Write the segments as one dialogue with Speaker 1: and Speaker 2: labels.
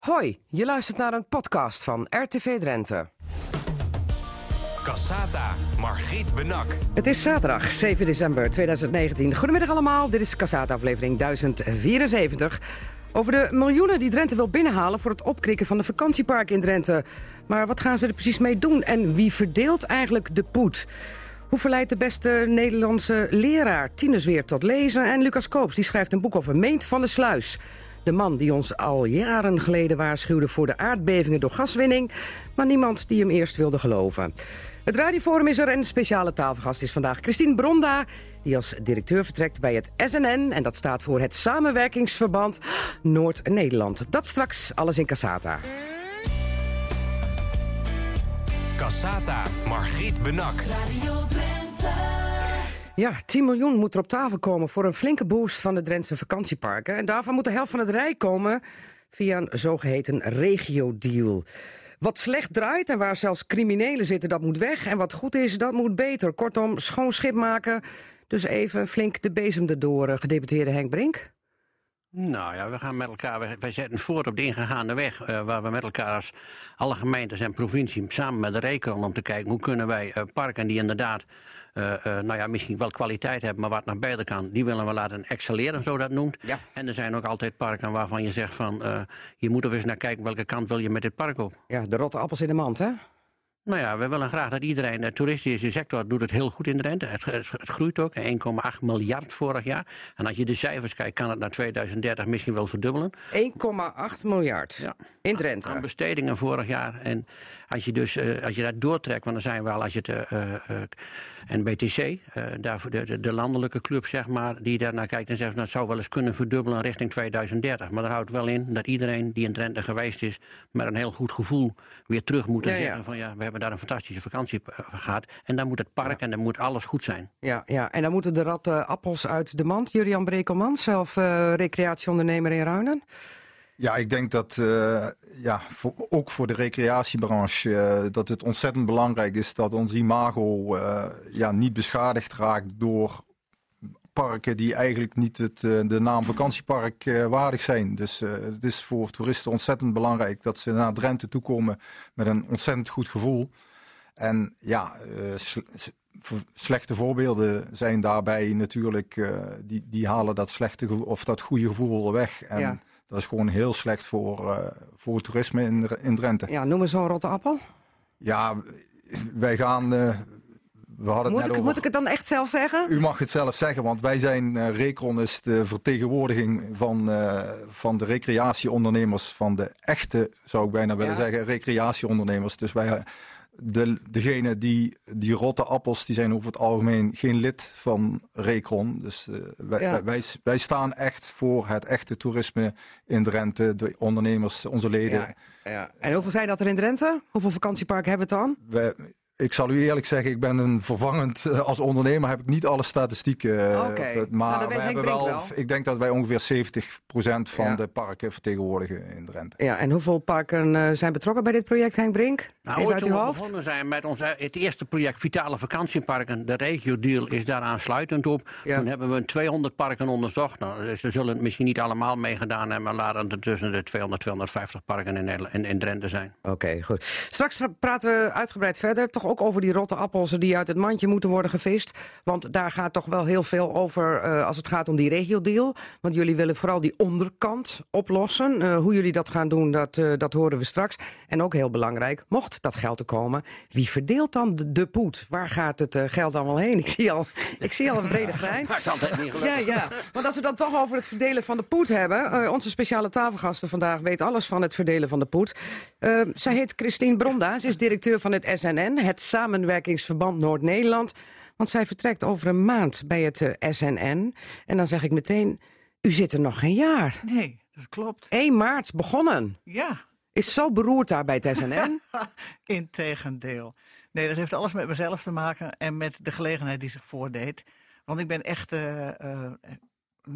Speaker 1: Hoi, je luistert naar een podcast van RTV Drenthe.
Speaker 2: Cassata, Margriet Benak.
Speaker 1: Het is zaterdag 7 december 2019. Goedemiddag allemaal, dit is Cassata aflevering 1074. Over de miljoenen die Drenthe wil binnenhalen voor het opkrikken van de vakantiepark in Drenthe. Maar wat gaan ze er precies mee doen en wie verdeelt eigenlijk de poet? Hoe verleidt de beste Nederlandse leraar Tinus weer tot lezen? En Lucas Koops die schrijft een boek over Meent van de Sluis. De man die ons al jaren geleden waarschuwde voor de aardbevingen door gaswinning... maar niemand die hem eerst wilde geloven. Het radioforum is er en speciale tafelgast is vandaag Christine Bronda... die als directeur vertrekt bij het SNN... en dat staat voor het Samenwerkingsverband Noord-Nederland. Dat straks alles in Cassata.
Speaker 2: Cassata, Margriet Benak.
Speaker 3: Radio Drenthe.
Speaker 1: Ja, 10 miljoen moet er op tafel komen voor een flinke boost van de Drentse vakantieparken. En daarvan moet de helft van het rijk komen via een zogeheten regio-deal. Wat slecht draait en waar zelfs criminelen zitten, dat moet weg. En wat goed is, dat moet beter. Kortom, schoon schip maken. Dus even flink de bezem erdoor, eh, gedeputeerde Henk Brink.
Speaker 4: Nou ja, we gaan met elkaar, wij, zetten voort op de ingegaande weg, eh, waar we met elkaar als alle gemeentes en provincie samen met de rekenen om te kijken hoe kunnen wij eh, parken die inderdaad, nou ja, misschien wel kwaliteit hebben, maar wat naar beter kan, die willen we laten excelleren, zo dat noemt.
Speaker 1: Ja.
Speaker 4: En er zijn ook altijd parken waarvan je zegt van, eh, je moet er eens naar kijken welke kant wil je met dit park op.
Speaker 1: Ja, de rotte appels in de mand, hè?
Speaker 4: Nou ja, we willen graag dat iedereen, de toeristische sector doet het heel goed in Drenthe. Het, het, het groeit ook, 1,8 miljard vorig jaar. En als je de cijfers kijkt, kan het naar 2030 misschien wel verdubbelen.
Speaker 1: 1,8 miljard
Speaker 4: Ja.
Speaker 1: in
Speaker 4: aan
Speaker 1: Drenthe.
Speaker 4: bestedingen vorig jaar. En als je dus eh, als je dat doortrekt, want dan zijn we al als je het eh, eh, NBTC, daarvoor de, de, de landelijke club zeg maar, die daarnaar kijkt en zegt, nou, het zou wel eens kunnen verdubbelen richting 2030. Maar dat houdt wel in dat iedereen die in Drenthe geweest is, met een heel goed gevoel weer terug moet en
Speaker 1: Ja, ja.
Speaker 4: zeggen van ja, we hebben daar een fantastische vakantie eh, gehad. En dan moet het park en dan moet alles goed zijn.
Speaker 1: Ja, ja, en dan moeten de ratten appels uit de mand. Jurian Brekelman, zelf recreatieondernemer in Ruinen.
Speaker 5: Ja, ik denk dat eh, ja, ook voor de recreatiebranche eh, dat het ontzettend belangrijk is dat ons imago eh, ja, niet beschadigd raakt door parken die eigenlijk niet het, de naam vakantiepark waardig zijn. Dus het is voor toeristen ontzettend belangrijk dat ze naar Drenthe toe komen met een ontzettend goed gevoel. En ja, slechte voorbeelden zijn daarbij natuurlijk, die, die halen dat slechte of dat goede gevoel weg. En
Speaker 1: Ja.
Speaker 5: Dat is gewoon heel slecht voor, eh, voor het toerisme in, in Drenthe.
Speaker 1: Ja, noem eens zo'n rotte appel.
Speaker 5: Ja, wij gaan. eh, we hadden het
Speaker 1: Moet
Speaker 5: net
Speaker 1: ik,
Speaker 5: over.
Speaker 1: moet ik het dan echt zelf zeggen?
Speaker 5: U mag het zelf zeggen, want wij zijn, Recron is de vertegenwoordiging van, van de recreatieondernemers, van de echte, zou ik bijna willen
Speaker 1: Ja.
Speaker 5: zeggen, recreatieondernemers. Dus wij, de, degene die, die rotte appels, die zijn over het algemeen geen lid van Recron. Dus eh, wij,
Speaker 1: Ja.
Speaker 5: wij, staan echt voor het echte toerisme in Drenthe, de ondernemers, onze leden.
Speaker 1: Ja, ja. En hoeveel zijn dat er in Drenthe? Hoeveel vakantieparken hebben we het dan?
Speaker 5: Ik zal u eerlijk zeggen, ik ben een vervangend eh, als ondernemer heb ik niet alle statistieken. eh,
Speaker 1: Nou,
Speaker 5: maar
Speaker 1: weet
Speaker 5: we hebben wel, ik denk dat wij ongeveer 70% van
Speaker 1: Ja.
Speaker 5: de parken vertegenwoordigen in Drenthe.
Speaker 1: Ja, en hoeveel parken eh, zijn betrokken bij dit project, Henk Brink?
Speaker 4: Nou, ooit
Speaker 1: uit
Speaker 4: toen
Speaker 1: uw
Speaker 4: we begonnen zijn met ons, het eerste project Vitale Vakantieparken, de regio-deal is daar aansluitend op.
Speaker 1: Ja.
Speaker 4: Toen hebben we 200 parken onderzocht. Nou, ze zullen het misschien niet allemaal meegedaan hebben, maar laten er tussen de 200 250 parken in, Nederland, in, in Drenthe zijn.
Speaker 1: Oké, goed. Straks praten we uitgebreid verder. Toch ook over die rotte appels die uit het mandje moeten worden gevist. Want daar gaat toch wel heel veel over eh, als het gaat om die regio-deal. Want jullie willen vooral die onderkant oplossen. Eh, hoe jullie dat gaan doen, dat, eh, dat horen we straks. En ook heel belangrijk, mocht dat geld er komen... wie verdeelt dan de, de poet? Waar gaat het geld allemaal heen? Ik zie al, ik zie al een brede grijns.
Speaker 4: Altijd niet.
Speaker 1: Ja, ja. Want als we dan toch over het verdelen van de poet hebben. onze speciale tafelgasten vandaag weet alles van het verdelen van de poet. Zij heet Christine Bronda. Ze is directeur van het SNN, het Samenwerkingsverband Noord-Nederland. Want zij vertrekt over een maand bij het eh, SNN. En dan zeg ik meteen, u zit er nog geen jaar.
Speaker 6: Nee, dat klopt.
Speaker 1: 1 maart begonnen.
Speaker 6: Ja,
Speaker 1: Is zo beroerd daar bij het SNN.
Speaker 6: integendeel. Nee, dat heeft alles met mezelf te maken en met de gelegenheid die zich voordeed. Want ik ben echt eh, eh,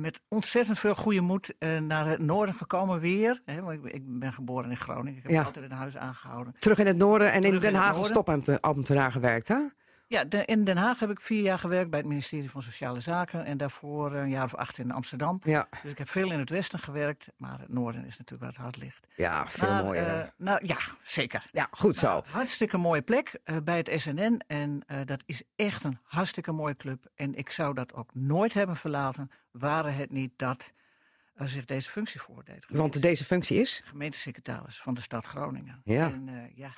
Speaker 6: met ontzettend veel goede moed eh, naar het noorden gekomen weer. Hè, want ik, ik ben geboren in Groningen. Ik heb
Speaker 1: Ja.
Speaker 6: altijd in huis aangehouden.
Speaker 1: Terug in het noorden en in
Speaker 6: Terug in
Speaker 1: Den Haag als
Speaker 6: noorden.
Speaker 1: topambtenaar gewerkt, hè?
Speaker 6: Ja, de- in Den Haag heb ik vier jaar gewerkt bij het ministerie van Sociale Zaken. En daarvoor een jaar of acht in Amsterdam.
Speaker 1: Ja,
Speaker 6: Dus ik heb veel in het westen gewerkt. Maar het noorden is natuurlijk waar het hart ligt.
Speaker 1: ja veel
Speaker 6: Maar,
Speaker 1: mooier.
Speaker 6: eh, nou ja, zeker.
Speaker 1: ja, goed zo.
Speaker 6: Nou, hartstikke mooie plek eh, bij het SNN. En eh, dat is echt een hartstikke mooie club. En ik zou dat ook nooit hebben verlaten, waren het niet dat zich deze functie voordeed.
Speaker 1: Want deze functie is?
Speaker 6: Gemeentesecretaris van de stad Groningen.
Speaker 1: Ja.
Speaker 6: En, ja.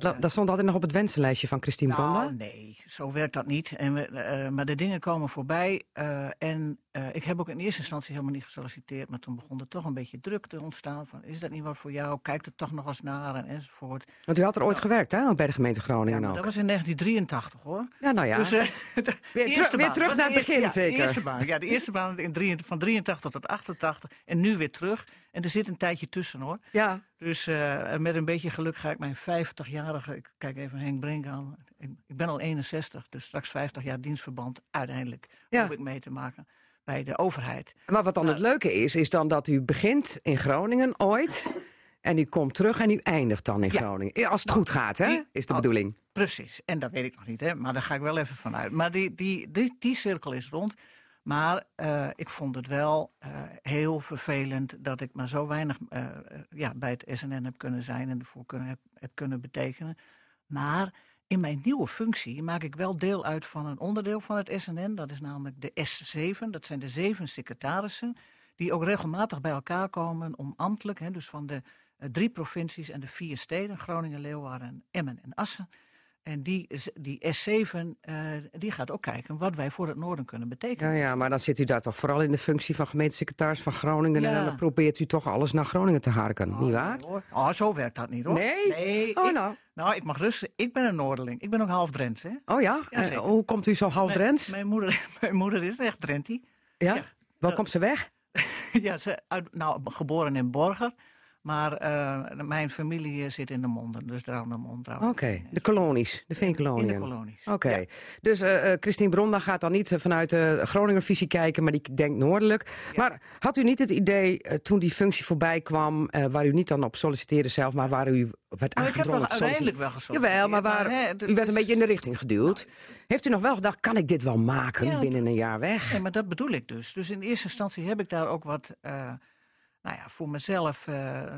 Speaker 1: Dat, dat stond altijd nog op het wensenlijstje van Christine.
Speaker 6: Nou, nee, zo werkt dat niet. En we, eh, maar de dingen komen voorbij. eh, en eh, ik heb ook in eerste instantie helemaal niet gesolliciteerd. Maar toen begon er toch een beetje druk te ontstaan. Van, is dat niet wat voor jou? Kijk er toch nog eens naar en enzovoort.
Speaker 1: Want u had er ooit gewerkt, hè? Bij de gemeente
Speaker 6: Ja,
Speaker 1: Groningen ook.
Speaker 6: dat was in 1983 hoor.
Speaker 1: Ja, nou ja.
Speaker 6: Dus, de
Speaker 1: Weer
Speaker 6: eerste
Speaker 1: terug- weer naar het begin,
Speaker 6: ja,
Speaker 1: zeker.
Speaker 6: De eerste baan, ja, de eerste baan in drie, van 83 tot 88 en nu weer terug. En er zit een tijdje tussen hoor.
Speaker 1: ja.
Speaker 6: Dus eh, met een beetje geluk ga ik mijn 50-jarige, ik kijk even Henk Brink aan. Ik, ik ben al 61, dus straks 50 jaar dienstverband uiteindelijk
Speaker 1: Ja.
Speaker 6: hoop ik mee te maken bij de overheid.
Speaker 1: Maar wat dan het leuke is, is dan dat u begint in Groningen ooit. En u komt terug en u eindigt dan in
Speaker 6: Ja.
Speaker 1: Groningen. Als het goed gaat, hè?
Speaker 6: die-
Speaker 1: Is de
Speaker 6: oh.
Speaker 1: bedoeling.
Speaker 6: Precies, en dat weet ik nog niet, hè? maar daar ga ik wel even vanuit. Maar die, die, die, die cirkel is rond. Maar eh, ik vond het wel eh, heel vervelend dat ik maar zo weinig eh, ja, bij het SNN heb kunnen zijn en ervoor kunnen, heb, kunnen betekenen. Maar in mijn nieuwe functie maak ik wel deel uit van een onderdeel van het SNN. Dat is namelijk de S7. Dat zijn de zeven secretarissen die ook regelmatig bij elkaar komen om ambtelijk, hè, dus van de drie provincies en de vier steden, Groningen, Leeuwarden, Emmen en Assen. En die, die S7 eh, die gaat ook kijken wat wij voor het noorden kunnen
Speaker 1: Ja,
Speaker 6: betekenen.
Speaker 1: ja, maar dan zit u daar toch vooral in de functie van gemeentesecretaris van Groningen. En
Speaker 6: Ja.
Speaker 1: dan probeert u toch alles naar Groningen te harken,
Speaker 6: Oh,
Speaker 1: niet waar?
Speaker 6: nee, hoor. Oh, zo werkt dat niet hoor.
Speaker 1: Nee?
Speaker 6: nee
Speaker 1: Oh,
Speaker 6: ik,
Speaker 1: nou.
Speaker 6: nou, ik mag rusten. Ik ben een Noorderling. Ik ben ook half Drents. Hè?
Speaker 1: Oh ja?
Speaker 6: Ja,
Speaker 1: En
Speaker 6: zeker.
Speaker 1: hoe komt u zo half
Speaker 6: Mijn-
Speaker 1: Drents?
Speaker 6: Mijn, moeder, mijn moeder is echt Drentie.
Speaker 1: Ja?
Speaker 6: ja.
Speaker 1: Waar komt ze weg?
Speaker 6: ja, ze, uit, nou, geboren in Borger. Maar eh, mijn familie zit in de monden. Dus Draunamond.
Speaker 1: Oké, de kolonies, de
Speaker 6: In
Speaker 1: veenkoloniën.
Speaker 6: de kolonies.
Speaker 1: Oké,
Speaker 6: Ja.
Speaker 1: dus eh, eh, Christine Bronda gaat dan niet eh, vanuit de Groninger-visie kijken, maar die denkt noordelijk. Maar had u niet het idee, eh, toen die functie voorbij kwam, eh, waar u niet dan op solliciteerde zelf, maar waar u werd
Speaker 6: Nou, ik heb wel
Speaker 1: aangedrongen te
Speaker 6: uiteindelijk wel gesolliciteerd.
Speaker 1: Jawel, maar waar,
Speaker 6: hè,
Speaker 1: u werd een beetje in de richting geduwd. Heeft u nog wel gedacht, kan ik dit wel maken
Speaker 6: Ja,
Speaker 1: binnen een jaar weg?
Speaker 6: Nee, maar dat bedoel ik dus. Dus in eerste instantie heb ik daar ook wat, eh, nou ja, voor mezelf,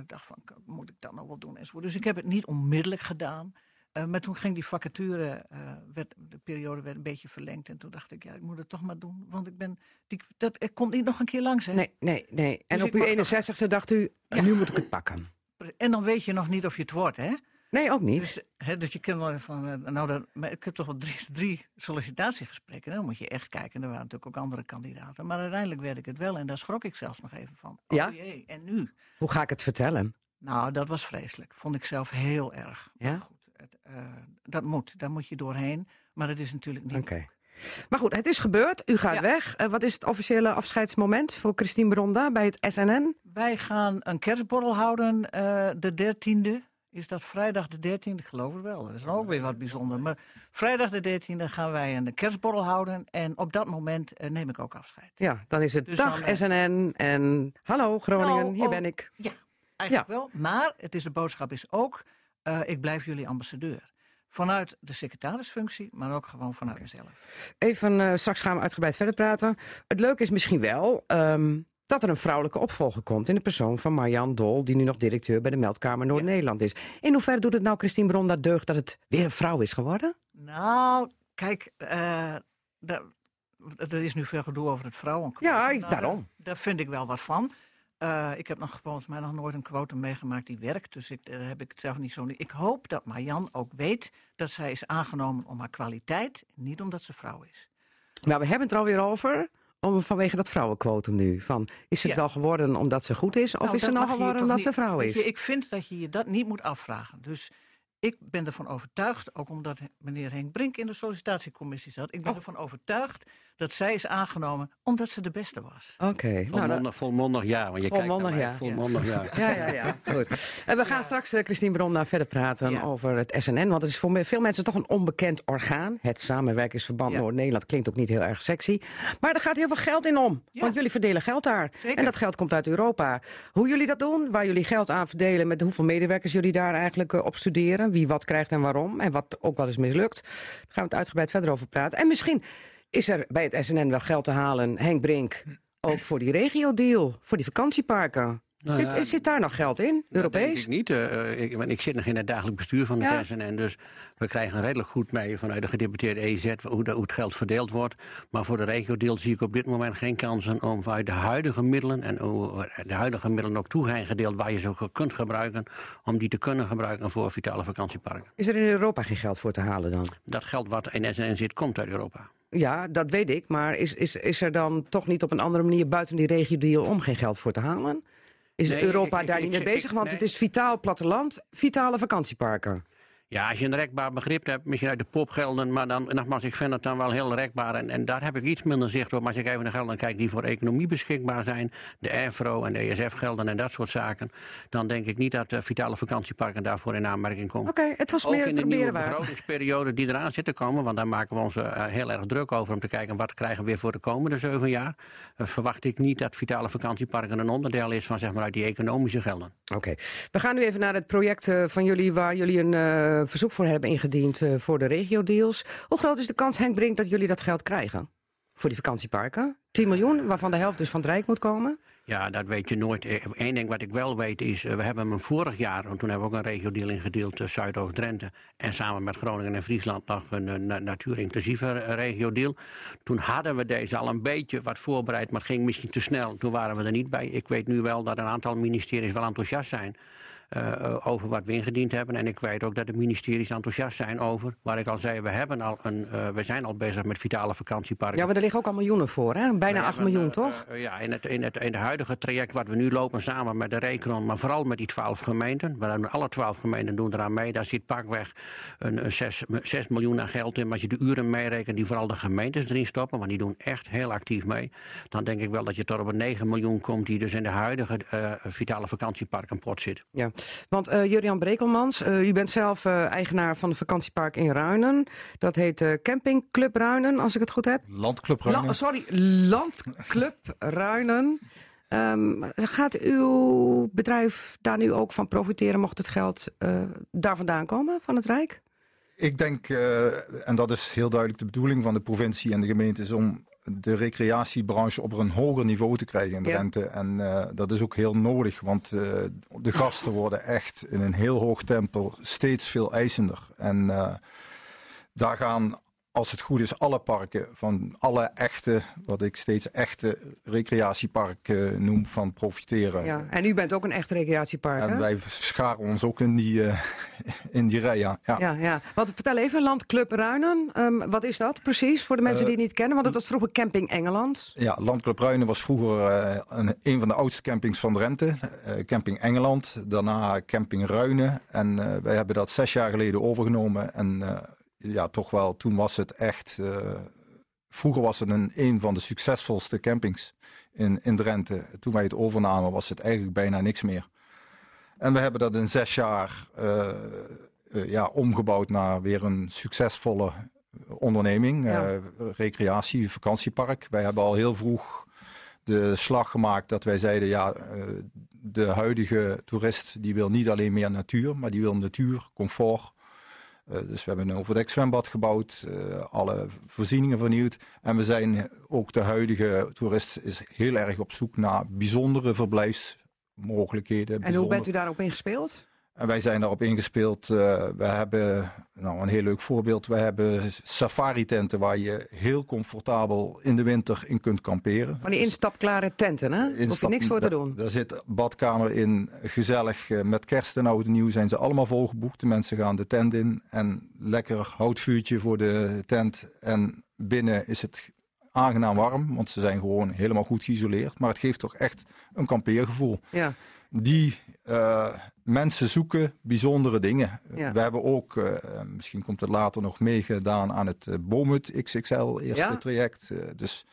Speaker 6: ik dacht van, moet ik dat nou wel doen enzovoort. Dus ik heb het niet onmiddellijk gedaan. Eh, maar toen ging die vacature, eh, werd, de periode werd een beetje verlengd. En toen dacht ik, ja, ik moet het toch maar doen. Want ik ben, die, dat, ik komt niet nog een keer langs. Hè?
Speaker 1: Nee, nee, nee. En
Speaker 6: Dus
Speaker 1: op uw
Speaker 6: mag toch-
Speaker 1: 61ste dacht u,
Speaker 6: Ja.
Speaker 1: nu moet ik het pakken.
Speaker 6: En dan weet je nog niet of je het wordt, hè?
Speaker 1: Nee, ook niet.
Speaker 6: Dus, hè, dus je kunt wel van, eh, nou, dat, maar ik heb toch wel drie, drie sollicitatiegesprekken. Dan moet je echt kijken. Er waren natuurlijk ook andere kandidaten. Maar uiteindelijk werd ik het wel. En daar schrok ik zelfs nog even van. Oh
Speaker 1: Ja?
Speaker 6: jee, en nu?
Speaker 1: Hoe ga ik het vertellen?
Speaker 6: Nou, dat was vreselijk. Vond ik zelf heel erg.
Speaker 1: Ja?
Speaker 6: Maar goed, het, eh, dat moet. Daar moet je doorheen. Maar dat is natuurlijk niet.
Speaker 1: Oké. Maar goed, het is gebeurd. U gaat
Speaker 6: Ja.
Speaker 1: weg. Eh, wat is het officiële afscheidsmoment voor Christine Bronda bij het SNN?
Speaker 6: Wij gaan een kerstborrel houden eh, de 13e. Is dat vrijdag de 13e? Ik geloof het wel. Dat is ook weer wat bijzonder. Maar vrijdag de 13e gaan wij een kerstborrel houden. En op dat moment eh, neem ik ook afscheid.
Speaker 1: Ja, dan is het
Speaker 6: Dus
Speaker 1: dag
Speaker 6: dan, eh,
Speaker 1: SNN en hallo Groningen,
Speaker 6: Nou,
Speaker 1: hier
Speaker 6: oh,
Speaker 1: ben ik.
Speaker 6: Ja, eigenlijk wel. Maar het is, de boodschap is ook, eh, ik blijf jullie ambassadeur. Vanuit de secretarisfunctie, maar ook gewoon vanuit mezelf.
Speaker 1: Even, straks gaan we uitgebreid verder praten. Het leuke is misschien wel ehm, dat er een vrouwelijke opvolger komt... in de persoon van Marjan Dol, die nu nog directeur bij de Meldkamer Noord-Nederland is. In hoeverre doet het nou Christine Bronda deugd dat het weer een vrouw is geworden?
Speaker 6: Nou, kijk, daar- er is nu veel gedoe over het vrouwenquotum.
Speaker 1: Ja, ik-
Speaker 6: Nou,
Speaker 1: daarom.
Speaker 6: Daar, daar vind ik wel wat van. Eh, ik heb nog volgens mij nog nooit een quotum meegemaakt die werkt. Dus ik, daar heb ik het zelf niet zo... Ik hoop dat Marjan ook weet dat zij is aangenomen om haar kwaliteit... niet omdat ze vrouw is.
Speaker 1: Maar we hebben het er alweer over... Om, vanwege dat vrouwenquotum nu. Van, is het
Speaker 6: Ja.
Speaker 1: wel geworden omdat ze goed is... of
Speaker 6: Nou,
Speaker 1: is ze
Speaker 6: dat
Speaker 1: nou geworden omdat ze vrouw is?
Speaker 6: je, ik vind dat je je dat niet moet afvragen. Dus ik ben ervan overtuigd, ook omdat meneer Henk Brink in de sollicitatiecommissie zat, ik ben
Speaker 1: Oh.
Speaker 6: ervan overtuigd dat zij is aangenomen omdat ze de beste was.
Speaker 1: Oké. Nou, dan-
Speaker 4: Volmondig, volmondig ja. Want je
Speaker 1: Volmondig
Speaker 4: kijkt naar
Speaker 1: ja.
Speaker 4: Volmondig ja.
Speaker 1: Ja, ja, ja. Goed. En we gaan straks, eh, Christine Bronna, verder praten
Speaker 6: Ja.
Speaker 1: over het SNN. Want het is voor veel mensen toch een onbekend orgaan. Het Samenwerkingsverband
Speaker 6: Ja.
Speaker 1: Noord-Nederland klinkt ook niet heel erg sexy. Maar er gaat heel veel geld in om.
Speaker 6: Ja.
Speaker 1: Want jullie verdelen geld daar.
Speaker 6: Zeker.
Speaker 1: En dat geld komt uit Europa. Hoe jullie dat doen, waar jullie geld aan verdelen... met hoeveel medewerkers jullie daar eigenlijk eh, op studeren... wie wat krijgt en waarom, en wat ook wel eens mislukt... daar gaan we het uitgebreid verder over praten. En misschien is er bij het SNN wel geld te halen, Henk Brink... ook voor die regio-deal, voor die vakantieparken...
Speaker 4: Nou
Speaker 1: zit,
Speaker 4: ja,
Speaker 1: zit daar nog geld in,
Speaker 4: Dat denk
Speaker 1: Europees?
Speaker 4: ik niet. eh, eh, ik, ik zit nog in het dagelijk bestuur van
Speaker 1: Ja.
Speaker 4: het SNN. Dus we krijgen redelijk goed mee vanuit de gedeputeerde EZ hoe, de- hoe het geld verdeeld wordt. Maar voor de regio-deel zie ik op dit moment geen kansen om vanuit de huidige middelen. en de huidige middelen ook toe zijn gedeeld waar je ze ook kunt gebruiken. om die te kunnen gebruiken voor vitale vakantieparken.
Speaker 1: Is er in Europa geen geld voor te halen dan?
Speaker 4: Dat geld wat in SNN zit, komt uit Europa.
Speaker 1: Ja, dat weet ik. Maar is, is, is er dan toch niet op een andere manier buiten die regio-deal om geen geld voor te halen? Is
Speaker 4: Nee,
Speaker 1: Europa
Speaker 4: ik-
Speaker 1: daar
Speaker 4: ik-
Speaker 1: niet mee bezig? Want
Speaker 4: nee.
Speaker 1: het is vitaal platteland, vitale vakantieparken.
Speaker 4: Ja, als je een rekbaar begrip hebt, misschien uit de pop gelden, maar dan, nogmaals, ik vind het dan wel heel rekbaar. En, en daar heb ik iets minder zicht op. Maar als ik even naar gelden kijk die voor economie beschikbaar zijn, de EFRO en de ESF gelden en dat soort zaken, dan denk ik niet dat eh, vitale vakantieparken daarvoor in aanmerking komen.
Speaker 1: Oké, het was
Speaker 4: Ook
Speaker 1: meer
Speaker 4: in
Speaker 1: het
Speaker 4: de nieuwe
Speaker 1: waard.
Speaker 4: begrotingsperiode die eraan zit te komen, want daar maken we ons eh, heel erg druk over om te kijken wat krijgen we weer voor de komende zeven jaar. Eh, verwacht ik niet dat vitale vakantieparken een onderdeel is van zeg maar uit die economische gelden.
Speaker 1: Oké, we gaan nu even naar het project eh, van jullie waar jullie een eh, verzoek voor hebben ingediend eh, voor de regio-deals. Hoe groot is de kans, Henk Brink, dat jullie dat geld krijgen voor die vakantieparken? 10 miljoen, waarvan de helft dus van het Rijk moet komen?
Speaker 4: Ja, dat weet je nooit. Eén ding wat ik wel weet is, eh, we hebben hem vorig jaar, want toen hebben we ook een regio-deal ingedeeld, Zuidoost-Drenthe. En samen met Groningen en Friesland nog een na- natuurintensieve regio-deal. Toen hadden we deze al een beetje wat voorbereid, maar het ging misschien te snel. Toen waren we er niet bij. Ik weet nu wel dat een aantal ministeries wel enthousiast zijn. Uh, over wat we ingediend hebben. En ik weet ook dat de ministeries enthousiast zijn over, waar ik al zei, we, hebben al een, uh, we zijn al bezig met vitale vakantieparken.
Speaker 1: Ja, maar er liggen ook al miljoenen voor, hè? Bijna
Speaker 4: We
Speaker 1: 8
Speaker 4: hebben,
Speaker 1: miljoen,
Speaker 4: uh,
Speaker 1: toch?
Speaker 4: uh, ja, in het, in, het, in het huidige traject wat we nu lopen samen met de Recron, maar vooral met die 12 gemeenten. We hebben alle 12 gemeenten doen eraan mee. Daar zit pakweg een, een 6, 6 miljoen aan geld in. Maar als je de uren meerekent die vooral de gemeentes erin stoppen, want die doen echt heel actief mee. Dan denk ik wel dat je tot op een 9 miljoen komt die dus in de huidige vitale vakantieparken pot zit.
Speaker 1: Ja, want uh, Jurian Brekelmans, uh, u bent zelf uh, eigenaar van het vakantiepark in Ruinen. Dat heet Camping Club Ruinen, als ik het goed heb.
Speaker 5: Landclub Ruinen.
Speaker 1: La sorry, Landclub Ruinen. Um, gaat uw bedrijf daar nu ook van profiteren, mocht het geld daar vandaan komen, van het Rijk?
Speaker 5: Ik denk, en dat is heel duidelijk de bedoeling van de provincie en de gemeente, is om de recreatiebranche op een hoger niveau te krijgen in de
Speaker 1: Ja.
Speaker 5: rente. En uh, dat is ook heel nodig, want uh, de gasten worden echt in een heel hoog tempo steeds veel eisender. En uh, daar gaan, als het goed is, alle parken van alle echte, wat ik steeds echte recreatieparken noem, van profiteren.
Speaker 1: Ja, en u bent ook een echt recreatiepark,
Speaker 5: En
Speaker 1: hè?
Speaker 5: wij scharen ons ook in die, uh, in die rij, ja. ja.
Speaker 1: Ja, ja. Wat, vertel even, Landclub Ruinen. Um, wat is dat precies voor de mensen
Speaker 5: Uh,
Speaker 1: die het niet kennen? Want het was vroeger Camping Engeland.
Speaker 5: Ja, Landclub Ruinen was vroeger uh, een, een van de oudste campings van Drenthe. Camping Engeland, daarna Camping Ruinen. En wij hebben dat zes jaar geleden overgenomen. En ja, toch wel, toen was het echt... Uh, vroeger was het een, een van de succesvolste campings in, in Drenthe. Toen wij het overnamen was het eigenlijk bijna niks meer. En we hebben dat in zes jaar uh, uh, ja, omgebouwd naar weer een succesvolle onderneming.
Speaker 1: Ja.
Speaker 5: Recreatie, vakantiepark. Wij hebben al heel vroeg de slag gemaakt dat wij zeiden... ja, de huidige toerist die wil niet alleen meer natuur... maar die wil natuur, comfort... Uh, dus we hebben een overdekt zwembad gebouwd, uh, alle voorzieningen vernieuwd. En we zijn ook de huidige toerist is heel erg op zoek naar bijzondere verblijfsmogelijkheden.
Speaker 1: En
Speaker 5: bijzonder...
Speaker 1: hoe bent u daarop ingespeeld?
Speaker 5: En wij zijn daarop ingespeeld. Uh, we hebben, nou een heel leuk voorbeeld, we hebben safari-tenten waar je heel comfortabel in de winter in kunt kamperen.
Speaker 1: Van die instapklare tenten, hè? Instap, Hoef je niks voor te doen.
Speaker 5: Daar zit badkamer in, gezellig. Uh, met kerst en oud en nieuw zijn ze allemaal volgeboekt. De mensen gaan de tent in en lekker houtvuurtje voor de tent. En binnen is het aangenaam warm, want ze zijn gewoon helemaal goed geïsoleerd. Maar het geeft toch echt een kampeergevoel.
Speaker 1: Ja.
Speaker 5: die eh, mensen zoeken bijzondere dingen.
Speaker 1: Ja.
Speaker 5: We hebben ook, eh, misschien komt het later nog meegedaan aan het Bomut XXL eerste
Speaker 1: Ja.
Speaker 5: traject. Eh, dus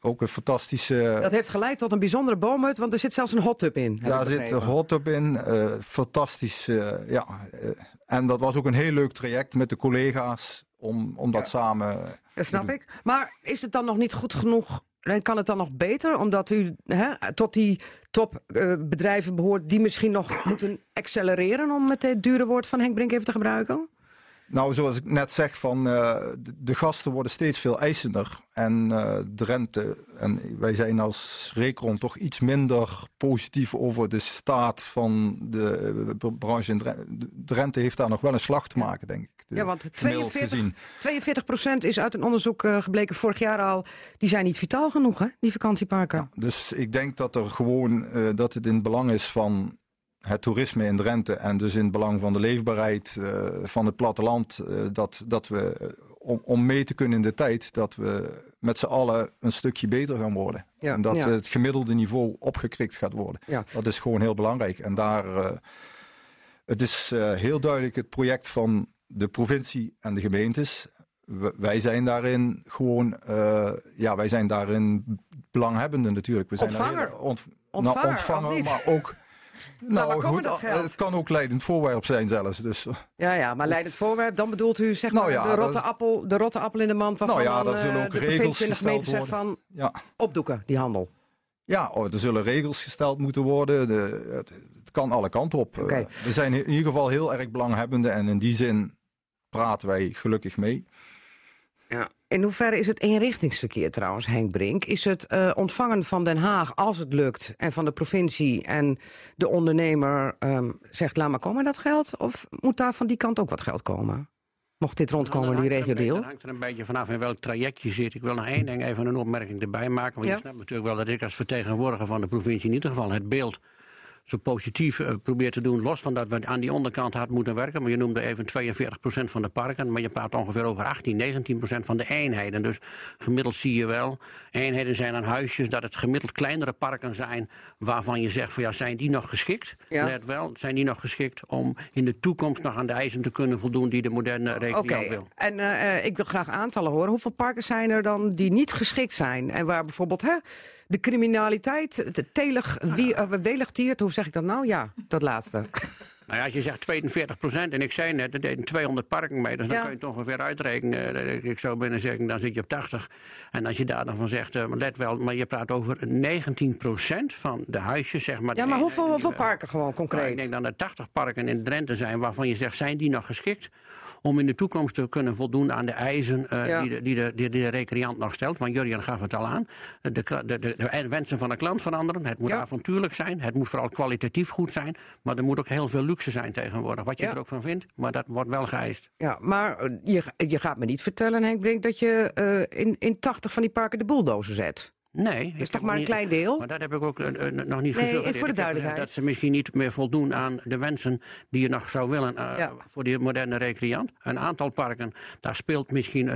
Speaker 5: ook een fantastische...
Speaker 1: Dat heeft geleid tot een bijzondere boomhut, want er zit zelfs een hot tub in.
Speaker 5: Daar zit een hot tub in. eh, fantastisch. eh, ja. eh, en dat was ook een heel leuk traject met de collega's om, om dat samen.
Speaker 1: Dat snap ik. Maar is het dan nog niet goed genoeg? En kan het dan nog beter? Omdat u hè, tot die topbedrijven behoort die misschien nog moeten accelereren, om het eh, dure woord van Henk Brink even te gebruiken?
Speaker 5: Nou, zoals ik net zeg, van, eh, de, gasten worden steeds veel eisender. En eh, de rente, en wij zijn als Recron toch iets minder positief over de staat van de branche. De rente heeft daar nog wel een slag te maken, denk ik.
Speaker 1: Ja, want
Speaker 5: gemiddeld
Speaker 1: 42,
Speaker 5: gezien.
Speaker 1: 42 is uit een onderzoek eh, gebleken vorig jaar al. Die zijn niet vitaal genoeg, hè, die vakantieparken.
Speaker 5: Dus ik denk dat er gewoon eh, dat het in het belang is van het toerisme in Drenthe en dus in het belang van de leefbaarheid eh, van het platteland, dat, dat we om, om mee te kunnen in de tijd, dat we met z'n allen een stukje beter gaan worden.
Speaker 1: Ja,
Speaker 5: en dat
Speaker 1: ja.
Speaker 5: het gemiddelde niveau opgekrikt gaat worden.
Speaker 1: Ja.
Speaker 5: Dat is gewoon heel belangrijk. En daar, het is heel duidelijk het project van de provincie en de gemeentes. Wij zijn daarin gewoon, eh, ja, wij zijn daarin belanghebbenden natuurlijk. We zijn daar
Speaker 1: Ontvanger.
Speaker 5: ont-
Speaker 1: Ontvanger,
Speaker 5: nou, ontvanger, maar ook. Nou goed,
Speaker 1: dat geld?
Speaker 5: het kan ook leidend voorwerp zijn zelfs. Dus,
Speaker 1: Ja, ja, maar leidend voorwerp, dan bedoelt u zeg
Speaker 5: Nou
Speaker 1: maar
Speaker 5: ja,
Speaker 1: de, rotte
Speaker 5: is-
Speaker 1: appel, de rotte appel in de mand waarvan
Speaker 5: Nou ja, daar zullen
Speaker 1: eh,
Speaker 5: ook
Speaker 1: de
Speaker 5: regels
Speaker 1: en de gemeente
Speaker 5: gesteld
Speaker 1: zegt van
Speaker 5: ja,
Speaker 1: opdoeken, die handel.
Speaker 5: ja oh, er zullen regels gesteld moeten worden. De, het, het kan alle kanten op. Eh, we zijn in ieder geval heel erg belanghebbenden en in die zin praten wij gelukkig mee.
Speaker 1: Ja. In hoeverre is het eenrichtingsverkeer trouwens, Henk Brink? Is het eh, ontvangen van Den Haag, als het lukt, en van de provincie en de ondernemer ehm, zegt laat maar komen dat geld? Of moet daar van die kant ook wat geld komen? Mocht dit rondkomen,
Speaker 4: Nou,
Speaker 1: die
Speaker 4: er een
Speaker 1: regio
Speaker 4: beetje- Dat hangt er een beetje vanaf in welk traject je zit. Ik wil nog één ding even een opmerking erbij maken. Want
Speaker 1: Ja.
Speaker 4: je snapt natuurlijk wel dat ik als vertegenwoordiger van de provincie in ieder geval het beeld zo positief eh, probeer te doen. Los van dat we aan die onderkant hard moeten werken. Maar je noemde even 42% van de parken. Maar je praat ongeveer over 18, 19% van de eenheden. Dus gemiddeld zie je wel. Eenheden zijn aan huisjes dat het gemiddeld kleinere parken zijn. Waarvan je zegt van ja, zijn die nog geschikt?
Speaker 1: Ja.
Speaker 4: Let wel, zijn die nog geschikt om in de toekomst nog aan de eisen te kunnen voldoen die de moderne
Speaker 1: Oké,
Speaker 4: recreant wil?
Speaker 1: en eh, eh, ik wil graag aantallen horen. Hoeveel parken zijn er dan die niet geschikt zijn? En waar bijvoorbeeld hè, de criminaliteit, de telig, wie, uh, welig tiert, hoe zeg ik dat nou? Ja, dat laatste.
Speaker 4: Nou ja, als je zegt 42 procent, en ik zei net, er deden 200 parken mee, dus dan
Speaker 1: Ja.
Speaker 4: kun je het ongeveer uitrekenen. Eh, Ik- Ik zou binnen zeggen, dan zit je op 80. En als je daar dan van zegt, eh, let wel, maar je praat over 19 procent van de huisjes, zeg maar.
Speaker 1: Ja, maar hoeveel, hoeveel parken gewoon
Speaker 4: Nou, ik
Speaker 1: concreet?
Speaker 4: denk dat er 80 parken in Drenthe zijn waarvan je zegt, zijn die nog geschikt? Om in de toekomst te kunnen voldoen aan de eisen eh,
Speaker 1: Ja.
Speaker 4: die, de, die, de, die de recreant nog stelt. Want Jurjen gaf het al aan. De, de, de, de wensen van de klant veranderen. Het moet
Speaker 1: Ja.
Speaker 4: avontuurlijk zijn. Het moet vooral kwalitatief goed zijn. Maar er moet ook heel veel luxe zijn tegenwoordig. Wat je
Speaker 1: Ja.
Speaker 4: er ook van vindt. Maar dat wordt wel geëist.
Speaker 1: Ja, maar eh, je, je gaat me niet vertellen, Henk Brink, dat je eh, in, in 80 van die parken de bulldozer zet.
Speaker 4: Nee.
Speaker 1: Dat is toch maar een klein deel?
Speaker 4: Maar dat heb ik ook eh, eh, nog niet
Speaker 1: Nee, voor de
Speaker 4: gezegd
Speaker 1: duidelijkheid.
Speaker 4: Dat ze misschien niet meer voldoen aan de wensen die je nog zou willen eh,
Speaker 1: Ja.
Speaker 4: voor die moderne recreant. Een aantal parken, daar speelt misschien,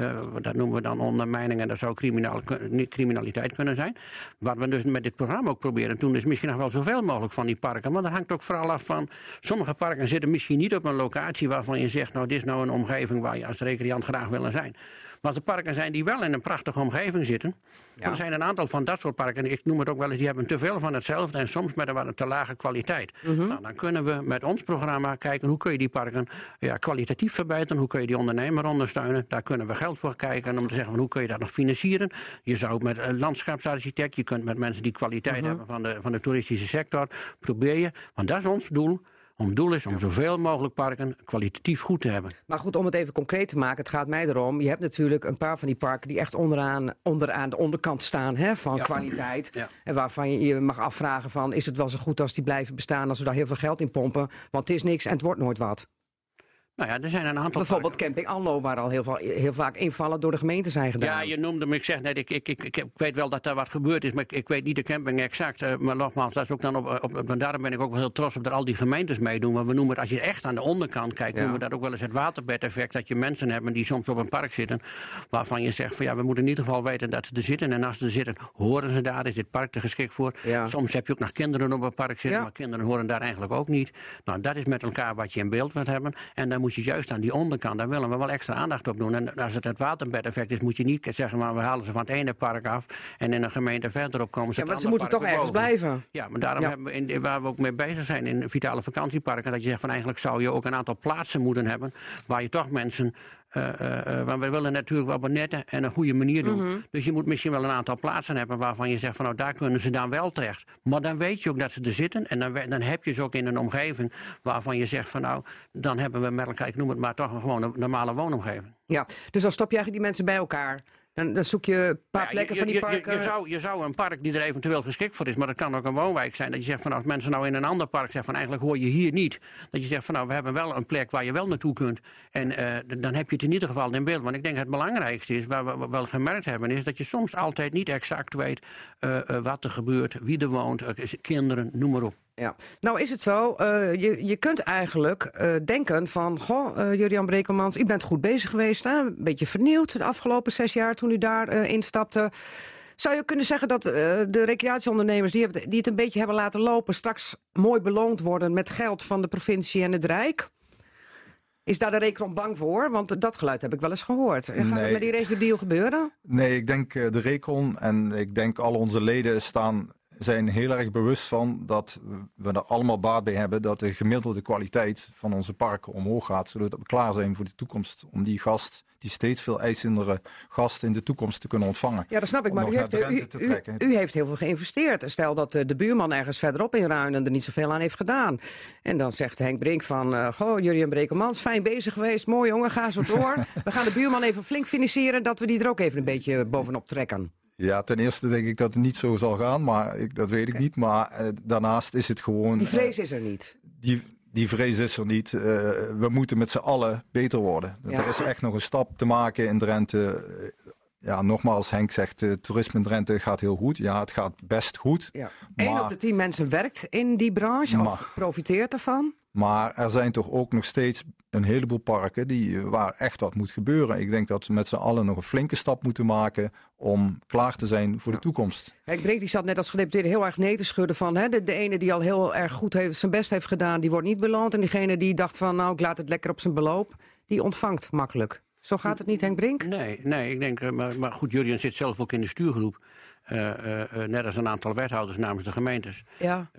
Speaker 4: dat noemen we dan ondermijning en dat zou criminaal, criminaliteit kunnen zijn. Wat we dus met dit programma ook proberen doen, is misschien nog wel zoveel mogelijk van die parken. Maar dat hangt ook vooral af van, sommige parken zitten misschien niet op een locatie waarvan je zegt, nou dit is nou een omgeving waar je als recreant graag wil zijn. Maar er parken zijn die wel in een prachtige omgeving zitten. Er zijn een aantal van dat soort parken, ik noem het ook wel eens, die hebben te veel van hetzelfde en soms met een wat te lage kwaliteit.
Speaker 1: Mhm.
Speaker 4: nou, dan kunnen we met ons programma kijken hoe kun je die parken ja, kwalitatief verbeteren, hoe kun je die ondernemer ondersteunen. Daar kunnen we geld voor kijken om te zeggen van hoe kun je dat nog financieren. Je zou met een landschapsarchitect, je kunt met mensen die kwaliteit
Speaker 1: Mhm.
Speaker 4: hebben van de, van de toeristische sector, probeer je, want dat is ons doel. Ons doel is om zoveel mogelijk parken kwalitatief goed te hebben.
Speaker 1: Maar goed, om het even concreet te maken, het gaat mij erom. Je hebt natuurlijk een paar van die parken die echt onderaan, onderaan de onderkant staan hè, van
Speaker 4: Ja.
Speaker 1: kwaliteit.
Speaker 4: Ja.
Speaker 1: En waarvan je je mag afvragen van, is het wel zo goed als die blijven bestaan als we daar heel veel geld in pompen? Want het is niks en het wordt nooit wat.
Speaker 4: Nou ja, er zijn een aantal
Speaker 1: Bijvoorbeeld
Speaker 4: parken.
Speaker 1: Camping Anlo, waar al heel, veel, heel vaak invallen door de gemeente zijn gedaan.
Speaker 4: Ja, je noemde hem. Ik zeg net, ik, ik, ik, ik, ik weet wel dat daar wat gebeurd is, maar ik, ik weet niet de camping exact. Eh, maar nogmaals, dat is ook dan op, op, op- en daarom ben ik ook wel heel trots op dat al die gemeentes meedoen. Maar we noemen het, als je echt aan de onderkant kijkt,
Speaker 1: Ja.
Speaker 4: noemen we dat ook wel eens het waterbedeffect. Dat je mensen hebben die soms op een park zitten, waarvan je zegt van ja, we moeten in ieder geval weten dat ze er zitten. En als ze er zitten, horen ze daar, is dit park er geschikt voor.
Speaker 1: Ja.
Speaker 4: Soms heb je ook nog kinderen op een park zitten,
Speaker 1: Ja.
Speaker 4: maar kinderen horen daar eigenlijk ook niet. Nou, dat is met elkaar wat je in beeld wilt hebben. En dan moet je juist aan die onderkant, daar willen we wel extra aandacht op doen. En als het het waterbedeffect is, moet je niet zeggen, maar we halen ze van het ene park af en in een gemeente verderop komen ze
Speaker 1: Ja, want ze moeten toch ergens blijven.
Speaker 4: Ja, maar daarom
Speaker 1: Ja.
Speaker 4: hebben we in, waar we ook mee bezig zijn in vitale vakantieparken, dat je zegt van eigenlijk zou je ook een aantal plaatsen moeten hebben waar je toch mensen. Eh, eh, eh, want we willen natuurlijk wel benetten en een goede manier doen.
Speaker 1: Mhm.
Speaker 4: Dus je moet misschien wel een aantal plaatsen hebben waarvan je zegt van nou daar kunnen ze dan wel terecht. Maar dan weet je ook dat ze er zitten en dan, dan heb je ze ook in een omgeving waarvan je zegt van nou dan hebben we met elkaar, ik noem het maar toch een gewoon een normale woonomgeving.
Speaker 1: Ja, dus dan stop je eigenlijk die mensen bij elkaar. Dan, dan zoek je een paar
Speaker 4: Ja,
Speaker 1: plekken
Speaker 4: je,
Speaker 1: van die
Speaker 4: je-
Speaker 1: parken.
Speaker 4: Je, zou, je zou een park die er eventueel geschikt voor is, maar dat kan ook een woonwijk zijn. Dat je zegt van als mensen nou in een ander park zeggen van eigenlijk hoor je hier niet. Dat je zegt van nou we hebben wel een plek waar je wel naartoe kunt. En eh, dan heb je het in ieder geval in beeld. Want ik denk het belangrijkste is, waar we we wel gemerkt hebben, is dat je soms altijd niet exact weet eh, eh, wat er gebeurt, wie er woont, kinderen, noem maar op.
Speaker 1: Ja. Nou is het zo, eh, je, je kunt eigenlijk eh, denken van... Goh, eh Jurian Brekelmans, u bent goed bezig geweest. Hè? Een beetje vernieuwd de afgelopen zes jaar toen u daar instapte. Zou je kunnen zeggen dat de recreatieondernemers... Die, hebben, die het een beetje hebben laten lopen... straks mooi beloond worden met geld van de provincie en het Rijk? Is daar de Recron bang voor? Want dat geluid heb ik wel eens gehoord. Gaat het
Speaker 5: Nee.
Speaker 1: met die regio gebeuren?
Speaker 5: Nee, ik denk de Recon en ik denk al onze leden staan, zijn heel erg bewust van dat we er allemaal baat bij hebben dat de gemiddelde kwaliteit van onze parken omhoog gaat, zodat we klaar zijn voor de toekomst om die gast, die steeds veel eisendere gast in de toekomst te kunnen ontvangen.
Speaker 1: Ja, dat snap ik. Maar u heeft, u, heeft heel veel geïnvesteerd. Stel dat eh, de buurman ergens verderop in Ruinen er niet zoveel aan heeft gedaan. En dan zegt Henk Brink van... eh goh, Jurien Brekelmans, fijn bezig geweest. Mooi jongen, ga zo door. We gaan de buurman even flink financieren... dat we die er ook even een beetje bovenop trekken.
Speaker 5: Ja, ten eerste denk ik dat het niet zo zal gaan, maar ik, dat weet ik niet. Maar eh, daarnaast is het gewoon.
Speaker 1: Die
Speaker 5: eh,
Speaker 1: vrees is er niet.
Speaker 5: die, die vrees is er niet. Eh, we moeten met z'n allen beter worden.
Speaker 1: Ja.
Speaker 5: Er is echt nog een stap te maken in Drenthe. Eh, Ja, nogmaals, Henk zegt, eh, toerisme in Drenthe gaat heel goed. Ja, het gaat best goed.
Speaker 1: Ja. Eén op de tien mensen werkt in die branche of profiteert ervan.
Speaker 5: Maar er zijn toch ook nog steeds een heleboel parken die, eh, waar echt wat moet gebeuren. Ik denk dat we met z'n allen nog een flinke stap moeten maken om klaar te zijn voor de toekomst.
Speaker 1: Henk Brink die zat net als gedeputeerde heel erg nee te schudden van... Hè, de, de ene die al heel erg goed heeft, zijn best heeft gedaan, die wordt niet beloond. En diegene die dacht van nou, ik laat het lekker op zijn beloop, die ontvangt makkelijk. Zo gaat het niet, Henk Brink?
Speaker 4: Nee, nee, ik denk, eh, maar, maar goed, Jurien zit zelf ook in de stuurgroep. Eh, eh, eh, net als een aantal wethouders namens de gemeentes.
Speaker 1: Ja.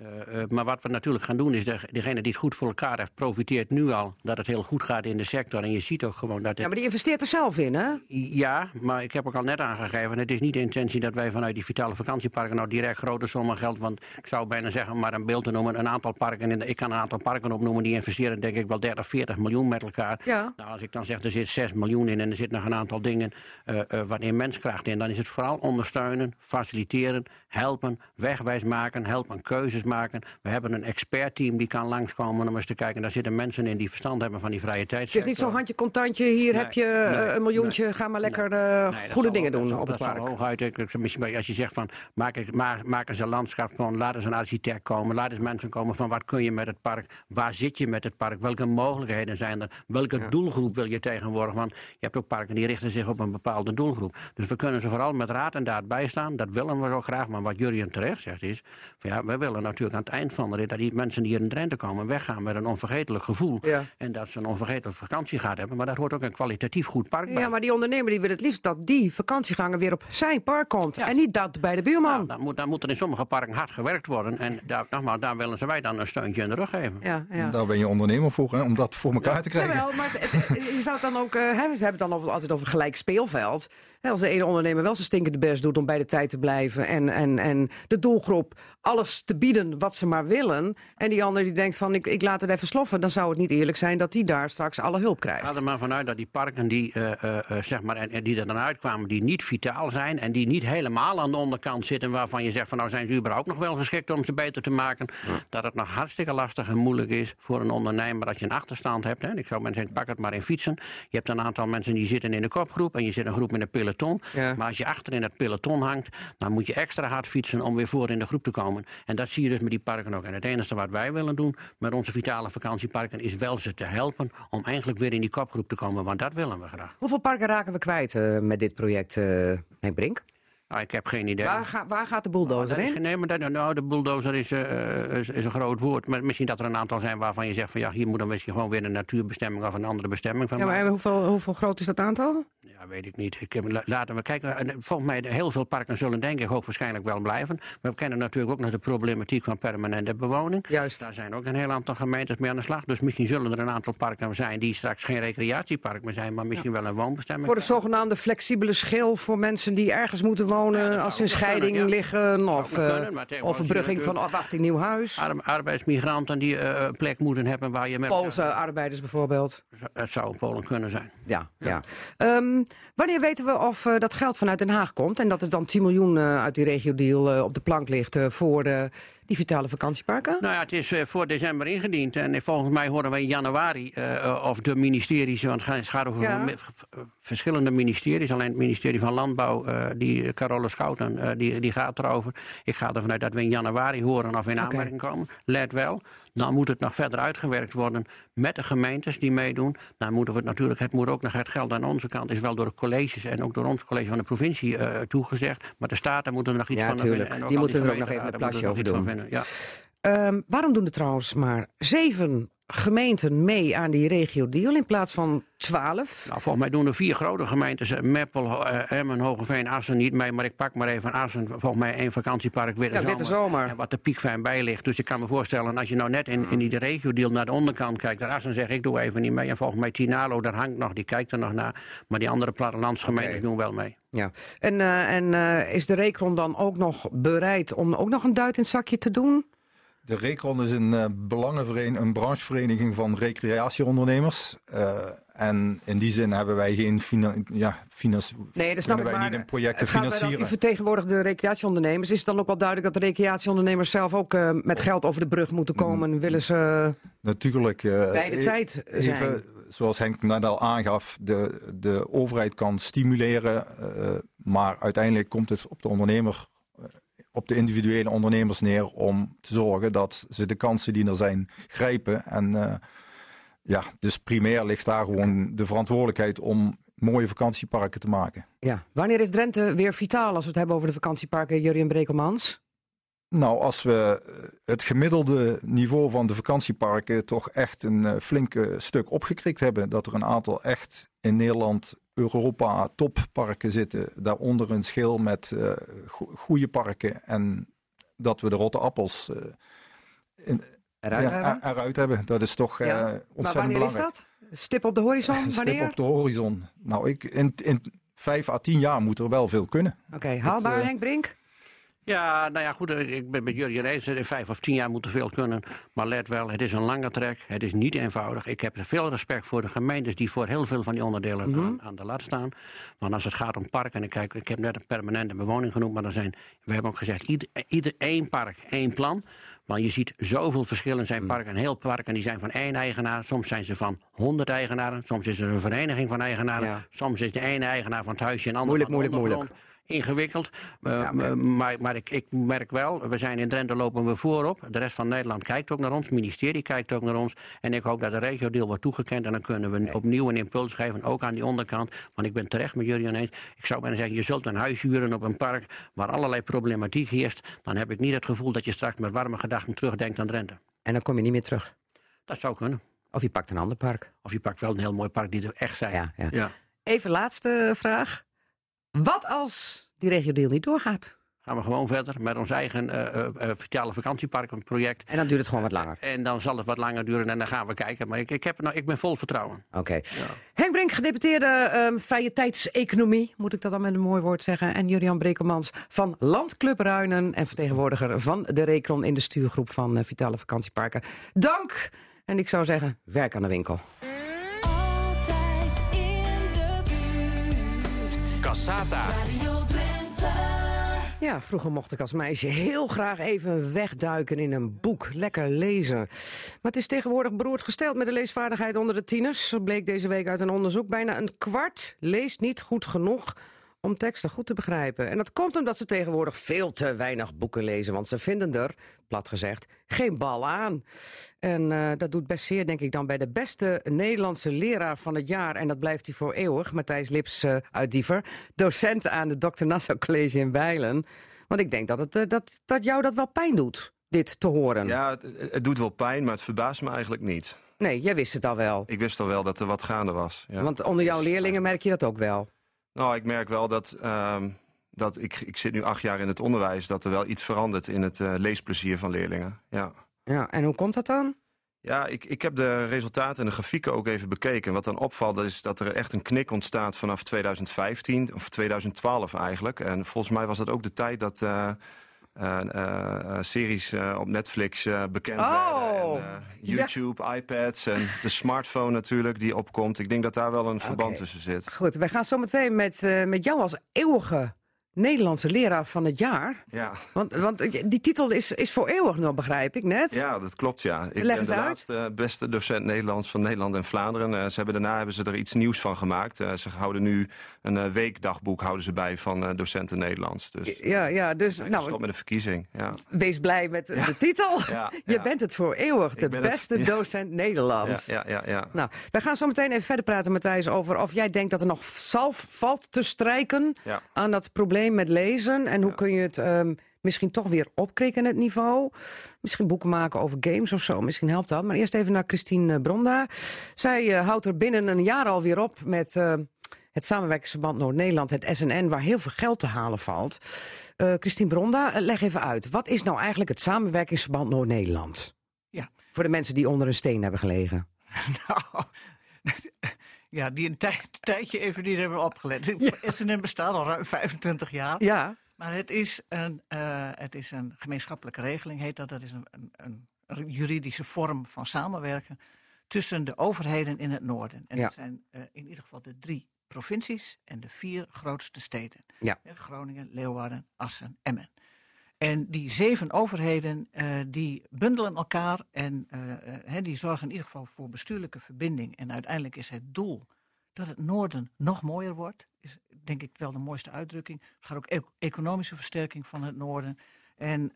Speaker 4: Maar wat we natuurlijk gaan doen is, de, degene die het goed voor elkaar heeft, profiteert nu al dat het heel goed gaat in de sector. En je ziet ook gewoon dat
Speaker 1: ja, maar die investeert er zelf in, hè?
Speaker 4: ja, maar ik heb ook al net aangegeven, het is niet de intentie dat wij vanuit die vitale vakantieparken nou direct grote sommen geld, want ik zou bijna zeggen, maar een beeld te noemen, een aantal parken, en ik kan een aantal parken opnoemen, die investeren denk ik wel 30, 40 miljoen met elkaar.
Speaker 1: Ja.
Speaker 4: Nou, als ik dan zeg, er zit 6 miljoen in en er zit nog een aantal dingen eh eh wat in menskracht in, dan is het vooral ondersteunen, faciliteren, helpen, wegwijs maken, helpen keuzes maken. We hebben een expertteam die kan langskomen om eens te kijken. Daar zitten mensen in die verstand hebben van die vrije tijd.
Speaker 1: Het is niet zo'n handje contantje, hier
Speaker 4: Nee,
Speaker 1: heb je eh,
Speaker 4: nee,
Speaker 1: een miljoentje, ga maar lekker eh, goede dingen doen op het
Speaker 4: dat
Speaker 1: park.
Speaker 4: hooguit, misschien als je zegt van maak, ik- ma- maak eens een landschap van, laat eens een architect komen, laat eens mensen komen van wat kun je met het park, waar zit je met het park, welke mogelijkheden zijn er, welke doelgroep wil je tegenwoordig, want je hebt ook parken die richten zich op een bepaalde doelgroep. Dus we kunnen ze vooral met raad en daad bijstaan, dat willen we ook graag, maar wat Jurien terecht zegt is, van ja, we willen natuurlijk aan het eind van de rit dat die mensen die hier in Drenthe komen weggaan met een onvergetelijk gevoel
Speaker 1: Ja.
Speaker 4: en dat ze een onvergetelijke vakantie gaat hebben, maar daar hoort ook een kwalitatief goed park bij.
Speaker 1: Ja, maar die ondernemer die wil het liefst dat die vakantieganger weer op zijn park komt.
Speaker 4: Ja.
Speaker 1: En niet dat bij de buurman.
Speaker 4: Nou, dan, moet, dan moet er in sommige parken hard gewerkt worden. En daar, nogmaals, daar willen ze wij dan een steuntje in de rug geven.
Speaker 1: ja, ja.
Speaker 5: Daar ben je ondernemer voor, hè, om dat voor elkaar te krijgen.
Speaker 1: Jawel, maar het- het- je zou het dan ook, eh, hè, ze hebben het dan altijd over gelijk speelveld. Als de ene ondernemer wel zijn stinkende best doet om bij de tijd te blijven en, en, en de doelgroep alles te bieden wat ze maar willen. En die ander die denkt van ik, ik laat het even sloffen. Dan zou het niet eerlijk zijn dat die daar straks alle hulp
Speaker 4: Ga
Speaker 1: krijgt.
Speaker 4: er maar vanuit dat die parken die, eh, eh, eh, zeg maar, en, en die er dan uitkwamen, die niet vitaal zijn en die niet helemaal aan de onderkant zitten, waarvan je zegt van nou zijn ze überhaupt nog wel geschikt om ze beter te maken, dat het nog hartstikke lastig en moeilijk is voor een ondernemer als je een achterstand hebt. Hè. Ik zou mensen zeggen, pak het maar in fietsen. Je hebt een aantal mensen die zitten in de kopgroep en je zit een groep in de peloton.
Speaker 1: Ja.
Speaker 4: Maar als je achter in het peloton hangt, dan moet je extra hard fietsen om weer voor in de groep te komen. En dat zie je dus met die parken ook. En het enige wat wij willen doen met onze vitale vakantieparken is wel ze te helpen om eigenlijk weer in die kopgroep te komen, want dat willen we graag.
Speaker 1: Hoeveel parken raken we kwijt eh, met dit project, Henk Brink?
Speaker 4: Nou, ik heb geen idee.
Speaker 1: Waar, ga- waar gaat de
Speaker 4: Nou,
Speaker 1: bulldozer
Speaker 4: is,
Speaker 1: in?
Speaker 4: nee, maar dat, nou, de bulldozer is, eh, is, is een groot woord. Maar misschien dat er een aantal zijn waarvan je zegt van ja, hier moet dan misschien gewoon weer een natuurbestemming of een andere bestemming van
Speaker 1: Ja, maar
Speaker 4: maken.
Speaker 1: hoeveel, hoeveel groot is dat aantal?
Speaker 4: Ja, weet ik niet. Ik heb, la- laten we kijken. En Volgens mij, heel veel parken zullen denk ik ook waarschijnlijk wel blijven. Maar we kennen natuurlijk ook nog de problematiek van permanente bewoning.
Speaker 1: Juist.
Speaker 4: Daar zijn ook een heel aantal gemeentes mee aan de slag. Dus misschien zullen er een aantal parken zijn die straks geen recreatiepark meer zijn, maar misschien wel een woonbestemming.
Speaker 1: Voor de zogenaamde flexibele schil voor mensen die ergens moeten wonen
Speaker 4: Ja,
Speaker 1: als ze in scheiding
Speaker 4: kunnen,
Speaker 1: liggen. Of, eh,
Speaker 4: kunnen, tegenwoordig
Speaker 1: of verbrugging van afwachting nieuw huis.
Speaker 4: Ar- arbeidsmigranten die eh, een plek moeten hebben waar je met
Speaker 1: Poolse arbeiders bijvoorbeeld.
Speaker 4: Het zou in Polen kunnen zijn.
Speaker 1: Ja, ja. Ehm, wanneer weten we of eh, dat geld vanuit Den Haag komt en dat er dan 10 miljoen eh, uit die regio-deal eh, op de plank ligt eh, voor eh, die vitale vakantieparken?
Speaker 4: Nou ja, het is eh, voor december ingediend. En eh, volgens mij horen we in januari eh, of de ministeries, want het gaat- over
Speaker 1: Ja.
Speaker 4: verschillende ministeries. Alleen het ministerie van Landbouw, eh, die eh, Carole Schouten, eh, die, die gaat erover. Ik ga ervan uit dat we in januari horen of in aanmerking komen. Let wel, dan moet het nog verder uitgewerkt worden met de gemeentes die meedoen. Dan moeten we het natuurlijk, het moet ook nog het geld aan onze kant is wel door de colleges en ook door ons college van de provincie eh, toegezegd. Maar de staten moeten er nog iets
Speaker 1: Ja,
Speaker 4: van
Speaker 1: tuurlijk.
Speaker 4: vinden. En
Speaker 1: Die moeten er ook nog even een plasje over
Speaker 4: van vinden. Ja.
Speaker 1: Ehm, waarom doen er trouwens maar zeven gemeenten mee aan die regio-deal in plaats van twaalf?
Speaker 4: Nou, volgens mij doen er vier grote gemeentes, eh, Meppel, eh, Emmen, Hogeveen, Assen niet mee. Maar ik pak maar even Assen, volgens mij één vakantiepark, Witte
Speaker 1: Ja,
Speaker 4: Zomer. En wat de piekfijn bij ligt. Dus ik kan me voorstellen, als je nou net in, in die regio-deal naar de onderkant kijkt. Naar Assen zeg ik, doe even niet mee. En volgens mij Tinalo, daar hangt nog, die kijkt er nog naar. Maar die andere plattelandsgemeentes
Speaker 1: Oké.
Speaker 4: doen wel mee.
Speaker 1: Ja. En, eh, en is de Recron dan ook nog bereid om ook nog een duit in het zakje te doen?
Speaker 5: De Recron is een, eh belangenvereniging, een branchevereniging van recreatieondernemers. Eh, en in die zin hebben wij geen fina ja,
Speaker 1: Nee, dat snap ik
Speaker 5: wij
Speaker 1: maar.
Speaker 5: niet in projecten financieren.
Speaker 1: U vertegenwoordigt de recreatieondernemers. Is het dan ook wel duidelijk dat de recreatieondernemers zelf ook eh, met geld over de brug moeten komen? Willen ze
Speaker 5: Natuurlijk.
Speaker 1: bij de
Speaker 5: e-
Speaker 1: tijd zijn?
Speaker 5: Even, zoals Henk net al aangaf, de, de overheid kan stimuleren, maar uiteindelijk komt het op de ondernemer, op de individuele ondernemers neer om te zorgen dat ze de kansen die er zijn grijpen. En eh, ja, dus primair ligt daar gewoon de verantwoordelijkheid om mooie vakantieparken te maken.
Speaker 1: Ja. Wanneer is Drenthe weer vitaal als we het hebben over de vakantieparken Jurien Brekelmans?
Speaker 5: Nou, als we eh, het gemiddelde niveau van de vakantieparken toch echt een eh, flinke stuk opgekrikt hebben. Dat er een aantal echt in Nederland, Europa topparken zitten. Daaronder een schil met go- goede parken. En dat we de rotte appels eh, in,
Speaker 1: Eruit
Speaker 5: ja,
Speaker 1: hebben?
Speaker 5: eruit hebben. Dat is toch eh,
Speaker 1: Ja.
Speaker 5: Ontzettend
Speaker 1: wanneer is
Speaker 5: belangrijk.
Speaker 1: dat? Stip op de horizon?
Speaker 5: Stip
Speaker 1: Wanneer?
Speaker 5: op de horizon. Nou, ik, in, in vijf à tien jaar moet er wel veel kunnen.
Speaker 1: Oké, haalbaar Henk Brink?
Speaker 4: Ja, nou ja, goed, eh, ik ben met jullie eens. In vijf of tien jaar moet er veel kunnen. Maar let wel, het is een lange trek. Het is niet eenvoudig. Ik heb veel respect voor de gemeentes die voor heel veel van die onderdelen
Speaker 1: Mhm.
Speaker 4: aan, aan de lat staan. Want als het gaat om parken, en kijk, ik heb net een permanente bewoning genoemd, maar er zijn, we hebben ook gezegd, ieder, ieder één park, één plan. Want je ziet zoveel verschillen. zijn
Speaker 1: Mhm.
Speaker 4: parken, een heel park, en die zijn van één eigenaar. Soms zijn ze van honderd eigenaren. Soms is er een vereniging van eigenaren.
Speaker 1: Ja.
Speaker 4: Soms is de ene eigenaar van het huisje en de ander
Speaker 1: Moeilijk,
Speaker 4: van
Speaker 1: moeilijk,
Speaker 4: ondergrond. Ingewikkeld. Uh,
Speaker 1: Ja, oké.
Speaker 4: maar maar ik, ik merk wel, we zijn in Drenthe lopen we voorop. De rest van Nederland kijkt ook naar ons. Het ministerie kijkt ook naar ons. En ik hoop dat de regio-deel wordt toegekend. En dan kunnen we opnieuw een impuls geven, ook aan die onderkant. Want ik ben terecht met jullie ineens. Ik zou bijna zeggen, je zult een huis huren op een park waar allerlei problematiek heerst. Dan heb ik niet het gevoel dat je straks met warme gedachten terugdenkt aan Drenthe.
Speaker 1: En dan kom je niet meer terug.
Speaker 4: Dat zou kunnen.
Speaker 1: Of je pakt een ander park.
Speaker 4: Of je pakt wel een heel mooi park die er echt zijn.
Speaker 1: Ja, ja.
Speaker 4: Ja.
Speaker 1: Even laatste vraag. Wat als die regio-deal niet doorgaat?
Speaker 4: gaan we gewoon verder met ons eigen uh, uh, Vitale vakantieparkenproject.
Speaker 1: En dan duurt het gewoon wat langer?
Speaker 4: en dan zal het wat langer duren en dan gaan we kijken. Maar ik, ik, heb, nou, ik ben vol vertrouwen.
Speaker 1: Oké. Ja. Henk Brink, gedeputeerde um, vrije tijdseconomie, moet ik dat dan met een mooi woord zeggen. En Julian Brekelmans van Landclub Ruinen en vertegenwoordiger van de Recron in de stuurgroep van Vitale Vakantieparken. Dank! En ik zou zeggen, werk aan de winkel.
Speaker 2: Cassata.
Speaker 1: Ja, vroeger mocht ik als meisje heel graag even wegduiken in een boek. Lekker lezen. Maar het is tegenwoordig beroerd gesteld met de leesvaardigheid onder de tieners. Zo bleek deze week uit een onderzoek. Bijna een kwart leest niet goed genoeg om teksten goed te begrijpen. En dat komt omdat ze tegenwoordig veel te weinig boeken lezen. Want ze vinden er, plat gezegd, geen bal aan. En uh, dat doet best zeer, denk ik, dan bij de beste Nederlandse leraar van het jaar. En dat blijft hij voor eeuwig, Matthijs Lips uh, uit Diever. Docent aan het Dr. Nassau College in Bijlen. Want ik denk dat, het, uh, dat, dat jou dat wel pijn doet, dit te horen.
Speaker 3: Ja, het, het, doet wel pijn, maar het verbaast me eigenlijk niet.
Speaker 1: Nee, jij wist het al wel.
Speaker 3: Ik wist al wel dat er wat gaande was. Ja.
Speaker 1: Want onder jouw leerlingen merk je dat ook wel?
Speaker 3: Nou, ik merk wel dat, um, dat ik, ik zit nu acht jaar in het onderwijs... dat er wel iets verandert in het uh, leesplezier van leerlingen. Ja.
Speaker 1: ja, en hoe komt dat dan?
Speaker 3: Ja, ik, ik heb de resultaten en de grafieken ook even bekeken. Wat dan opvalt is dat er echt een knik ontstaat vanaf 2015, of 2012 eigenlijk. En volgens mij was dat ook de tijd dat... Uh, series op Netflix bekend
Speaker 1: oh,
Speaker 3: werden. En, YouTube, ja. iPads en de smartphone natuurlijk die opkomt. Ik denk dat daar wel een verband okay. tussen zit.
Speaker 1: Goed, wij gaan zo meteen met, met jou als eeuwige Nederlandse leraar van het jaar.
Speaker 3: Ja.
Speaker 1: Want, want die titel is, is voor eeuwig nog, begrijp ik net.
Speaker 3: Ja, dat klopt, ja. Ik
Speaker 1: Leg
Speaker 3: ben de
Speaker 1: uit.
Speaker 3: laatste beste docent Nederlands van Nederland en Vlaanderen. Uh, ze hebben, daarna hebben ze er iets nieuws van gemaakt. Uh, ze houden nu een uh, weekdagboek houden ze bij van docenten Nederlands. Dus,
Speaker 1: ja, ja, dus...
Speaker 3: nou, stop met de verkiezing, ja.
Speaker 1: Wees blij met ja. de titel.
Speaker 3: Ja,
Speaker 1: Je bent het voor eeuwig, de beste
Speaker 3: het,
Speaker 1: docent Nederlands.
Speaker 3: Ja, ja, ja,
Speaker 1: Nou, wij gaan zo meteen even verder praten, Matthijs, over of jij denkt dat er nog zalf valt te strijken aan dat probleem met lezen. En hoe kun je het um, misschien toch weer opkrikken, het niveau? Misschien boeken maken over games of zo. Misschien helpt dat. Maar eerst even naar Christine Bronda. Zij uh, houdt er binnen een jaar alweer op met uh, het samenwerkingsverband Noord-Nederland, het SNN, waar heel veel geld te halen valt. Uh, Christine Bronda, leg even uit. Wat is nou eigenlijk het samenwerkingsverband Noord-Nederland?
Speaker 6: Ja.
Speaker 1: Voor de mensen die onder een steen hebben gelegen.
Speaker 6: nou, ja, die een tijd, tijdje even niet hebben opgelet. Ja. SNN bestaat al ruim 25 jaar.
Speaker 1: Ja.
Speaker 6: Maar het is, een, uh, het is een gemeenschappelijke regeling, heet dat. Dat is een, een, een juridische vorm van samenwerken tussen de overheden in het noorden. En
Speaker 1: Ja.
Speaker 6: dat zijn uh, in ieder geval de drie provincies en de vier grootste steden.
Speaker 1: Ja.
Speaker 6: Eh, Groningen, Leeuwarden, Assen, Emmen. En die zeven overheden uh, die bundelen elkaar en uh, uh, die zorgen in ieder geval voor bestuurlijke verbinding. En uiteindelijk is het doel dat het noorden nog mooier wordt. Is denk ik wel de mooiste uitdrukking. Het gaat ook e economische versterking van het noorden. En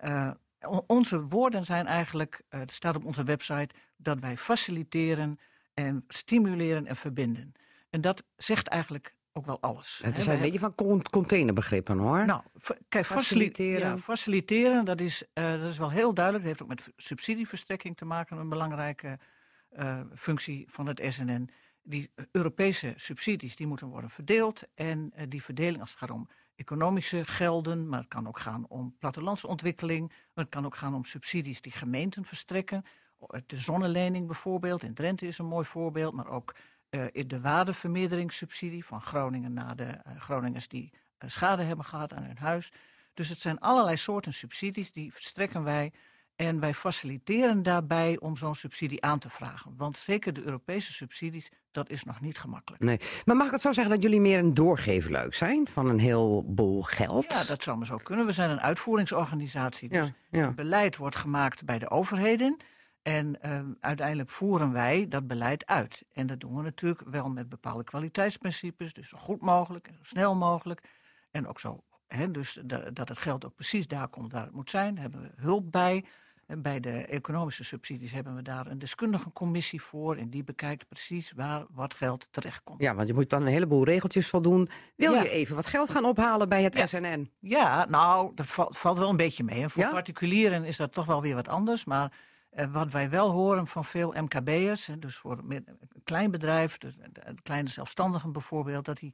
Speaker 6: onze woorden zijn eigenlijk, het staat op onze website, dat wij faciliteren en stimuleren en verbinden. En dat zegt eigenlijk ook wel alles.
Speaker 1: Het is een beetje van con containerbegrippen hoor.
Speaker 6: Nou, kijk, faciliteren. Ja, faciliteren, dat is, uh, dat is wel heel duidelijk. Dat heeft ook met subsidieverstrekking te maken, een belangrijke uh, functie van het SNN. Die Europese subsidies die moeten worden verdeeld. En uh, die verdeling, als het gaat om economische gelden, maar het kan ook gaan om plattelandsontwikkeling. Maar het kan ook gaan om subsidies die gemeenten verstrekken. De zonnelening bijvoorbeeld, in Drenthe is een mooi voorbeeld, maar ook uh, de waardevermeerderingssubsidie van Groningen naar de uh, Groningers die uh, schade hebben gehad aan hun huis. Dus het zijn allerlei soorten subsidies die verstrekken wij en wij faciliteren daarbij om zo'n subsidie aan te vragen. Want zeker de Europese subsidies, dat is nog niet gemakkelijk.
Speaker 1: Nee. Maar mag ik het zo zeggen dat jullie meer een doorgeefluik zijn van een heleboel geld?
Speaker 6: Ja, dat zou maar zo kunnen. We zijn een uitvoeringsorganisatie. Dus
Speaker 1: ja, ja.
Speaker 6: het beleid wordt gemaakt bij de overheden. En uh, uiteindelijk voeren wij dat beleid uit. En dat doen we natuurlijk wel met bepaalde kwaliteitsprincipes. Dus zo goed mogelijk en zo snel mogelijk. En ook zo, hè, dus dat, dat het geld ook precies daar komt waar het moet zijn. Daar hebben we hulp bij. En bij de economische subsidies hebben we daar een deskundige commissie voor. En die bekijkt precies waar wat geld terechtkomt.
Speaker 1: Ja, want je moet dan een heleboel regeltjes voldoen. Wil ja. je even wat geld gaan ophalen bij het
Speaker 6: ja.
Speaker 1: SNN?
Speaker 6: Ja, nou, dat valt, valt wel een beetje mee. En voor
Speaker 1: ja?
Speaker 6: particulieren is dat toch wel weer wat anders. Maar wat wij wel horen van veel MKB'ers, dus voor een klein bedrijf, dus kleine zelfstandigen bijvoorbeeld, dat die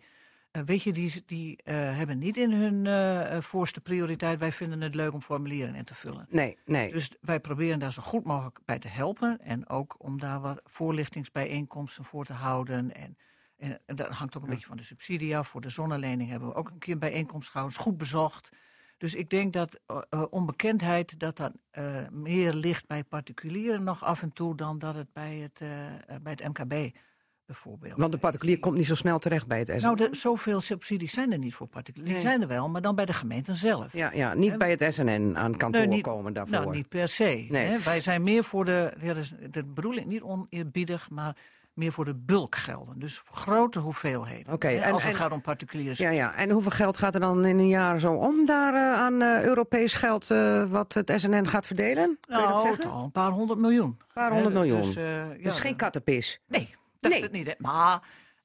Speaker 6: eh, weet je, die, die eh, hebben niet in hun eh, eh, voorste prioriteit... wij vinden het leuk om formulieren in te vullen.
Speaker 1: Nee, nee.
Speaker 6: Dus wij proberen daar zo goed mogelijk bij te helpen. En ook om daar wat voorlichtingsbijeenkomsten voor te houden. En, en, en dat hangt ook een beetje van de subsidie af. Voor de zonnelening hebben we ook een keer een bijeenkomst gehouden. Is goed bezocht. Dus ik denk dat eh, eh, onbekendheid dat dat eh, meer ligt bij particulieren nog af en toe dan dat het bij het, bij het MKB bijvoorbeeld.
Speaker 1: Want de particulier komt niet zo snel terecht bij het SNN.
Speaker 6: Nou, de, zoveel subsidies zijn er niet voor particulieren. Die
Speaker 1: Nee.
Speaker 6: zijn er wel, maar dan bij de gemeenten zelf.
Speaker 1: Ja, ja, niet bij het SNN aan kantoor
Speaker 6: Nee, niet-
Speaker 1: komen daarvoor.
Speaker 6: Nou, niet per se.
Speaker 1: Nee.
Speaker 6: Hè? Wij zijn meer voor de, ja, dat, is, dat bedoel ik niet oneerbiedig, maar meer voor de bulkgelden. Dus voor grote hoeveelheden.
Speaker 1: Oké, en-
Speaker 6: als het
Speaker 1: en-
Speaker 6: gaat om particuliere
Speaker 1: Ja, ja. En hoeveel geld gaat er dan in een jaar zo om daar eh, aan eh, Europees geld eh, wat het SNN gaat verdelen? Kun je dat
Speaker 6: Nou,
Speaker 1: zeggen?
Speaker 6: toch, een paar honderd miljoen.
Speaker 1: Een paar honderd miljoen.
Speaker 6: Dus, ja,
Speaker 1: is geen kattenpis.
Speaker 6: Nee, dat
Speaker 1: Nee.
Speaker 6: het niet. hè. Maar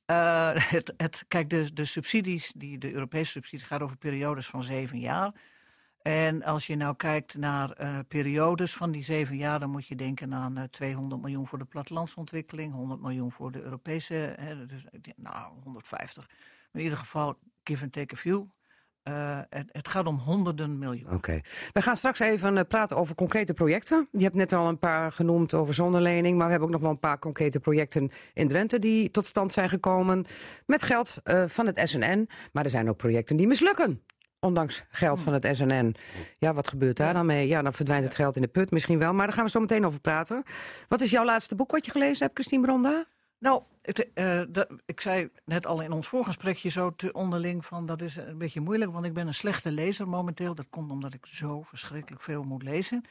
Speaker 6: het, het, kijk, de, de subsidies, die, de Europese subsidies, gaat over periodes van zeven jaar. En als je nou kijkt naar eh, periodes van die zeven jaar, dan moet je denken aan eh 200 miljoen voor de plattelandsontwikkeling, 100 miljoen voor de Europese, hè, dus denk, nou 150. In ieder geval, give and take a few. Eh, het, gaat om honderden miljoen.
Speaker 1: Oké. We gaan straks even eh, praten over concrete projecten. Je hebt net al een paar genoemd over zonnelening. Maar we hebben ook nog wel een paar concrete projecten in Drenthe die tot stand zijn gekomen. Met geld eh, van het SNN. Maar er zijn ook projecten die mislukken. Ondanks geld van het SNN. Ja, wat gebeurt daar dan mee? Ja, dan verdwijnt het geld in de put misschien wel. Maar daar gaan we zo meteen over praten. Wat is jouw laatste boek wat je gelezen hebt, Christine Bronda?
Speaker 6: Nou, het, eh, dat, ik zei net al in ons voorgesprekje zo te onderling van dat is een beetje moeilijk, want ik ben een slechte lezer momenteel. Dat komt omdat ik zo verschrikkelijk veel moet lezen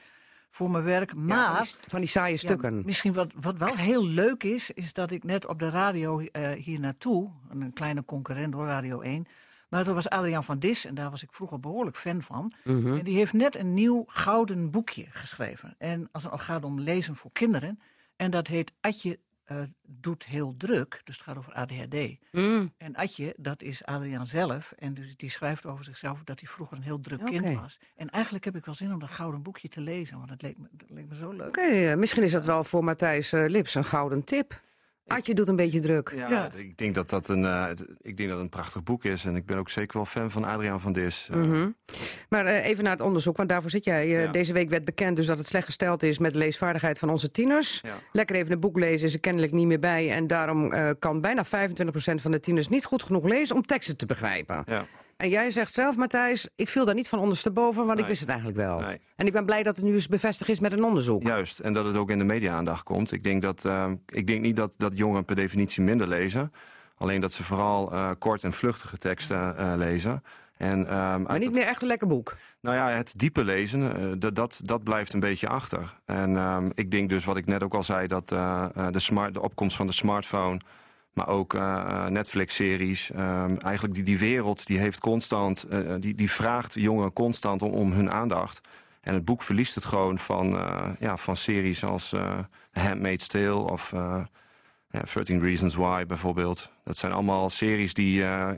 Speaker 6: voor mijn werk.
Speaker 1: Ja,
Speaker 6: Maar
Speaker 1: van, die, van die saaie
Speaker 6: ja,
Speaker 1: stukken.
Speaker 6: misschien wat, wat wel heel leuk is, is dat ik net op de radio eh, hier naartoe, een kleine concurrent door Radio 1, maar dat was Adriaan van Dis en daar was ik vroeger behoorlijk fan van.
Speaker 1: Mhm.
Speaker 6: En die heeft net een nieuw gouden boekje geschreven. En als het al gaat om lezen voor kinderen, en dat heet Atje eh, doet heel druk, dus het gaat over ADHD.
Speaker 1: Mm.
Speaker 6: En Atje, dat is Adriaan zelf. En dus die schrijft over zichzelf dat hij vroeger een heel druk kind was. En eigenlijk heb ik wel zin om dat gouden boekje te lezen, want dat leek me, dat leek me zo leuk.
Speaker 1: Oké, eh, misschien is dat wel voor Matthijs eh, Lips een gouden tip. Adje doet een beetje druk.
Speaker 3: Ja,
Speaker 6: Ja.
Speaker 3: ik denk dat dat een, eh, ik denk dat een prachtig boek is. En ik ben ook zeker wel fan van Adriaan van Dis. Eh,
Speaker 1: Mhm. Maar eh, even naar het onderzoek, want daarvoor zit jij.
Speaker 3: Ja.
Speaker 1: Deze week werd bekend dus dat het slecht gesteld is met de leesvaardigheid van onze tieners.
Speaker 3: Ja.
Speaker 1: Lekker even een boek lezen is er kennelijk niet meer bij. En daarom eh, kan bijna 25% van de tieners niet goed genoeg lezen om teksten te begrijpen.
Speaker 3: Ja.
Speaker 1: En jij zegt zelf, Matthijs, ik viel daar niet van ondersteboven, want ik wist het eigenlijk wel.
Speaker 3: Nee.
Speaker 1: En ik ben blij dat het nu eens bevestigd is met een onderzoek.
Speaker 3: Juist, en dat het ook in de media-aandacht komt. Ik denk, dat, eh, ik denk niet dat, dat jongeren per definitie minder lezen. Alleen dat ze vooral eh, kort en vluchtige teksten eh, lezen. En, ehm,
Speaker 1: Maar niet
Speaker 3: het-
Speaker 1: meer echt een lekker boek.
Speaker 3: Nou ja, het diepe lezen, dat, dat, dat blijft een beetje achter. En ehm, ik denk dus, wat ik net ook al zei, dat de, smart, de opkomst van de smartphone... maar ook eh, Netflix-series, ehm, eigenlijk die, die wereld, die heeft constant... eh, die, die vraagt jongeren constant om, om hun aandacht. En het boek verliest het gewoon van, eh, ja, van series als eh Handmaid's Tale of eh ja, 13 Reasons Why bijvoorbeeld. Dat zijn allemaal series die eh,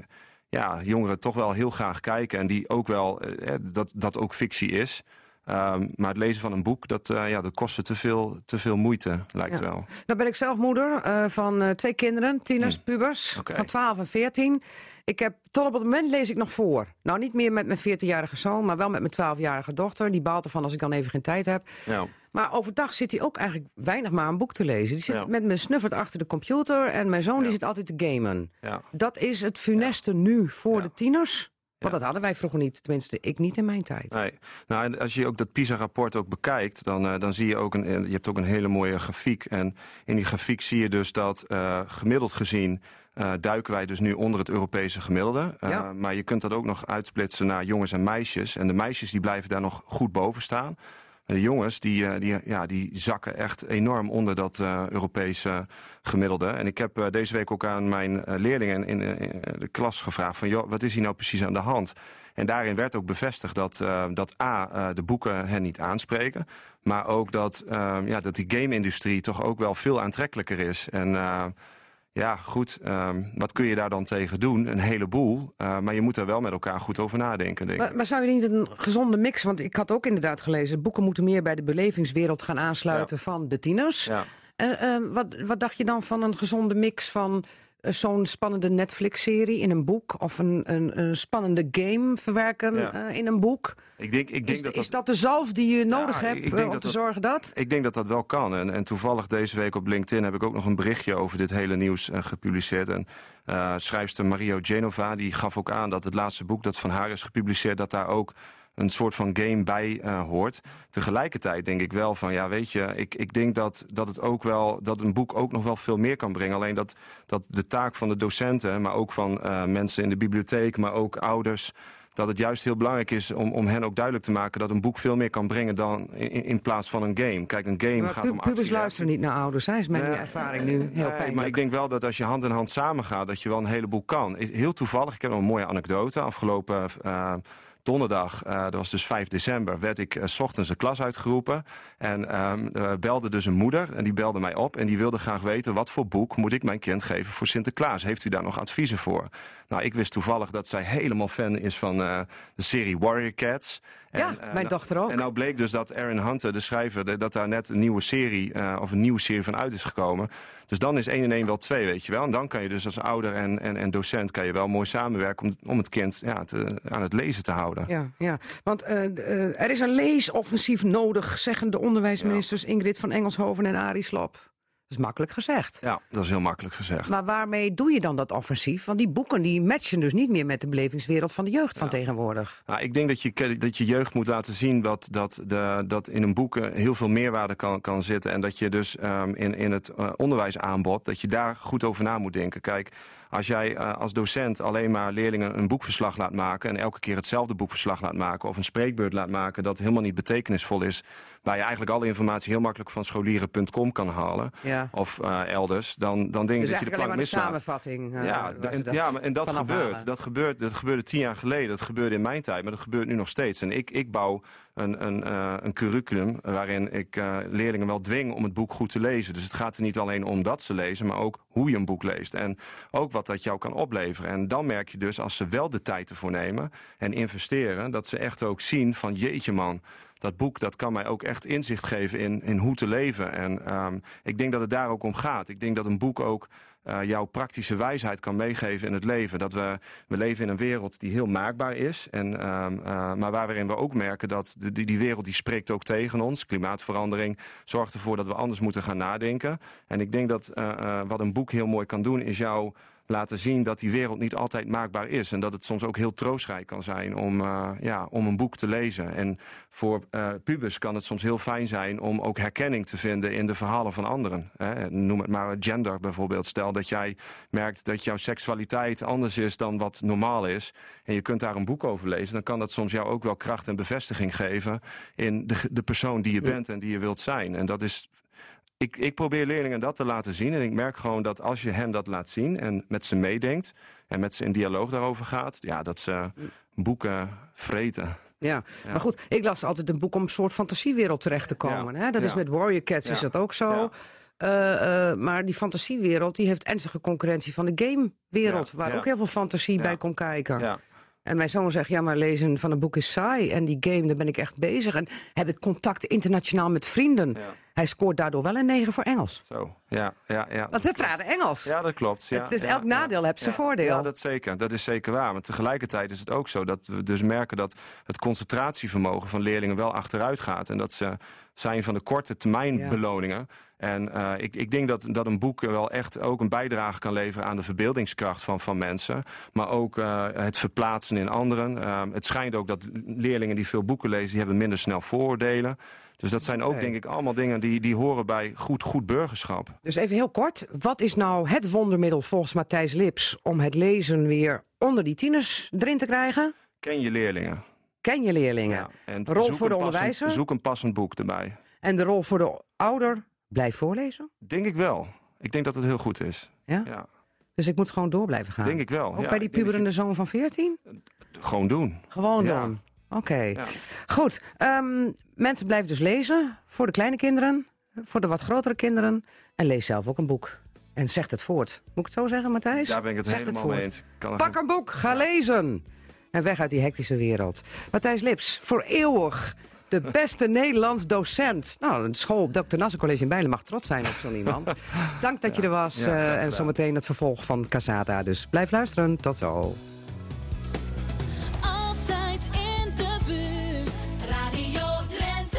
Speaker 3: ja, jongeren toch wel heel graag kijken. En die ook wel, eh, dat, dat ook fictie is. Ehm, maar het lezen van een boek, dat, eh, ja, dat kostte te veel, te veel moeite, lijkt
Speaker 1: Ja.
Speaker 3: wel.
Speaker 1: Nou ben ik zelf moeder eh, van eh, twee kinderen, tieners, pubers,
Speaker 3: Hm. Oké.
Speaker 1: van 12 en 14. Ik heb, tot op het moment lees ik nog voor. Nou, niet meer met mijn 14-jarige zoon, maar wel met mijn 12-jarige dochter. Die baalt ervan als ik dan even geen tijd heb.
Speaker 3: Ja.
Speaker 1: Maar overdag zit hij ook eigenlijk weinig maar een boek te lezen. Die zit
Speaker 3: Ja.
Speaker 1: met mijn snuffert achter de computer en mijn zoon die zit altijd te gamen.
Speaker 3: Ja.
Speaker 1: Dat is het funeste nu voor de tieners. Want dat hadden wij vroeger niet. Tenminste, ik niet in mijn tijd.
Speaker 3: Nee. Nou, en als je ook dat PISA-rapport ook bekijkt, dan, eh, dan zie je ook een, je hebt ook een hele mooie grafiek. En in die grafiek zie je dus dat eh, gemiddeld gezien eh, duiken wij dus nu onder het Europese gemiddelde.
Speaker 1: Ja.
Speaker 3: Maar je kunt dat ook nog uitsplitsen naar jongens en meisjes. En de meisjes die blijven daar nog goed boven staan. De jongens die, eh, die, ja, die zakken echt enorm onder dat eh, Europese gemiddelde. En ik heb eh, deze week ook aan mijn leerlingen in, in, de klas gevraagd van... joh, wat is hier nou precies aan de hand? En daarin werd ook bevestigd dat, dat A, de boeken hen niet aanspreken... maar ook dat, ja, dat die game-industrie toch ook wel veel aantrekkelijker is. En ja, goed, eh, wat kun je daar dan tegen doen? Een heleboel. Eh, maar je moet er wel met elkaar goed over nadenken, denk ik.
Speaker 1: Maar, maar zou je niet een gezonde mix... Want ik had ook inderdaad gelezen... boeken moeten meer bij de belevingswereld gaan aansluiten van de tieners.
Speaker 3: Ja.
Speaker 1: Eh, eh, wat, wat dacht je dan van een gezonde mix van zo'n spannende Netflix-serie in een boek of een, een, een spannende game verwerken
Speaker 3: Ja.
Speaker 1: eh, in een boek?
Speaker 3: Ik denk, ik denk
Speaker 1: Is,
Speaker 3: dat
Speaker 1: is dat de zalf die je nodig hebt eh, om
Speaker 3: dat
Speaker 1: te
Speaker 3: dat-
Speaker 1: zorgen dat?
Speaker 3: Ik denk dat dat wel kan. En, en toevallig deze week op LinkedIn heb ik ook nog een berichtje over dit hele nieuws eh, gepubliceerd. En eh, schrijfster Mario Genova die gaf ook aan dat het laatste boek dat van haar is gepubliceerd, dat daar ook een soort van game bij eh, hoort. Tegelijkertijd denk ik wel van, ja weet je, ik, ik denk dat, dat het ook wel, dat een boek ook nog wel veel meer kan brengen. Alleen dat, dat de taak van de docenten, maar ook van eh, mensen in de bibliotheek, maar ook ouders dat het juist heel belangrijk is om, om hen ook duidelijk te maken dat een boek veel meer kan brengen dan in, in plaats van een game. Kijk, een game
Speaker 1: Maar
Speaker 3: gaat om
Speaker 1: pubers
Speaker 3: actie.
Speaker 1: luisteren niet naar ouders, hè? is mijn
Speaker 3: Nee,
Speaker 1: ervaring nu heel
Speaker 3: Nee,
Speaker 1: pijnlijk.
Speaker 3: maar ik denk wel dat als je hand in hand samen gaat, dat je wel een heleboel kan. Heel toevallig, ik heb een mooie anekdote. Afgelopen eh, donderdag, eh, dat was dus 5 december, werd ik eh, 's ochtends de klas uitgeroepen. En ehm, eh, belde dus een moeder en die belde mij op en die wilde graag weten wat voor boek moet ik mijn kind geven voor Sinterklaas. Heeft u daar nog adviezen voor? Nou, ik wist toevallig dat zij helemaal fan is van eh, de serie Warrior Cats.
Speaker 1: Ja,
Speaker 3: En, eh,
Speaker 1: mijn
Speaker 3: nou-
Speaker 1: dochter ook.
Speaker 3: En nou bleek dus dat Aaron Hunter, de schrijver, dat daar net een nieuwe serie eh, of een nieuwe serie van uit is gekomen. Dus dan is 1 en 1 wel 2, weet je wel. En dan kan je dus als ouder en, en, en docent kan je wel mooi samenwerken om, om het kind ja, te, aan het lezen te houden.
Speaker 1: Ja, ja. want eh, er is een leesoffensief nodig, zeggen de onderwijsministers Ingrid van Engelshoven en Arie Slob. Dat is makkelijk gezegd.
Speaker 3: Ja, dat is heel makkelijk gezegd.
Speaker 1: Maar waarmee doe je dan dat offensief? Want die boeken die matchen dus niet meer met de belevingswereld van de jeugd van tegenwoordig.
Speaker 3: Nou, ik denk dat je, dat je jeugd moet laten zien dat, dat, de, dat in een boek eh, heel veel meerwaarde kan, kan zitten. En dat je dus ehm, in, in het eh, onderwijsaanbod, dat je daar goed over na moet denken. Kijk, als jij eh, als docent alleen maar leerlingen een boekverslag laat maken... en elke keer hetzelfde boekverslag laat maken... of een spreekbeurt laat maken dat helemaal niet betekenisvol is... waar je eigenlijk alle informatie heel makkelijk van scholieren.com kan halen...
Speaker 1: Ja.
Speaker 3: of eh, elders, dan, dan denk ik
Speaker 1: Dus
Speaker 3: dat je de plank mislaat.
Speaker 1: samenvatting. eh,
Speaker 3: Ja, en, ja, maar, en dat gebeurt. Dat, gebeurt. dat gebeurde tien jaar geleden. Dat gebeurde in mijn tijd, maar dat gebeurt nu nog steeds. En ik, ik bouw een, een, eh, een curriculum waarin ik eh, leerlingen wel dwing om het boek goed te lezen. Dus het gaat er niet alleen om dat ze lezen, maar ook hoe je een boek leest. En ook wat dat jou kan opleveren. En dan merk je dus, als ze wel de tijd ervoor nemen en investeren, dat ze echt ook zien van jeetje man dat boek dat kan mij ook echt inzicht geven in, in hoe te leven. En ehm, ik denk dat het daar ook om gaat. Ik denk dat een boek ook eh, jouw praktische wijsheid kan meegeven in het leven. Dat we, we leven in een wereld die heel maakbaar is. En, ehm, eh, maar waarin we ook merken dat de, die, die wereld die spreekt ook tegen ons. Klimaatverandering zorgt ervoor dat we anders moeten gaan nadenken. En ik denk dat eh, wat een boek heel mooi kan doen, is jou laten zien dat die wereld niet altijd maakbaar is. En dat het soms ook heel troostrijk kan zijn om, eh, ja, om een boek te lezen. En voor eh, pubers kan het soms heel fijn zijn om ook herkenning te vinden in de verhalen van anderen. Hè. Noem het maar gender bijvoorbeeld. Stel dat jij merkt dat jouw seksualiteit anders is dan wat normaal is. En je kunt daar een boek over lezen. Dan kan dat soms jou ook wel kracht en bevestiging geven in de, de persoon die je bent en die je wilt zijn. En dat is ik, ik probeer leerlingen dat te laten zien. En ik merk gewoon dat als je hen dat laat zien en met ze meedenkt... en met ze in dialoog daarover gaat... ja, dat ze boeken vreten.
Speaker 1: Ja. maar goed, ik las altijd een boek om een soort fantasiewereld terecht te komen.
Speaker 3: Ja.
Speaker 1: Hè? Dat is met Warrior Cats is dat ook zo. Eh, eh, maar die fantasiewereld die heeft ernstige concurrentie van de gamewereld... Waar ook heel veel fantasie bij komt kijken.
Speaker 3: Ja.
Speaker 1: En mijn zoon zegt, ja, maar lezen van een boek is saai. En die game, daar ben ik echt bezig. En heb ik contact internationaal met vrienden.
Speaker 3: Ja.
Speaker 1: Hij scoort daardoor wel een 9 voor Engels.
Speaker 3: Zo, ja, ja, ja.
Speaker 1: Want we praten Engels.
Speaker 3: Ja, dat klopt. Ja,
Speaker 1: Het is
Speaker 3: ja,
Speaker 1: elk
Speaker 3: ja.
Speaker 1: nadeel heeft zijn
Speaker 3: Ja.
Speaker 1: voordeel.
Speaker 3: Ja, dat zeker. Dat is zeker waar. Maar tegelijkertijd is het ook zo dat we dus merken dat het concentratievermogen van leerlingen wel achteruit gaat. En dat ze zijn van de korte termijn
Speaker 1: Ja.
Speaker 3: beloningen. En eh, ik, ik denk dat, dat een boek wel echt ook een bijdrage kan leveren aan de verbeeldingskracht van, van mensen. Maar ook eh, het verplaatsen in anderen. Eh, het schijnt ook dat leerlingen die veel boeken lezen, die hebben minder snel vooroordelen. Dus dat zijn ook, denk ik, allemaal dingen die, die horen bij goed, goed burgerschap.
Speaker 1: Dus even heel kort. Wat is nou het wondermiddel volgens Matthijs Lips... om het lezen weer onder die tieners erin te krijgen?
Speaker 3: Ken je leerlingen.
Speaker 1: Ken je leerlingen.
Speaker 3: Ja, en
Speaker 1: Rol voor de
Speaker 3: passend-
Speaker 1: onderwijzer?
Speaker 3: Zoek een passend boek erbij.
Speaker 1: En de rol voor de ouder, blijf voorlezen.
Speaker 3: Denk ik wel. Ik denk dat het heel goed is.
Speaker 1: Ja?
Speaker 3: Ja,
Speaker 1: Dus ik moet gewoon door blijven gaan.
Speaker 3: denk ik wel.
Speaker 1: Ook
Speaker 3: Ja,
Speaker 1: bij die puberende zoon van 14?
Speaker 3: je- Gewoon doen.
Speaker 1: Gewoon dan. Oké. Goed. ehm, mensen blijven dus lezen. Voor de kleine kinderen. Voor de wat grotere kinderen. En lees zelf ook een boek. En zegt het voort. Moet ik het zo zeggen, Matthijs?
Speaker 3: Daar ben ik het helemaal
Speaker 1: voort.
Speaker 3: mee eens. Kan
Speaker 1: Pak een boek, ga lezen. En weg uit die hectische wereld. Matthijs Lips, voor eeuwig de beste Nederlands docent. Nou, een school, Dr. Nassen College in Bijlen mag trots zijn op zo'n iemand. Dank dat je er was.
Speaker 3: Ja,
Speaker 1: eh, en zometeen het vervolg van Casata. Dus blijf luisteren. Tot zo.
Speaker 2: Altijd in de buurt. Radio Drenthe.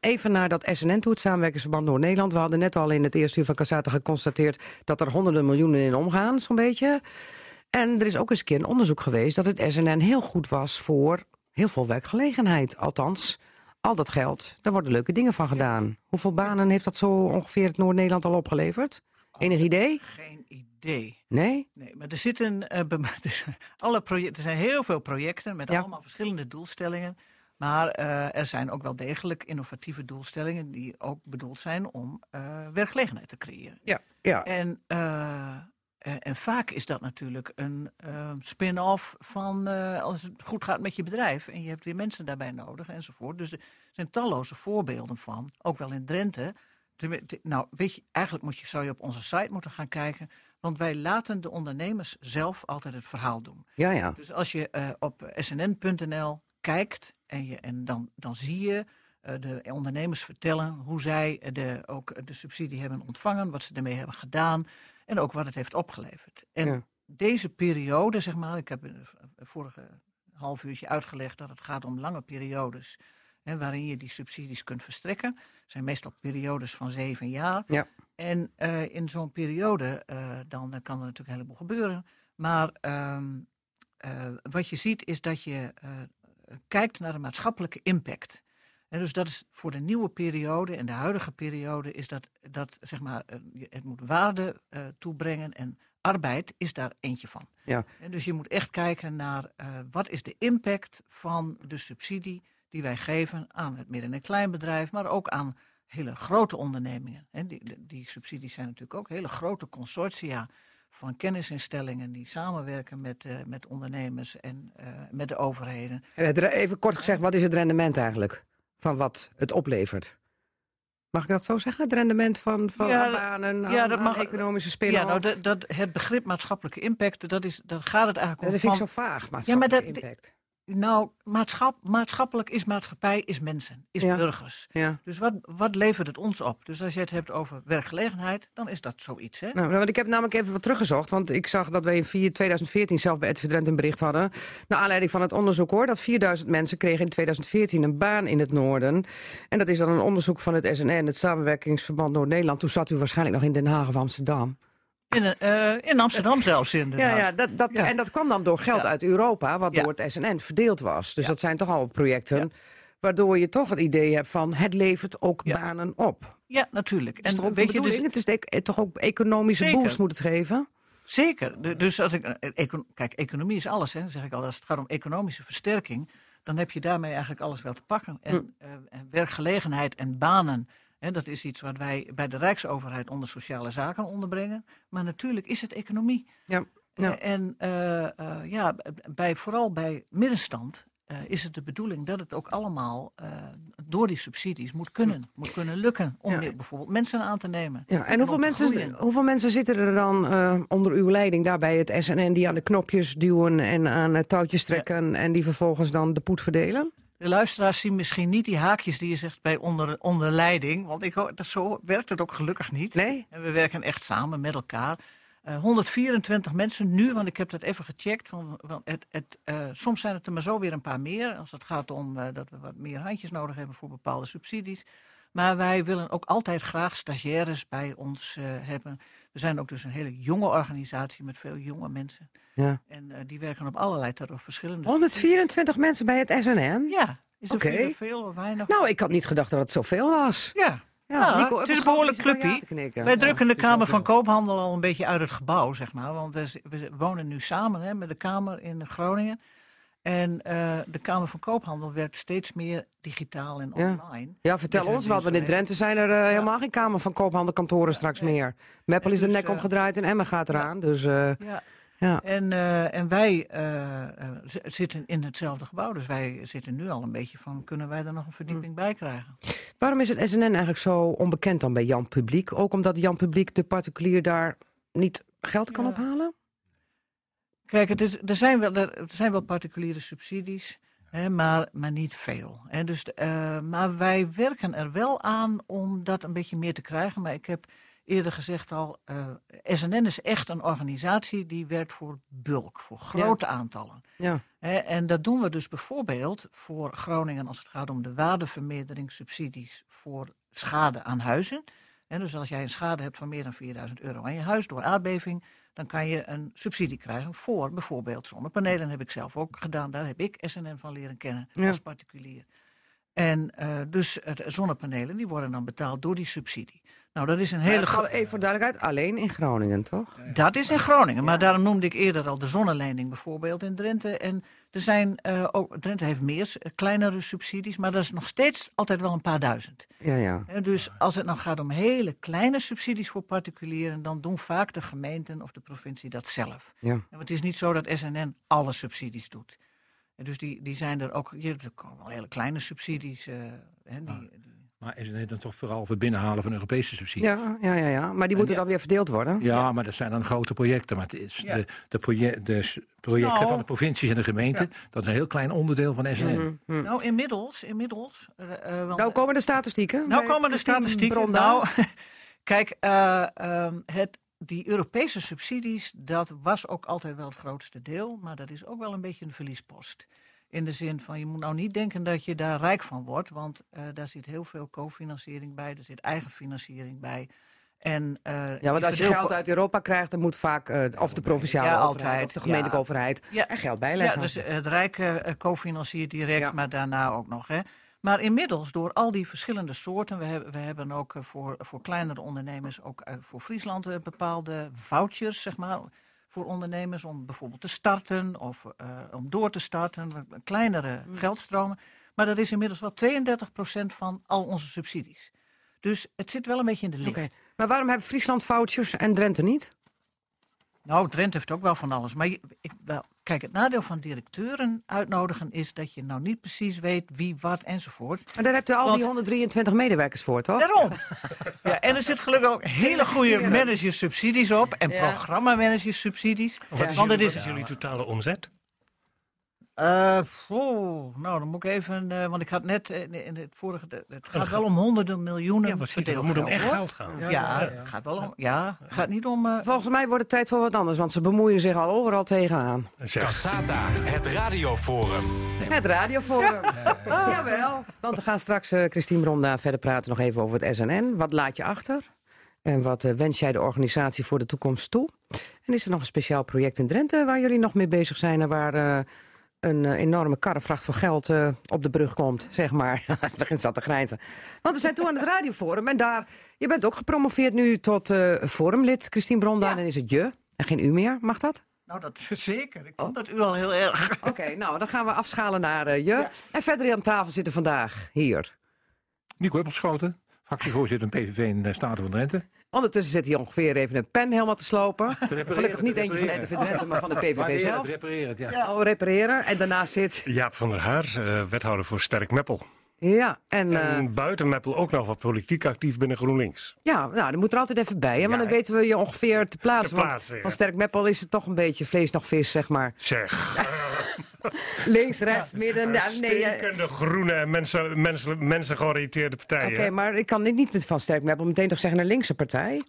Speaker 1: Even naar dat SNN toe, het Samenwerkingsverband Noord-Nederland. We hadden net al in het eerste uur van Casata geconstateerd... dat er honderden miljoenen in omgaan, zo'n beetje. En er is ook eens een keer een onderzoek geweest... dat het SNN heel goed was voor heel veel werkgelegenheid. Althans, al dat geld, daar worden leuke dingen van gedaan. Hoeveel banen heeft dat zo ongeveer het Noord-Nederland al opgeleverd? Enig idee?
Speaker 6: Geen idee.
Speaker 1: Nee?
Speaker 6: Nee, maar er zitten zijn alle projecten, er zijn heel veel projecten met
Speaker 1: Ja.
Speaker 6: allemaal verschillende doelstellingen. Maar eh, er zijn ook wel degelijk innovatieve doelstellingen die ook bedoeld zijn om eh, werkgelegenheid te creëren.
Speaker 1: Ja. ja.
Speaker 6: En, en vaak is dat natuurlijk een eh, spin-off van eh, als het goed gaat met je bedrijf en je hebt weer mensen daarbij nodig enzovoort. Dus er zijn talloze voorbeelden van, ook wel in Drenthe. Nou, weet je, eigenlijk moet je, zou je op onze site moeten gaan kijken, want wij laten de ondernemers zelf altijd het verhaal doen.
Speaker 1: Ja, ja.
Speaker 6: Dus als je eh, op snn.nl kijkt en, je, en dan, dan zie je eh, de ondernemers vertellen hoe zij de, ook de subsidie hebben ontvangen, wat ze ermee hebben gedaan en ook wat het heeft opgeleverd. En
Speaker 1: Ja.
Speaker 6: deze periode, zeg maar, ik heb in het vorige half uurtje uitgelegd dat het gaat om lange periodes hè, waarin je die subsidies kunt verstrekken. Het zijn meestal periodes van zeven jaar.
Speaker 1: Ja.
Speaker 6: En eh, in zo'n periode, eh, dan kan er natuurlijk een heleboel gebeuren. Maar ehm, eh, wat je ziet is dat je kijkt naar de maatschappelijke impact. En dus dat is voor de nieuwe periode en de huidige periode is dat, dat zeg maar, eh, het moet waarde eh, toebrengen en arbeid is daar eentje van.
Speaker 1: Ja.
Speaker 6: En dus je moet echt kijken naar eh, wat is de impact van de subsidie die wij geven aan het midden- en kleinbedrijf, maar ook aan hele grote ondernemingen. En die, die- die subsidies zijn natuurlijk ook hele grote consortia van kennisinstellingen die samenwerken met, met ondernemers en met de overheden.
Speaker 1: Even kort gezegd, wat is het rendement eigenlijk? Van wat het oplevert? Mag ik dat zo zeggen? Het rendement van, van
Speaker 6: Ja,
Speaker 1: banen,
Speaker 6: ja,
Speaker 1: aan-
Speaker 6: dat
Speaker 1: aan
Speaker 6: mag-
Speaker 1: economische spelen?
Speaker 6: Ja, nou, dat, dat, het begrip maatschappelijke impact, dat, is, dat gaat het eigenlijk om.
Speaker 1: dat vind ik zo vaag,
Speaker 6: Ja,
Speaker 1: maatschappelijke
Speaker 6: maar dat-
Speaker 1: impact.
Speaker 6: Nou, maatschap, maatschappelijk is maatschappij, is mensen, is
Speaker 1: Ja.
Speaker 6: burgers.
Speaker 1: Ja.
Speaker 6: Dus wat, wat levert het ons op? Dus als je het hebt over werkgelegenheid, dan is dat zoiets. Hè?
Speaker 1: Nou, want ik heb namelijk even wat teruggezocht. Want ik zag dat wij in vier- 2014 zelf bij RTV Drenthe een bericht hadden. Naar aanleiding van het onderzoek hoor. Dat 4000 mensen kregen in 2014 een baan in het noorden. En dat is dan een onderzoek van het SNN, het Samenwerkingsverband Noord-Nederland. Toen zat u waarschijnlijk nog in Den Haag of Amsterdam.
Speaker 6: In, eh, in Amsterdam zelfs inderdaad.
Speaker 1: Ja, ja, dat, dat,
Speaker 6: Ja.
Speaker 1: en dat kwam dan door geld
Speaker 6: Ja.
Speaker 1: uit Europa, wat door het SNN verdeeld was. Dus dat zijn toch al projecten waardoor je toch het idee hebt van het levert ook banen op.
Speaker 6: Ja, natuurlijk.
Speaker 1: Dat is toch
Speaker 6: weet je, dus?
Speaker 1: Het is de- eh, toch ook economische
Speaker 6: Zeker.
Speaker 1: boost moet het geven?
Speaker 6: zeker. De- dus als ik, eh, econ- kijk, economie is alles, hè, zeg ik al. Als het gaat om economische versterking, dan heb je daarmee eigenlijk alles wel te pakken. En,
Speaker 1: Hm.
Speaker 6: eh, en werkgelegenheid en banen, dat is iets wat wij bij de Rijksoverheid onder sociale zaken onderbrengen. Maar natuurlijk is het economie.
Speaker 1: Ja. Ja.
Speaker 6: Eh, En eh, eh, ja, bij, vooral bij middenstand is het de bedoeling dat het ook allemaal door die subsidies moet kunnen. Moet kunnen lukken om
Speaker 1: Ja.
Speaker 6: weer bijvoorbeeld mensen aan te nemen.
Speaker 1: Ja, en hoeveel mensen, hoeveel mensen zitten er dan onder uw leiding daar bij het SNN... die aan de knopjes duwen en aan touwtjes trekken... en die vervolgens dan de poet verdelen?
Speaker 6: De luisteraars zien misschien niet die haakjes die je zegt bij onder, onder leiding. Want ik, dat, zo werkt het ook gelukkig niet.
Speaker 1: Nee?
Speaker 6: En we werken echt samen met elkaar. Eh, 124 mensen nu, want ik heb dat even gecheckt. Van, van het, het, eh, soms zijn het er maar zo weer een paar meer. Als het gaat om eh, dat we wat meer handjes nodig hebben voor bepaalde subsidies. Maar wij willen ook altijd graag stagiaires bij ons eh, hebben. We zijn ook dus een hele jonge organisatie met veel jonge mensen.
Speaker 1: Ja.
Speaker 6: En eh, die werken op allerlei ter- op verschillende...
Speaker 1: 124 mensen bij het SNN?
Speaker 6: Ja, is
Speaker 1: Oké.
Speaker 6: veel, of weinig?
Speaker 1: Nou, ik had niet gedacht dat het zoveel was.
Speaker 6: Ja,
Speaker 1: Ja,
Speaker 6: Nou,
Speaker 1: Nico,
Speaker 6: het is een behoorlijk clubje. Wij
Speaker 1: Ja.
Speaker 6: drukken de Kamer van Koophandel al een beetje uit het gebouw, zeg maar. Want we, wonen nu samen hè, met de Kamer in Groningen. En eh, de Kamer van Koophandel werkt steeds meer digitaal en online.
Speaker 1: Ja, vertel ons wat. Want in. Drenthe zijn er eh, helemaal geen kamer van koophandelkantoren straks
Speaker 6: nee.
Speaker 1: meer. Meppel is de
Speaker 6: dus,
Speaker 1: nek
Speaker 6: eh,
Speaker 1: omgedraaid en Emmen gaat eraan. Dus
Speaker 6: Ja.
Speaker 1: ja.
Speaker 6: En, en wij zitten in hetzelfde gebouw. Dus wij zitten nu al een beetje van, kunnen wij er nog een verdieping bij krijgen?
Speaker 1: Waarom is het SNN eigenlijk zo onbekend dan bij Jan Publiek? Ook omdat Jan Publiek, de particulier, daar niet geld kan
Speaker 6: Ja.
Speaker 1: ophalen?
Speaker 6: Kijk, het is, er, zijn wel, er zijn wel particuliere subsidies. Hè, maar, maar niet veel. Hè. Dus, eh, maar wij werken er wel aan om dat een beetje meer te krijgen. Maar ik heb eerder gezegd al, eh, SNN is echt een organisatie die werkt voor bulk, voor grote aantallen.
Speaker 1: Ja.
Speaker 6: Hè, en dat doen we dus bijvoorbeeld voor Groningen als het gaat om de waardevermeerderingssubsidies voor schade aan huizen. Hè, dus als jij een schade hebt van meer dan 4000 euro aan je huis door aardbeving, dan kan je een subsidie krijgen voor bijvoorbeeld zonnepanelen. heb ik zelf ook gedaan. Daar heb ik SNN van leren kennen
Speaker 1: Ja.
Speaker 6: als particulier. En eh, dus eh, de zonnepanelen die worden dan betaald door die subsidie. Nou, dat is een hele.
Speaker 1: Even voor duidelijkheid, alleen in Groningen, toch?
Speaker 6: Dat is in Groningen, maar daarom noemde ik eerder al de zonneleiding bijvoorbeeld in Drenthe. En er zijn eh, ook, Drenthe heeft meer kleinere subsidies, maar dat is nog steeds altijd wel een paar duizend.
Speaker 1: Ja, ja.
Speaker 6: Hè, dus als het nou gaat om hele kleine subsidies voor particulieren, dan doen vaak de gemeenten of de provincie dat zelf.
Speaker 1: ja.
Speaker 6: En het is niet zo dat SNN alle subsidies doet. En dus die, die zijn er ook, je, er komen wel hele kleine subsidies. eh, hè, die, die-
Speaker 7: Maar is het dan toch vooral voor het binnenhalen van Europese subsidies?
Speaker 1: Ja, ja, ja, ja. Maar die moeten dan weer verdeeld worden.
Speaker 7: Ja, maar dat zijn dan grote projecten. Maar het is
Speaker 6: Ja.
Speaker 7: de, de, proje- de projecten
Speaker 6: Nou.
Speaker 7: van de provincies en de gemeenten, dat is een heel klein onderdeel van SNN.
Speaker 1: Mhm.
Speaker 6: Nou, inmiddels, inmiddels. eh, eh, want-
Speaker 1: Nou komen de statistieken.
Speaker 6: Nou komen de statistieken. Nou, kijk, eh, ehm, het, die Europese subsidies, dat was ook altijd wel het grootste deel. Maar dat is ook wel een beetje een verliespost. In de zin van, je moet nou niet denken dat je daar rijk van wordt. Want eh, daar zit heel veel cofinanciering bij. Er zit eigen financiering bij. En, eh,
Speaker 1: Ja, want als je geld uit Europa krijgt, dan moet vaak eh, of de provinciale
Speaker 6: Ja,
Speaker 1: overheid
Speaker 6: altijd.
Speaker 1: of de gemeentelijke
Speaker 6: Ja.
Speaker 1: overheid
Speaker 6: Ja.
Speaker 1: er geld bij
Speaker 6: Ja,
Speaker 1: leggen.
Speaker 6: dus het Rijk cofinanciert direct,
Speaker 1: Ja.
Speaker 6: maar daarna ook nog. Hè. Maar inmiddels, door al die verschillende soorten, we hebben, we hebben ook eh, voor, voor kleinere ondernemers, ook eh, voor Friesland, eh, bepaalde vouchers, zeg maar, voor ondernemers om bijvoorbeeld te starten of om door te starten, kleinere
Speaker 1: Mm.
Speaker 6: geldstromen. Maar dat is inmiddels wel 32% van al onze subsidies. Dus het zit wel een beetje in de.
Speaker 1: Oké. Maar waarom hebben Friesland vouchers en Drenthe niet?
Speaker 6: Nou, Drenthe heeft ook wel van alles. Maar je- ik, wel, kijk, het nadeel van directeuren uitnodigen is dat je nou niet precies weet wie, wat enzovoort.
Speaker 1: Maar daar hebt u al
Speaker 6: Want-
Speaker 1: die 123 medewerkers voor, toch?
Speaker 6: Daarom. Ja, en er zit gelukkig ook hele goede managersubsidies op en
Speaker 1: Ja.
Speaker 6: programmamanagersubsidies.
Speaker 8: Wat is,
Speaker 6: Want het
Speaker 8: jullie,
Speaker 6: is-
Speaker 8: wat is jullie totale omzet?
Speaker 6: Oh, nou, dan moet ik even, eh, want ik had net eh, in het vorige, het gaat wel om honderden miljoenen.
Speaker 8: Ja? Het moet om echt geld gaan.
Speaker 6: Ja, het gaat wel om, ja, gaat niet om.
Speaker 1: Volgens mij wordt het tijd voor wat anders, want ze bemoeien zich al overal tegenaan.
Speaker 8: Zeg,
Speaker 9: Cassata, het radioforum.
Speaker 1: Het radioforum. Jawel. Want we gaan straks, Christine Bronda, verder praten nog even over het SNN. Wat laat je achter? En wat wens jij de organisatie voor de toekomst toe? En is er nog een speciaal project in Drenthe waar jullie nog mee bezig zijn... en waar eh, een eh, enorme karrevracht voor geld eh, op de brug komt, zeg maar. Het begint zat te grijnzen. Want we zijn toe aan het radioforum en daar... Je bent ook gepromoveerd nu tot eh, forumlid, Christine Bronda.
Speaker 6: Ja.
Speaker 1: En dan is het je en geen u meer. Mag dat?
Speaker 6: nou, dat is zeker. Ik vond dat u al heel erg.
Speaker 1: Oké, nou, dan gaan we afschalen naar je. En verder hier aan tafel zitten vandaag hier.
Speaker 7: Nico Huppelschoten, fractievoorzitter van PVV in de Staten van Drenthe.
Speaker 1: Ondertussen zit hij ongeveer even een pen helemaal te slopen. Gelukkig niet eentje van. RTV Drenthe, maar van de PVV zelf.
Speaker 7: repareren het, ja.
Speaker 1: Oh, repareren. En daarna zit...
Speaker 8: Jaap van der Haar, eh, wethouder voor Sterk Meppel.
Speaker 1: Ja, en... eh,
Speaker 8: En buiten Meppel ook nog wat politiek actief binnen GroenLinks.
Speaker 1: ja, nou, dat moet er altijd even bij. Hè, want
Speaker 8: Ja,
Speaker 1: dan weten we je ongeveer te plaatsen.
Speaker 8: Te
Speaker 1: want
Speaker 8: ja.
Speaker 1: van Sterk Meppel is het toch een beetje vlees nog vis, zeg maar.
Speaker 8: Zeg,
Speaker 1: Links, rechts, midden. Ja, nee,
Speaker 8: stekende groene en mensen, mensen, mensen georiënteerde
Speaker 1: Oké,
Speaker 8: partijen.
Speaker 1: maar ik kan dit niet met van Sterk Meppel meteen toch zeggen een linkse partij.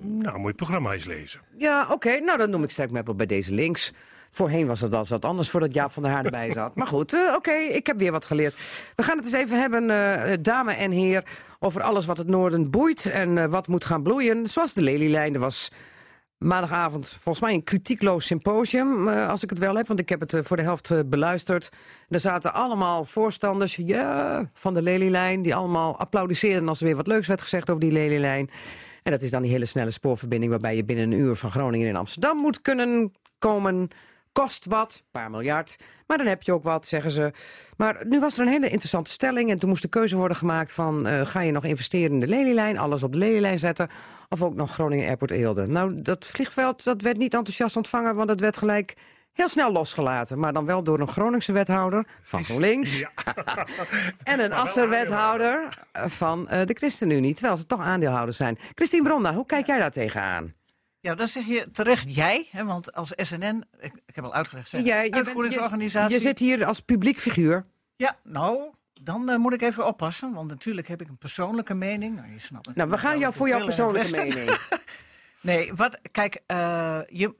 Speaker 8: Nou, moet je het programma eens lezen.
Speaker 1: Ja, oké. Nou, dan noem ik Sterk Meppel bij deze links. Voorheen was het wel eens wat anders voordat Jaap van der Haar erbij zat. Maar goed, eh, oké, ik heb weer wat geleerd. We gaan het eens even hebben, eh, dame en heer, over alles wat het noorden boeit en wat moet gaan bloeien. Zoals de Lelylijn. Er was maandagavond volgens mij een kritiekloos symposium, eh, als ik het wel heb. Want ik heb het eh, voor de helft eh, beluisterd. Er zaten allemaal voorstanders van de Lelylijn... die allemaal applaudisseerden als er weer wat leuks werd gezegd over die Lelylijn. En dat is dan die hele snelle spoorverbinding... waarbij je binnen een uur van Groningen in Amsterdam moet kunnen komen... Kost wat, een paar miljard. Maar dan heb je ook wat, zeggen ze. Maar nu was er een hele interessante stelling. En toen moest de keuze worden gemaakt van... eh, ga je nog investeren in de Lelylijn, alles op de Lelylijn zetten... of ook nog Groningen Airport Eelde. Nou, dat vliegveld dat werd niet enthousiast ontvangen... want het werd gelijk heel snel losgelaten. Maar dan wel door een Groningse wethouder van GroenLinks...
Speaker 8: Ja.
Speaker 1: en een Asser-wethouder van eh, de ChristenUnie. Terwijl ze toch aandeelhouders zijn. Christine Bronda, hoe kijk jij daar tegenaan?
Speaker 6: Ja, dan zeg je terecht jij, hè, want als SNN, ik, ik heb al uitgelegd, zeg,
Speaker 1: Jij- je, bent-
Speaker 6: uitvoeringsorganisatie.
Speaker 1: je, je zit hier als publiek figuur.
Speaker 6: Ja, nou, dan eh, moet ik even oppassen, want natuurlijk heb ik een persoonlijke mening. Nou, je snapt het.
Speaker 1: Nou, we gaan jou voor jouw persoonlijke mening.
Speaker 6: Nee, wat, kijk, eh, je,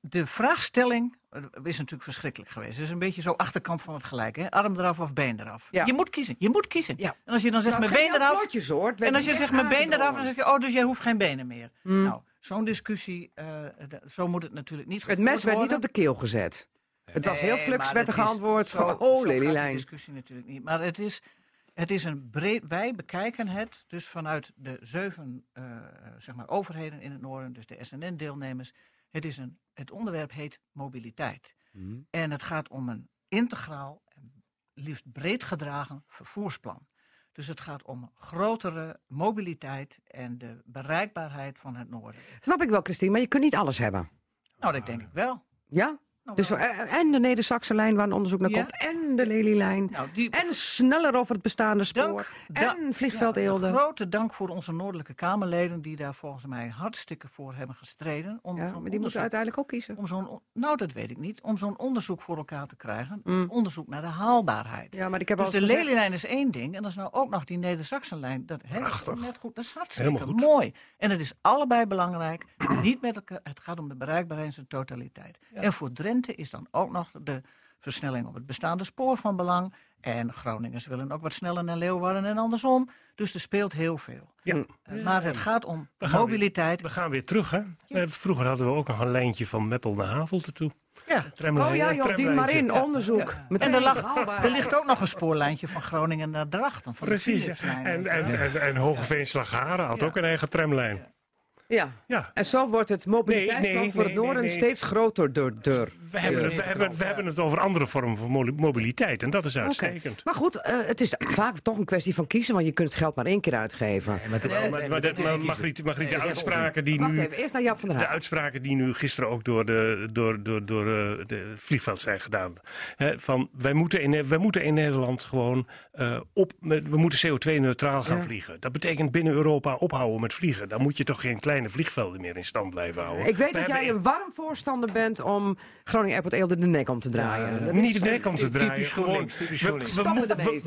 Speaker 6: de vraagstelling eh, is natuurlijk verschrikkelijk geweest. Het is een beetje zo achterkant van het gelijk, hè? arm eraf of been eraf.
Speaker 1: Ja.
Speaker 6: Je moet kiezen, je moet kiezen.
Speaker 1: Ja.
Speaker 6: En als je dan zegt
Speaker 1: Nou,
Speaker 6: mijn been eraf,
Speaker 1: vlotjes, hoor.
Speaker 6: En als je zegt mijn been eraf, dan zeg je, oh, dus jij hoeft geen benen meer.
Speaker 1: Hmm.
Speaker 6: Nou, zo'n discussie, eh, zo moet het natuurlijk niet
Speaker 1: Het mes werd niet op de keel gezet. Het was heel flux, werd er geantwoord.
Speaker 6: zo- zo
Speaker 1: oh, Lelylijn.
Speaker 6: discussie natuurlijk niet. Maar het is, het is een breed... Wij bekijken het dus vanuit de zeven eh, zeg maar overheden in het noorden, dus de SNN-deelnemers. Het, is een, het onderwerp heet mobiliteit. En het gaat om een integraal en liefst breed gedragen vervoersplan. Dus het gaat om grotere mobiliteit en de bereikbaarheid van het noorden.
Speaker 1: Snap ik wel, Christine, maar je kunt niet alles hebben.
Speaker 6: Nou, dat denk ik wel.
Speaker 1: Ja?
Speaker 6: Nou,
Speaker 1: Dus, eh, en de Neder-Saxe lijn waar een onderzoek naar
Speaker 6: Ja.
Speaker 1: komt. En de Lelylijn.
Speaker 6: Nou, die,
Speaker 1: En sneller over het bestaande spoor.
Speaker 6: Dank,
Speaker 1: en vliegveld
Speaker 6: ja,
Speaker 1: Eelde.
Speaker 6: Grote dank voor onze noordelijke Kamerleden die daar volgens mij hartstikke voor hebben gestreden. Om
Speaker 1: Ja, maar die moeten uiteindelijk ook kiezen.
Speaker 6: om zo'n, on- nou, dat weet ik niet. Om zo'n onderzoek voor elkaar te krijgen.
Speaker 1: Mm.
Speaker 6: Onderzoek naar de haalbaarheid.
Speaker 1: Ja, maar ik heb
Speaker 6: dus
Speaker 1: al
Speaker 6: de
Speaker 1: gezegd-
Speaker 6: Lelylijn is één ding. En dat is nou ook nog die Neder-Saxenlijn. Dat, hè, dat net goed. Dat is hartstikke
Speaker 8: Helemaal goed.
Speaker 6: mooi. En het is allebei belangrijk. niet met elkaar, het gaat om de bereikbaarheid in zijn totaliteit. En voor Drenthe is dan ook nog de versnelling op het bestaande spoor van belang. En Groningers willen ook wat sneller naar Leeuwarden en andersom. Dus er speelt heel veel.
Speaker 8: Ja.
Speaker 6: Eh, Maar het gaat om
Speaker 8: We
Speaker 6: mobiliteit.
Speaker 8: We gaan weer terug, hè? Eh, Vroeger hadden we ook nog een lijntje van Meppel naar Havelte toe.
Speaker 6: Ja.
Speaker 8: Tramlijn,
Speaker 1: Oh ja,
Speaker 8: eh,
Speaker 1: joh, die maar in. Onderzoek. Meteen
Speaker 6: En er, lag, er ligt ook nog een spoorlijntje van Groningen naar Drachten. Van
Speaker 8: Precies. En, en, en, en Hogeveen Slagharen had
Speaker 6: Ja.
Speaker 8: ook een eigen tramlijn.
Speaker 1: Ja.
Speaker 8: Ja.
Speaker 1: En zo wordt het mobiliteitsplan
Speaker 8: Nee, nee,
Speaker 1: voor het
Speaker 8: nee,
Speaker 1: noorden
Speaker 8: nee, nee.
Speaker 1: steeds groter door deur.
Speaker 8: We hebben, het, we, hebben, we hebben het over andere vormen van mo- mobiliteit. En dat is uitstekend.
Speaker 1: Maar goed, eh, het is vaak toch een kwestie van kiezen, want je kunt het geld maar één keer uitgeven.
Speaker 7: Maar, het-
Speaker 8: Maar, maar,
Speaker 7: maar
Speaker 8: dat, Margriet, Margriet, de uitspraken die nu...
Speaker 1: even, eerst naar Jap van der
Speaker 8: De
Speaker 1: Haag.
Speaker 8: uitspraken die nu gisteren ook door, de, door, door, door eh, de vliegveld zijn gedaan. Hè, van, wij, moeten in, wij moeten in Nederland gewoon eh, op, we moeten CO2-neutraal gaan
Speaker 1: Ja.
Speaker 8: vliegen. Dat betekent binnen Europa ophouden met vliegen. Dan moet je toch geen kleine vliegvelden meer in stand blijven houden.
Speaker 1: Ik weet
Speaker 8: We
Speaker 1: dat jij een warm voorstander bent om Groningen Airport Eelde de nek om te draaien.
Speaker 7: Ja,
Speaker 8: niet de nek om te draaien.
Speaker 7: typisch
Speaker 8: Gewoon,
Speaker 7: typisch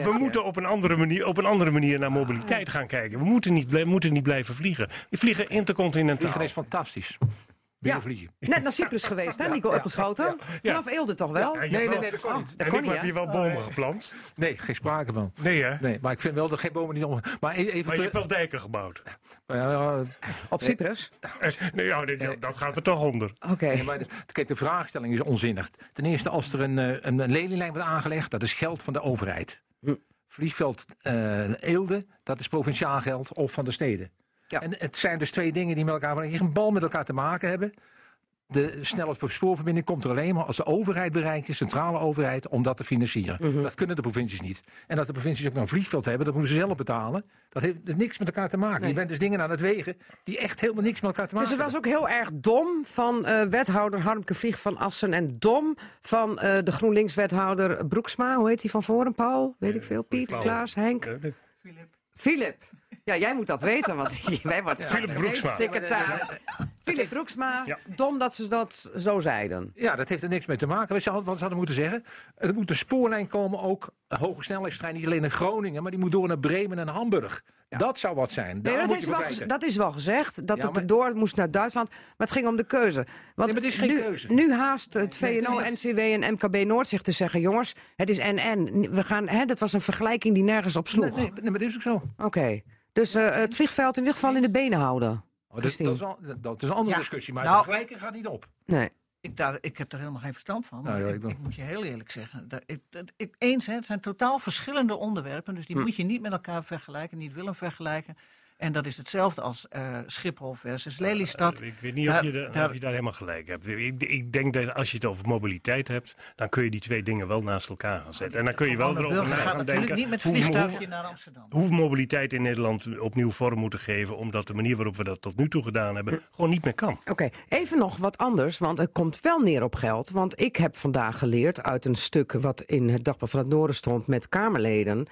Speaker 8: we, moeten op een andere manier, op een andere manier naar mobiliteit gaan kijken. We moeten niet, moeten niet blijven vliegen. We vliegen intercontinentaal.
Speaker 7: Vliegen is fantastisch.
Speaker 1: Ja, net naar Cyprus geweest, hè, Nico Appelschoten? Vanaf Eelde toch wel?
Speaker 8: Je
Speaker 7: Nee, nee,
Speaker 8: wel-
Speaker 7: nee, dat kon niet.
Speaker 1: dat
Speaker 8: En
Speaker 1: kon
Speaker 8: ik
Speaker 1: niet,
Speaker 8: heb hier wel bomen geplant.
Speaker 7: Nee, geen sprake van.
Speaker 8: Nee, hè?
Speaker 7: Nee, maar ik vind wel dat geen bomen niet om. Maar even
Speaker 8: Maar je hebt wel dijken gebouwd.
Speaker 1: Op Cyprus?
Speaker 8: Eh, Nee, ja, dat gaat er toch onder.
Speaker 1: Oké.
Speaker 7: Nee, maar de- kijk, de vraagstelling is onzinnig. Ten eerste, als er een, eh, een, een lelielijn wordt aangelegd, dat is geld van de overheid.
Speaker 1: Hm.
Speaker 7: Vliegveld eh, Eelde, dat is provinciaal geld of van de steden.
Speaker 1: Ja.
Speaker 7: En het zijn dus twee dingen die met elkaar die een bal met elkaar te maken hebben. De snelle spoorverbinding komt er alleen maar als de overheid bereikt is, centrale overheid, om dat te financieren.
Speaker 1: Mhm.
Speaker 7: Dat kunnen de provincies niet. En dat de provincies ook nog een vliegveld hebben, dat moeten ze zelf betalen. Dat heeft dus niks met elkaar te maken.
Speaker 1: Nee.
Speaker 7: Je bent dus dingen aan het wegen die echt helemaal niks met elkaar te maken
Speaker 1: Dus het was
Speaker 7: hebben.
Speaker 1: ook heel erg dom van eh, wethouder Harmke Vlieg van Assen en dom van eh, de GroenLinks-wethouder Broeksma. Hoe heet hij van voren? Paul? Weet ik veel. Piet. Klaas, Henk?
Speaker 8: Dit-
Speaker 1: Filip. Ja, jij moet dat weten, want wij worden
Speaker 8: Philip Broeksma.
Speaker 1: secretaris. Filip Broeksma, dom dat ze dat zo zeiden.
Speaker 7: Ja, dat heeft er niks mee te maken. Wat ze hadden, wat ze hadden moeten zeggen. Er moet een spoorlijn komen, ook een hoge snelheidstrein. Niet alleen naar Groningen, maar die moet door naar Bremen en Hamburg. Dat zou wat zijn.
Speaker 1: Nee, dat,
Speaker 7: moet
Speaker 1: is
Speaker 7: je
Speaker 1: wel, gez- dat is wel gezegd, dat
Speaker 7: Ja,
Speaker 1: het
Speaker 7: maar-
Speaker 1: erdoor moest naar Duitsland. Maar het ging om de keuze. Want
Speaker 7: maar het is geen
Speaker 1: nu,
Speaker 7: keuze.
Speaker 1: Nu haast het
Speaker 7: het
Speaker 1: VNO, NCW en MKB Noord zich te zeggen... jongens, het is NN. We gaan, hè, dat was een vergelijking die nergens op sloeg.
Speaker 7: Nee, nee, nee, maar dat is ook zo.
Speaker 1: Oké. Dus eh, het vliegveld in ieder geval in de benen houden.
Speaker 7: Oh, dat, is dat is een andere
Speaker 6: Ja,
Speaker 7: discussie, maar
Speaker 6: nou-
Speaker 7: het vergelijken gaat niet op.
Speaker 1: Nee.
Speaker 6: Ik, daar, ik heb er helemaal geen verstand van.
Speaker 7: Nou
Speaker 6: maar
Speaker 7: ja,
Speaker 6: ik,
Speaker 7: ik wel.
Speaker 6: ik moet je heel eerlijk zeggen. Dat, ik, dat, ik, eens, hè, het zijn totaal verschillende onderwerpen. Dus die
Speaker 7: Hm.
Speaker 6: moet je niet met elkaar vergelijken, niet willen vergelijken. En dat is hetzelfde als eh, Schiphol versus Lelystad.
Speaker 8: Eh, Ik weet niet of je, de-
Speaker 6: daar-
Speaker 8: of je daar helemaal gelijk hebt. Ik, ik denk dat als je het over mobiliteit hebt, dan kun je die twee dingen wel naast elkaar gaan zetten. En dan kun je wel erover na gaan
Speaker 6: natuurlijk
Speaker 8: denken
Speaker 6: niet met
Speaker 8: hoe-
Speaker 6: vliegtuigje
Speaker 8: hoe,
Speaker 6: naar Amsterdam.
Speaker 8: hoe we mobiliteit in Nederland opnieuw vorm moeten geven, omdat de manier waarop we dat tot nu toe gedaan hebben, gewoon niet meer kan.
Speaker 1: Oké, even nog wat anders, want het komt wel neer op geld. Want ik heb vandaag geleerd uit een stuk wat in het Dagblad van het Noorden stond met Kamerleden...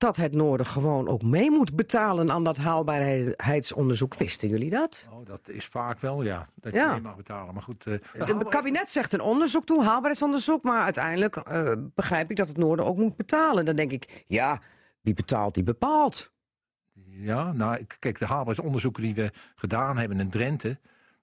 Speaker 1: dat het Noorden gewoon ook mee moet betalen aan dat haalbaarheidsonderzoek. Wisten jullie dat?
Speaker 7: Oh, dat is vaak wel, ja. Dat
Speaker 1: Ja.
Speaker 7: je mee mag betalen. Maar goed. eh,
Speaker 1: Het kabinet zegt een onderzoek toe, haalbaarheidsonderzoek. Maar uiteindelijk eh, begrijp ik dat het Noorden ook moet betalen. Dan denk ik, ja, wie betaalt, die bepaalt.
Speaker 7: Ja, nou, kijk, de haalbaarheidsonderzoeken die we gedaan hebben in Drenthe,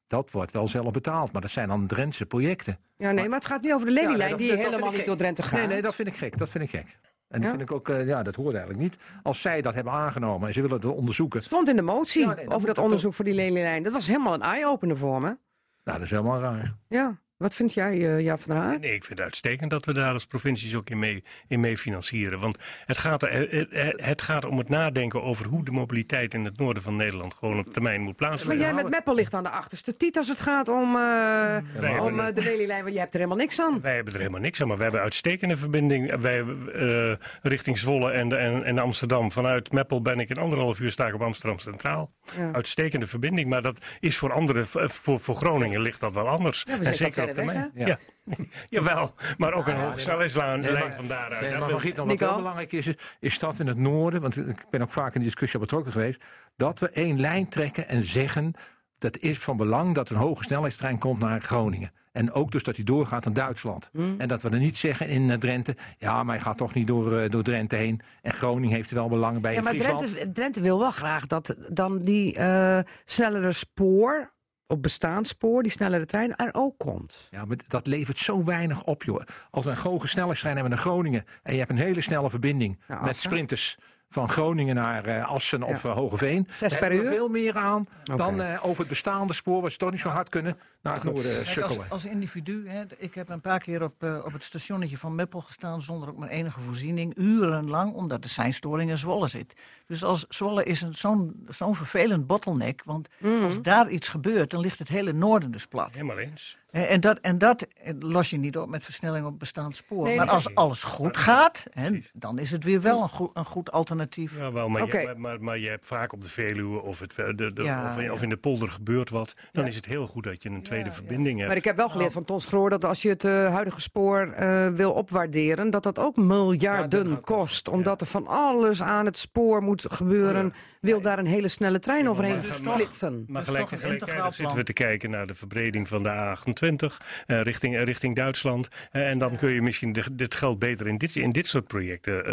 Speaker 7: dat wordt wel zelf betaald. Maar dat zijn dan Drentse projecten.
Speaker 1: Ja, nee, maar het gaat nu over de
Speaker 7: Ja,
Speaker 1: Lelylijn
Speaker 7: nee, dat-
Speaker 1: die
Speaker 7: dat
Speaker 1: helemaal niet door Drenthe gaat.
Speaker 7: Nee, nee, dat vind ik gek. Dat vind ik gek. En
Speaker 1: Ja?
Speaker 7: dat vind ik ook, eh, ja, dat hoort eigenlijk niet. Als zij dat hebben aangenomen en ze willen dat onderzoeken.
Speaker 1: stond in de motie
Speaker 7: Ja, nee,
Speaker 1: over dat
Speaker 7: dat
Speaker 1: onderzoek voor die Lelylijn. Dat was helemaal een eye-opener voor me.
Speaker 7: Nou, dat is helemaal raar.
Speaker 1: Ja, wat vind jij, eh Jaap van der Haar?
Speaker 8: Nee, ik vind het uitstekend dat we daar als provincies ook in mee, in mee financieren. Want het gaat, er, het, het gaat om het nadenken over hoe de mobiliteit in het noorden van Nederland gewoon op termijn moet
Speaker 1: Maar
Speaker 8: plaatsvinden.
Speaker 1: jij met Meppel ligt aan de achterste tiet als het gaat om, eh,
Speaker 8: Wij
Speaker 1: om eh, de Lelylijn, want je hebt er helemaal niks aan.
Speaker 8: Wij hebben er helemaal niks aan, maar we hebben uitstekende verbinding wij, eh, richting Zwolle en, en, en Amsterdam. Vanuit Meppel ben ik in anderhalf uur sta ik op Amsterdam Centraal.
Speaker 1: Ja.
Speaker 8: Uitstekende verbinding, maar dat is voor anderen, voor, voor Groningen ligt dat wel anders.
Speaker 1: Ja,
Speaker 8: en zeker op
Speaker 1: weg,
Speaker 8: ja. Jawel, maar ook een
Speaker 7: Ja,
Speaker 8: hoogsnelheidslijn
Speaker 7: nee,
Speaker 8: van daaruit.
Speaker 7: Nee, maar
Speaker 8: wil-
Speaker 7: Margriet, nog wat wel belangrijk is, is, dat in het noorden, want ik ben ook vaak in die discussie al betrokken geweest, dat we één lijn trekken en zeggen dat is van belang dat een hoge snelheidstrein komt naar Groningen. En ook dus dat hij doorgaat naar Duitsland. En dat we er niet zeggen in eh, Drenthe, ja, maar hij gaat toch niet door, eh, door Drenthe heen. En Groningen heeft er wel belang bij
Speaker 1: Ja, maar. Drenthe, Drenthe wil wel graag dat dan die eh, snellere spoor, op bestaand spoor, die snellere trein, er ook komt.
Speaker 7: Ja, maar dat levert zo weinig op, joh. Als we een hoge snelheidstrein hebben naar Groningen... en je hebt een hele snelle verbinding met sprinters... van Groningen naar eh, Assen of
Speaker 1: Ja.
Speaker 7: eh, Hogeveen...
Speaker 1: Zes per uur?
Speaker 7: veel meer aan dan eh, over het bestaande spoor... wat ze toch niet zo hard kunnen, naar het noorden
Speaker 6: Kijk,
Speaker 7: sukkelen.
Speaker 6: als, als individu, hè, ik heb een paar keer op, eh, op het stationnetje van Meppel gestaan zonder ook maar enige voorziening, urenlang, omdat de seinstoring in Zwolle zit. Dus als Zwolle is een- zo'n zo'n vervelend bottleneck, want
Speaker 1: Mhm.
Speaker 6: als daar iets gebeurt, dan ligt het hele noorden dus plat.
Speaker 8: Helemaal eens.
Speaker 6: Eh, En dat, en dat eh, los je niet op met versnelling op bestaand spoor.
Speaker 1: Nee,
Speaker 6: maar als alles goed gaat, hè, dan is het weer wel een goed, een goed alternatief.
Speaker 8: Ja, wel, maar,
Speaker 1: Oké.
Speaker 8: je, maar, maar, maar je hebt vaak op de Veluwe of, het, de, de,
Speaker 6: Ja,
Speaker 8: of, of in de polder gebeurt wat. Dan is het heel goed dat je een tweede
Speaker 6: ja.
Speaker 8: verbinding hebt.
Speaker 1: Maar ik heb wel geleerd van Ton Schroor dat als je het eh, huidige spoor eh, wil opwaarderen, dat dat ook miljarden
Speaker 7: dat
Speaker 1: kost. Omdat er van alles aan het spoor moet gebeuren. Wil daar een hele snelle trein overheen
Speaker 8: maar-
Speaker 6: dus toch-
Speaker 1: flitsen.
Speaker 8: Maar gelijk, tegelijkertijd zitten we te kijken naar de verbreding van de A28 eh, richting, richting Duitsland. En dan kun je misschien de- dit geld beter in dit, in dit soort projecten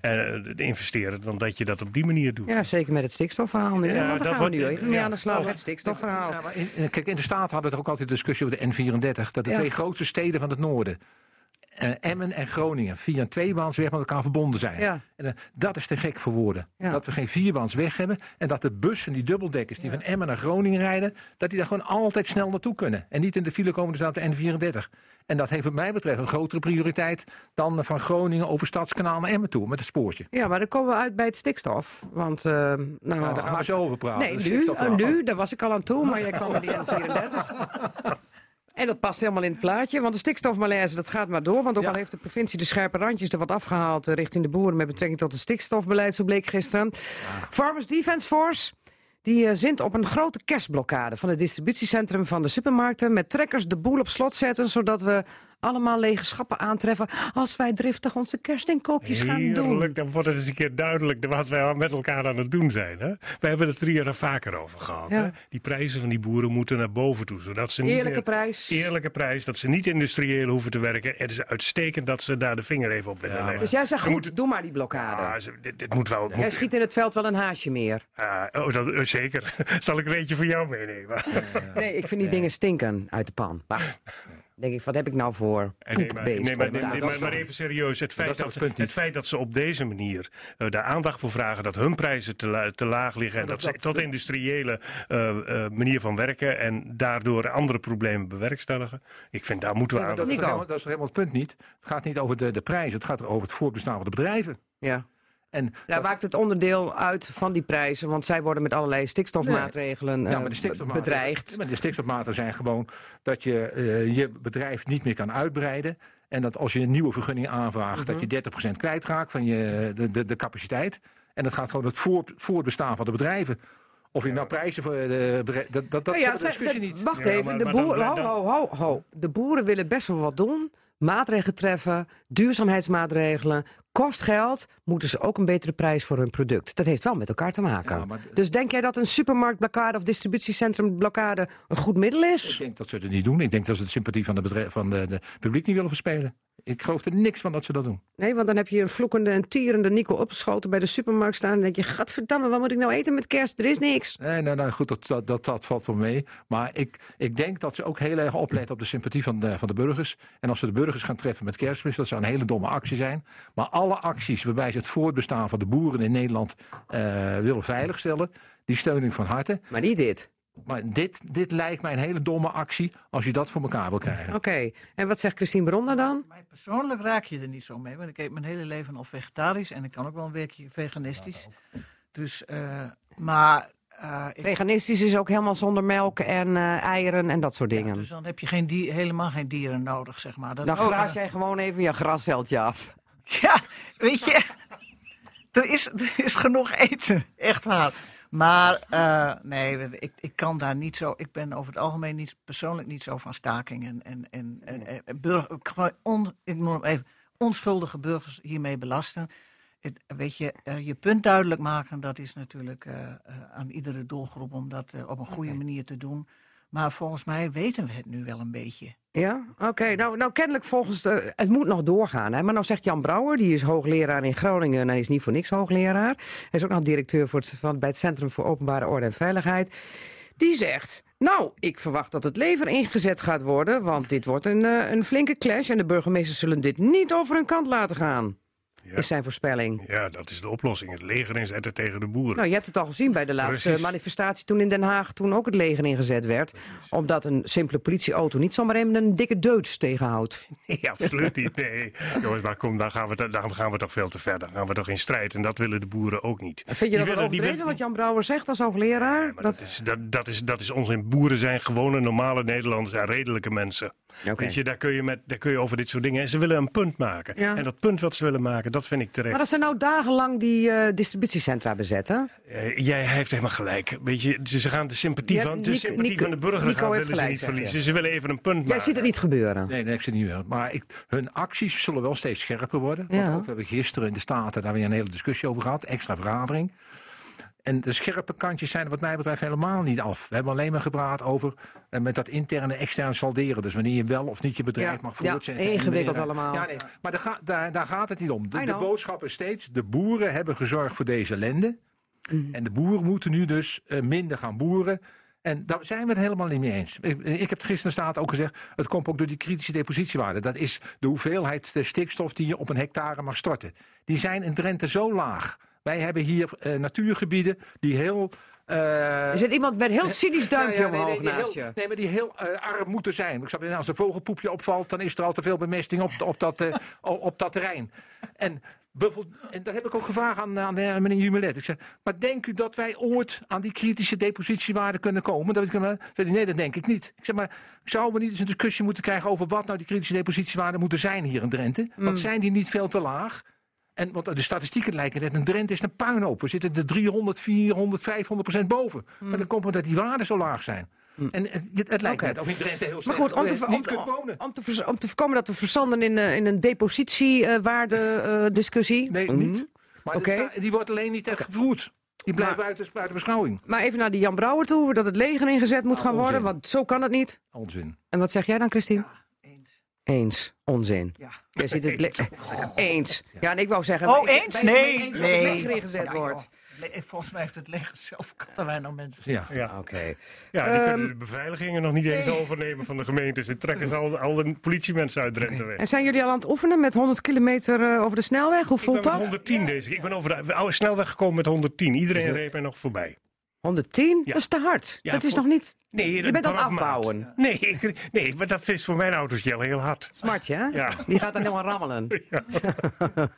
Speaker 8: eh, eh, investeren dan dat je dat op die manier doet.
Speaker 1: Ja, zeker met het stikstofverhaal nu. hè,
Speaker 8: Ja,
Speaker 1: want
Speaker 8: dat
Speaker 1: daar gaan we nu even mee aan de slag
Speaker 8: Oh.
Speaker 1: met het stikstofverhaal.
Speaker 7: Ja, maar in, in- kijk, in de Staten hadden we er ook altijd discussie over de N34. Dat de
Speaker 1: Ja.
Speaker 7: twee grootste steden van het noorden... eh, Emmen en Groningen via een tweebaansweg met elkaar verbonden zijn.
Speaker 1: Ja.
Speaker 7: En, eh, dat is te gek voor woorden.
Speaker 1: Ja.
Speaker 7: Dat we geen vierbaansweg hebben en dat de bussen, die dubbeldekkers die van Emmen naar Groningen rijden, dat die daar gewoon altijd snel naartoe kunnen. En niet in de file komen dus op de N34. En dat heeft wat mij betreft een grotere prioriteit dan van Groningen over Stadskanaal naar Emmen toe met het spoortje.
Speaker 1: Ja, maar dan komen we uit bij het stikstof. Want, eh, nou,
Speaker 7: Nou, daar gaan we zo over praten.
Speaker 1: Nee, nu, nu, daar was ik al aan toe, maar jij kwam met die N34. En dat past helemaal in het plaatje, want de stikstofmalaise dat gaat maar door. Want ook
Speaker 7: Ja.
Speaker 1: al heeft de provincie de scherpe randjes er wat afgehaald eh, richting de boeren met betrekking tot het stikstofbeleid, zo bleek gisteren. Farmers Defence Force. Die eh, zint op een grote kerstblokkade van het distributiecentrum van de supermarkten. Met trekkers de boel op slot zetten, zodat we allemaal lege schappen aantreffen. Als wij driftig onze kerstinkoopjes gaan doen.
Speaker 8: Heerlijk, dan wordt het eens een keer duidelijk wat wij met elkaar aan het doen zijn. Hè? We hebben het er hier al vaker over gehad.
Speaker 1: Ja.
Speaker 8: Hè? Die prijzen van die boeren moeten naar boven toe. Zodat ze niet
Speaker 1: Eerlijke prijs.
Speaker 8: Eerlijke prijs, dat ze niet industrieel hoeven te werken. Het is uitstekend dat ze daar de vinger even op willen leggen.
Speaker 1: Dus jij zegt goed, doe maar die blokkade.
Speaker 8: Ah, ze- dit, dit moet wel.
Speaker 1: Jij
Speaker 8: moet-
Speaker 1: schiet in het veld wel een haasje meer.
Speaker 8: Ah, oh, dat, eh, zeker. Zal ik een beetje voor jou meenemen?
Speaker 1: Nee, ik vind die dingen stinken uit de pan. denk ik, wat heb ik nou voor
Speaker 8: Nee, maar, nee, maar,
Speaker 1: op
Speaker 8: nee,
Speaker 1: tafel?
Speaker 8: nee, maar, maar even serieus. Het feit, dat,
Speaker 7: het
Speaker 8: feit dat ze op deze manier eh, daar aandacht voor vragen, dat hun prijzen te, la- te laag liggen en dat, ze tot industriële eh, eh, manier van werken en daardoor andere problemen bewerkstelligen. Ik vind daar moeten we aandacht
Speaker 7: dat, is
Speaker 1: Nico.
Speaker 7: toch helemaal, dat is helemaal het punt niet. Het gaat niet over de, de prijs, het gaat over het voortbestaan van de bedrijven.
Speaker 1: Ja.
Speaker 7: En
Speaker 1: Daar maakt het onderdeel uit van die prijzen, want zij worden met allerlei stikstofmaatregelen eh,
Speaker 7: ja, maar de stikstofmaten,
Speaker 1: bedreigd.
Speaker 7: Maar de stikstofmaten zijn gewoon dat je eh, je bedrijf niet meer kan uitbreiden. En dat als je een nieuwe vergunning aanvraagt,
Speaker 1: Mhm.
Speaker 7: dat je 30% kwijtraakt van je, de, de, de capaciteit. En dat gaat gewoon het voort, voortbestaan van de bedrijven. Of je nou prijzen voor de bedrijf- dat, dat, dat
Speaker 1: Nou
Speaker 7: is de
Speaker 1: zij-
Speaker 7: discussie
Speaker 1: de-
Speaker 7: niet.
Speaker 1: Wacht
Speaker 8: Ja,
Speaker 1: even,
Speaker 8: maar-
Speaker 1: de,
Speaker 8: maar dan-
Speaker 1: boeren, ho, ho, ho, ho. de boeren willen best wel wat doen. Maatregelen treffen, duurzaamheidsmaatregelen, kost geld, moeten ze ook een betere prijs voor hun product. Dat heeft wel met elkaar te maken.
Speaker 7: Ja, maar-
Speaker 1: Dus denk jij dat een supermarktblokkade of distributiecentrumblokade een goed middel
Speaker 7: Ik
Speaker 1: is?
Speaker 7: denk dat ze het niet doen. Ik denk dat ze de sympathie van de, van de, de publiek niet willen verspelen. Ik geloof er niks van dat ze dat doen.
Speaker 1: Nee, want dan heb je een vloekende en tierende Nico opgeschoten bij de supermarkt staan. En denk je, gadverdamme, wat moet ik nou eten met kerst? Er is niks.
Speaker 7: Nee, nou, nou goed, dat, dat, dat, dat valt voor mee. Maar ik, ik denk dat ze ook heel erg opletten op de sympathie van de, van de burgers. En als ze de burgers gaan treffen met kerstmis, dat zou een hele domme actie zijn. Maar alle acties waarbij ze het voortbestaan van de boeren in Nederland eh, willen veiligstellen, die steun ik van harte.
Speaker 1: Maar niet dit.
Speaker 7: Maar dit, dit lijkt mij een hele domme actie als je dat voor elkaar wil krijgen.
Speaker 1: Oké, en wat zegt Christine Bronner dan?
Speaker 6: Mij persoonlijk raak je er niet zo mee, want ik eet mijn hele leven al vegetarisch en ik kan ook wel een weekje veganistisch. Dus, eh, maar eh,
Speaker 1: Veganistisch is ook helemaal zonder melk en eh, eieren en dat soort dingen.
Speaker 6: dus dan heb je geen die, helemaal geen dieren nodig, zeg maar. Dat,
Speaker 1: dan graas jij gewoon even je grasveldje af.
Speaker 6: Ja, weet je, er is, er is genoeg eten, echt waar. Maar eh, nee, ik, ik kan daar niet zo. Ik ben over het algemeen niet, persoonlijk niet zo van stakingen en, en, en, en, en burger, gewoon on, ik hem even onschuldige burgers hiermee belasten. Het, weet je, eh, je punt duidelijk maken, dat is natuurlijk eh, aan iedere doelgroep om dat op een goede manier te doen. Maar volgens mij weten we het nu wel een beetje.
Speaker 1: Ja, oké. Nou, nou, kennelijk volgens de... Het moet nog doorgaan. Hè? Maar nou zegt Jan Brouwer, die is hoogleraar in Groningen... en hij is niet voor niks hoogleraar. Hij is ook nog directeur voor van, bij het Centrum voor Openbare Orde en Veiligheid. Die zegt... Nou, ik verwacht dat het lever ingezet gaat worden... want dit wordt een, eh, een flinke clash... en de burgemeesters zullen dit niet over hun kant laten gaan.
Speaker 8: Ja.
Speaker 1: Is zijn voorspelling.
Speaker 8: Ja, dat is de oplossing. Het leger inzetten tegen de boeren.
Speaker 1: Nou, je hebt het al gezien bij de laatste
Speaker 8: Precies.
Speaker 1: manifestatie toen in Den Haag... toen ook het leger ingezet werd. Omdat een simpele politieauto niet zomaar even een dikke deuts tegenhoudt.
Speaker 8: Nee, absoluut niet. Nee. Jongens, maar kom, dan gaan, we, dan gaan we toch veel te ver. Dan gaan we toch in strijd. En dat willen de boeren ook niet.
Speaker 1: Vind je
Speaker 8: Die
Speaker 1: dat wel
Speaker 8: willen-
Speaker 1: overdreven wat Jan Brouwer zegt als hoogleraar?
Speaker 8: Dat, is, dat, dat, is, dat is onzin. Boeren zijn gewone, normale Nederlanders en redelijke mensen. Weet je, daar kun je, met, daar kun je over dit soort dingen... En ze willen een punt maken.
Speaker 1: Ja.
Speaker 8: En dat punt wat ze willen maken, dat vind ik terecht.
Speaker 1: Maar dat ze nou dagenlang die eh, distributiecentra bezetten.
Speaker 8: Eh, jij heeft helemaal gelijk. Weet je, ze gaan de sympathie,
Speaker 1: Ja,
Speaker 8: van, de
Speaker 1: Nico-
Speaker 8: sympathie
Speaker 1: Nico-
Speaker 8: van de burger
Speaker 1: Nico
Speaker 8: gaan, willen ze niet
Speaker 1: je.
Speaker 8: verliezen. Ze willen even een punt
Speaker 1: Jij
Speaker 8: maken.
Speaker 1: ziet het niet gebeuren.
Speaker 7: Nee, nee, ik zie het niet meer. Maar ik, hun acties zullen wel steeds scherper worden.
Speaker 1: Ja.
Speaker 7: Want ook, we hebben gisteren in de Staten daar weer een hele discussie over gehad. Extra vergadering. En de scherpe kantjes zijn er wat mij betreft helemaal niet af. We hebben alleen maar gepraat over eh, met dat interne externe salderen. Dus wanneer je wel of niet je bedrijf
Speaker 1: Ja,
Speaker 7: mag
Speaker 1: ja,
Speaker 7: voortzetten. en
Speaker 1: ingewikkeld allemaal.
Speaker 7: Ja, nee, maar daar, daar, daar gaat het niet om. De, boodschap is steeds, de boeren hebben gezorgd voor deze ellende.
Speaker 1: Mm.
Speaker 7: En de boeren moeten nu dus eh, minder gaan boeren. En daar zijn we het helemaal niet mee eens. Ik, ik heb het gisteren staat ook gezegd, het komt ook door die kritische depositiewaarde. Dat is de hoeveelheid de stikstof die je op een hectare mag storten. Die zijn in Drenthe zo laag. Wij hebben hier eh, natuurgebieden die heel... eh,
Speaker 1: Er zit iemand met heel cynisch duimpje
Speaker 7: ja, ja, nee,
Speaker 1: omhoog
Speaker 7: nee, die
Speaker 1: naast
Speaker 7: heel,
Speaker 1: je.
Speaker 7: nee, maar die heel eh, arm moeten zijn. Ik snap, als een vogelpoepje opvalt, dan is er al te veel bemesting op, op, dat, eh, op, dat terrein. En, en dat heb ik ook gevraagd aan, aan eh, meneer Jumelet. Ik zeg, maar denkt u dat wij ooit aan die kritische depositiewaarde kunnen komen? Dat ik, zei nee, dat denk ik niet. Ik zeg, maar zouden we niet eens een discussie moeten krijgen over wat nou die kritische depositiewaarden moeten zijn hier in Drenthe? Want zijn die niet veel te laag? En, want de statistieken lijken net, een Drenthe is een puinhoop. We zitten er 300, 400, 500 procent boven. Maar dan komt het dat die waarden zo laag zijn. En het, het lijkt
Speaker 1: Hmm. Oké.
Speaker 7: net of in Drenthe heel
Speaker 1: Maar
Speaker 7: slecht
Speaker 1: goed, om te, om, te,
Speaker 7: kunt wonen.
Speaker 1: om, te, vers- om te voorkomen dat we verzanden in, eh, in een depositiewaarde-discussie.
Speaker 7: Nee, niet. Maar
Speaker 1: Oké.
Speaker 7: de sta- die wordt alleen niet echt gevoerd. Die blijft
Speaker 1: Maar-
Speaker 7: buiten, buiten beschouwing.
Speaker 1: Maar even naar die Jan Brouwer toe, dat het leger ingezet moet
Speaker 7: Ah,
Speaker 1: gaan worden. Want zo kan het niet.
Speaker 7: Onzin.
Speaker 1: En wat zeg jij dan, Christine?
Speaker 6: Eens.
Speaker 1: Eens. Onzin.
Speaker 6: Ja.
Speaker 1: Jij ziet het le- eens. Ja, en ik wou zeggen...
Speaker 6: Oh, eens? Nee,
Speaker 1: eens dat het
Speaker 6: nee.
Speaker 1: leger ingezet
Speaker 6: Ja,
Speaker 1: wordt.
Speaker 6: joh. Volgens mij heeft het leger zelf al mensen.
Speaker 7: Ja.
Speaker 8: Ja,
Speaker 1: Oké.
Speaker 8: ja die
Speaker 1: Ehm,
Speaker 8: kunnen de beveiligingen nog niet eens overnemen van de gemeentes. En trekken ze al, al de politiemensen uit Drenthe weg.
Speaker 1: En zijn jullie al aan het oefenen met 100 kilometer eh, over de snelweg? Hoe
Speaker 8: Ik
Speaker 1: voelt dat?
Speaker 8: 110 deze keer. Ik ben over de oude snelweg gekomen met 110. Iedereen reed mij nog voorbij.
Speaker 1: 110?
Speaker 8: Ja.
Speaker 1: Dat is te hard.
Speaker 8: Ja,
Speaker 1: dat is
Speaker 8: voor-
Speaker 1: nog niet...
Speaker 8: Nee,
Speaker 1: Je
Speaker 8: dat
Speaker 1: bent aan het afbouwen.
Speaker 8: Nee, ik, nee, maar dat is voor mijn autootje al heel hard.
Speaker 1: Smartje, hè?
Speaker 8: Ja.
Speaker 1: Die gaat dan helemaal rammelen.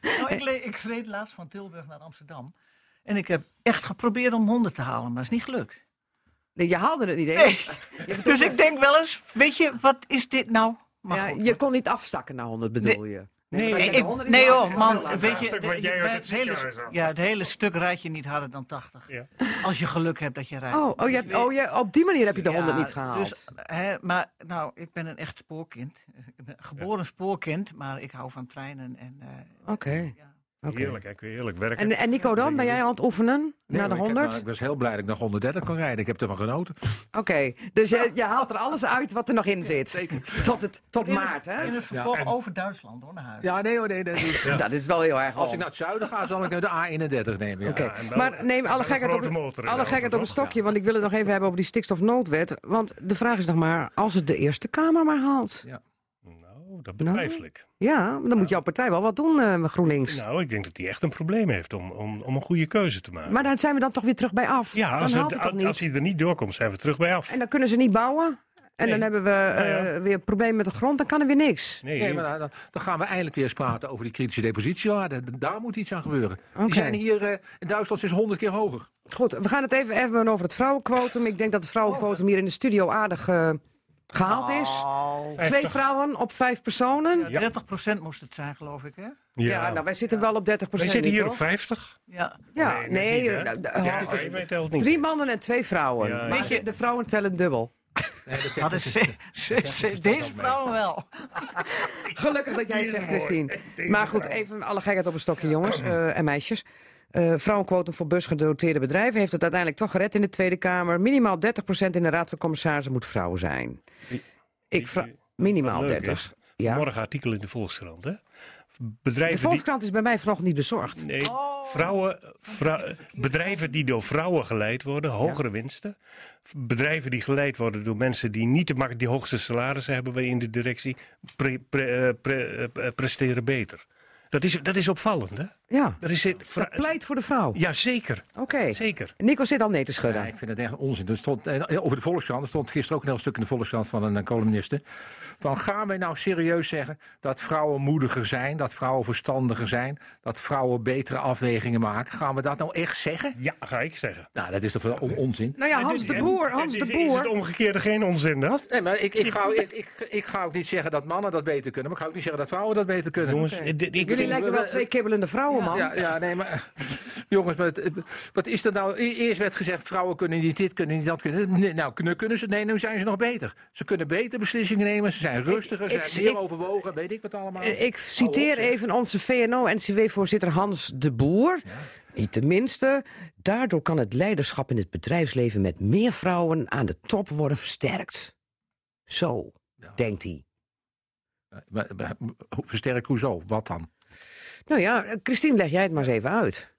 Speaker 6: Nou, ik, ik reed laatst van Tilburg naar Amsterdam. En ik heb echt geprobeerd om 100 te halen, maar dat is niet gelukt.
Speaker 1: Nee, je haalde het niet eens.
Speaker 6: Dus ik denk wel eens, weet je, wat is dit nou? Maar
Speaker 1: ja,
Speaker 6: goed,
Speaker 1: je kon niet afstakken naar 100, bedoel je?
Speaker 8: Nee,
Speaker 6: Nee,
Speaker 1: je
Speaker 6: ik-
Speaker 1: de 100
Speaker 6: nee
Speaker 1: niet
Speaker 6: joh,
Speaker 1: haalt, is het
Speaker 6: man, weet je,
Speaker 8: stuk
Speaker 6: de-
Speaker 8: wat jij
Speaker 6: je-
Speaker 8: uit
Speaker 6: het, hele, ja, het hele stuk rijd je niet harder dan 80.
Speaker 8: Ja.
Speaker 6: Als je geluk hebt dat je rijdt.
Speaker 1: Oh, oh, je hebt, oh je, op die manier heb je de
Speaker 6: Ja,
Speaker 1: 100 niet gehaald.
Speaker 6: Dus, hè, maar nou, ik ben een echt spoorkind. Ik ben een geboren spoorkind, maar ik hou van treinen. En, eh,
Speaker 1: Oké.
Speaker 6: ja.
Speaker 1: Oké.
Speaker 8: Heerlijk, hè? kun je heerlijk werken.
Speaker 1: En, en Nico dan, ben jij aan het oefenen?
Speaker 7: Nee,
Speaker 1: naar de
Speaker 7: maar ik heb-
Speaker 1: 100?
Speaker 7: nou, Ik was heel blij dat ik nog 130 kon rijden. Ik heb ervan genoten.
Speaker 1: Oké, dus je, je haalt er alles uit wat er nog in zit.
Speaker 7: Zeker.
Speaker 1: Tot, het, tot maart, hè?
Speaker 6: In het vervolg
Speaker 7: en-
Speaker 6: over Duitsland hoor, naar huis.
Speaker 7: Ja, nee hoor, nee. nee.
Speaker 1: Dat is wel heel erg
Speaker 7: Als
Speaker 1: al.
Speaker 7: ik naar het zuiden ga, zal ik de A31 nemen. Ja.
Speaker 1: Oké, maar neem alle gekheid op, alle gekheid op een stokje, want ik wil het nog even hebben over die stikstofnoodwet. Want de vraag is nog maar, als het de Eerste Kamer maar haalt.
Speaker 8: Nou, dat betwijfel ik.
Speaker 1: Ja, dan moet jouw partij wel wat doen, eh, GroenLinks.
Speaker 8: Nou, ik denk dat hij echt een probleem heeft om, om, om een goede keuze te maken.
Speaker 1: Maar daar zijn we dan toch weer terug bij af.
Speaker 8: ja, als, het, als hij er niet doorkomt, zijn we terug bij af.
Speaker 1: En dan kunnen ze niet bouwen. En dan hebben we eh,
Speaker 8: Ja, ja.
Speaker 1: weer problemen met de grond, dan kan er weer niks.
Speaker 8: Nee,
Speaker 7: Nee, maar dan, dan gaan we eindelijk weer eens praten over die kritische depositiewaarde. Daar moet iets aan gebeuren. Die zijn hier eh, in Duitsland sinds 100 keer hoger.
Speaker 1: Goed, we gaan het even hebben over het vrouwenquotum. Ik denk dat het vrouwenquotum hier in de studio aardig eh, gehaald is.
Speaker 6: Oh.
Speaker 1: Twee vrouwen op vijf personen.
Speaker 6: Ja, 30% moest het zijn, geloof ik, hè?
Speaker 1: Ja, nou, wij zitten wel op 30%
Speaker 8: wij zitten hier op
Speaker 1: toch?
Speaker 8: 50.
Speaker 6: Ja.
Speaker 1: Ja,
Speaker 8: Nee,
Speaker 1: nee.
Speaker 8: niet,
Speaker 1: nou,
Speaker 8: Ja, niet.
Speaker 1: Drie mannen en twee vrouwen. Weet je, de vrouwen tellen dubbel.
Speaker 6: Dat is, ze- deze vrouwen wel.
Speaker 1: Gelukkig dat jij het
Speaker 8: is
Speaker 1: zegt. Christine. Maar goed,
Speaker 8: vrouw.
Speaker 1: even alle gekheid op een stokje, jongens eh, en meisjes. Eh vrouwenquotum voor busgedoteerde bedrijven heeft het uiteindelijk toch gered in de Tweede Kamer. Minimaal 30% in de Raad van Commissarissen moet vrouw zijn. Ik vra- minimaal
Speaker 8: Wat leuk
Speaker 1: 30.
Speaker 8: is,
Speaker 1: Ja.
Speaker 8: Morgen artikel in de Volkskrant, hè?
Speaker 1: De
Speaker 8: Bedrijven die...
Speaker 1: Volkskrant is bij mij vanochtend niet bezorgd.
Speaker 8: Nee, vrouwen, vrou- bedrijven die door vrouwen geleid worden, hogere winsten. Bedrijven die geleid worden door mensen die niet te maken, die hoogste salarissen hebben bij in de directie, pre- pre- eh, pre- eh, presteren beter. Dat is, dat is opvallend, hè?
Speaker 1: Ja,
Speaker 8: Dat is,
Speaker 1: dat pleit voor de vrouw.
Speaker 8: ja, zeker.
Speaker 1: Oké.
Speaker 8: Zeker.
Speaker 1: Nico zit al nee te
Speaker 7: Ja,
Speaker 1: schudden.
Speaker 7: ik vind het echt onzin. Er stond, eh, over de Volkskrant, er stond gisteren ook een heel stuk in de Volkskrant van een eh, columniste. Van gaan wij nou serieus zeggen dat vrouwen moediger zijn, dat vrouwen verstandiger zijn, dat vrouwen betere afwegingen maken? Gaan we dat nou echt zeggen?
Speaker 8: Ja, ga ik zeggen.
Speaker 7: Nou, dat is toch wel on- onzin?
Speaker 1: Nou ja, Hans de Boer, Hans de
Speaker 8: Is het
Speaker 1: Boer.
Speaker 8: omgekeerde geen onzin, dan?
Speaker 7: Nee, maar ik, ik, ga, ik, ik, ik ga ook niet zeggen dat mannen dat beter kunnen, maar ik ga ook niet zeggen dat vrouwen dat beter kunnen.
Speaker 8: Jongens, ik, ik
Speaker 1: Jullie lijken wel twee kibbelende vrouwen, man.
Speaker 7: Ja, ja, nee, maar jongens, wat, wat is er nou? E- Eerst werd gezegd, vrouwen kunnen niet dit, kunnen niet dat. Kunnen. Nee, nou, kunnen, kunnen ze? Nee, nu zijn ze nog beter. Ze kunnen beter beslissingen nemen, ze zijn rustiger, ze zijn meer overwogen, weet ik wat allemaal.
Speaker 1: Eh, Ik citeer even onze VNO-NCW-voorzitter Hans de Boer. Niet tenminste, daardoor kan het leiderschap in het bedrijfsleven met meer vrouwen aan de top worden versterkt. Zo,
Speaker 7: Ja.
Speaker 1: denkt hij.
Speaker 7: Maar- maar- hoe- Versterk hoezo? Wat dan?
Speaker 1: Nou ja, eh, Christine, leg jij het maar eens even uit.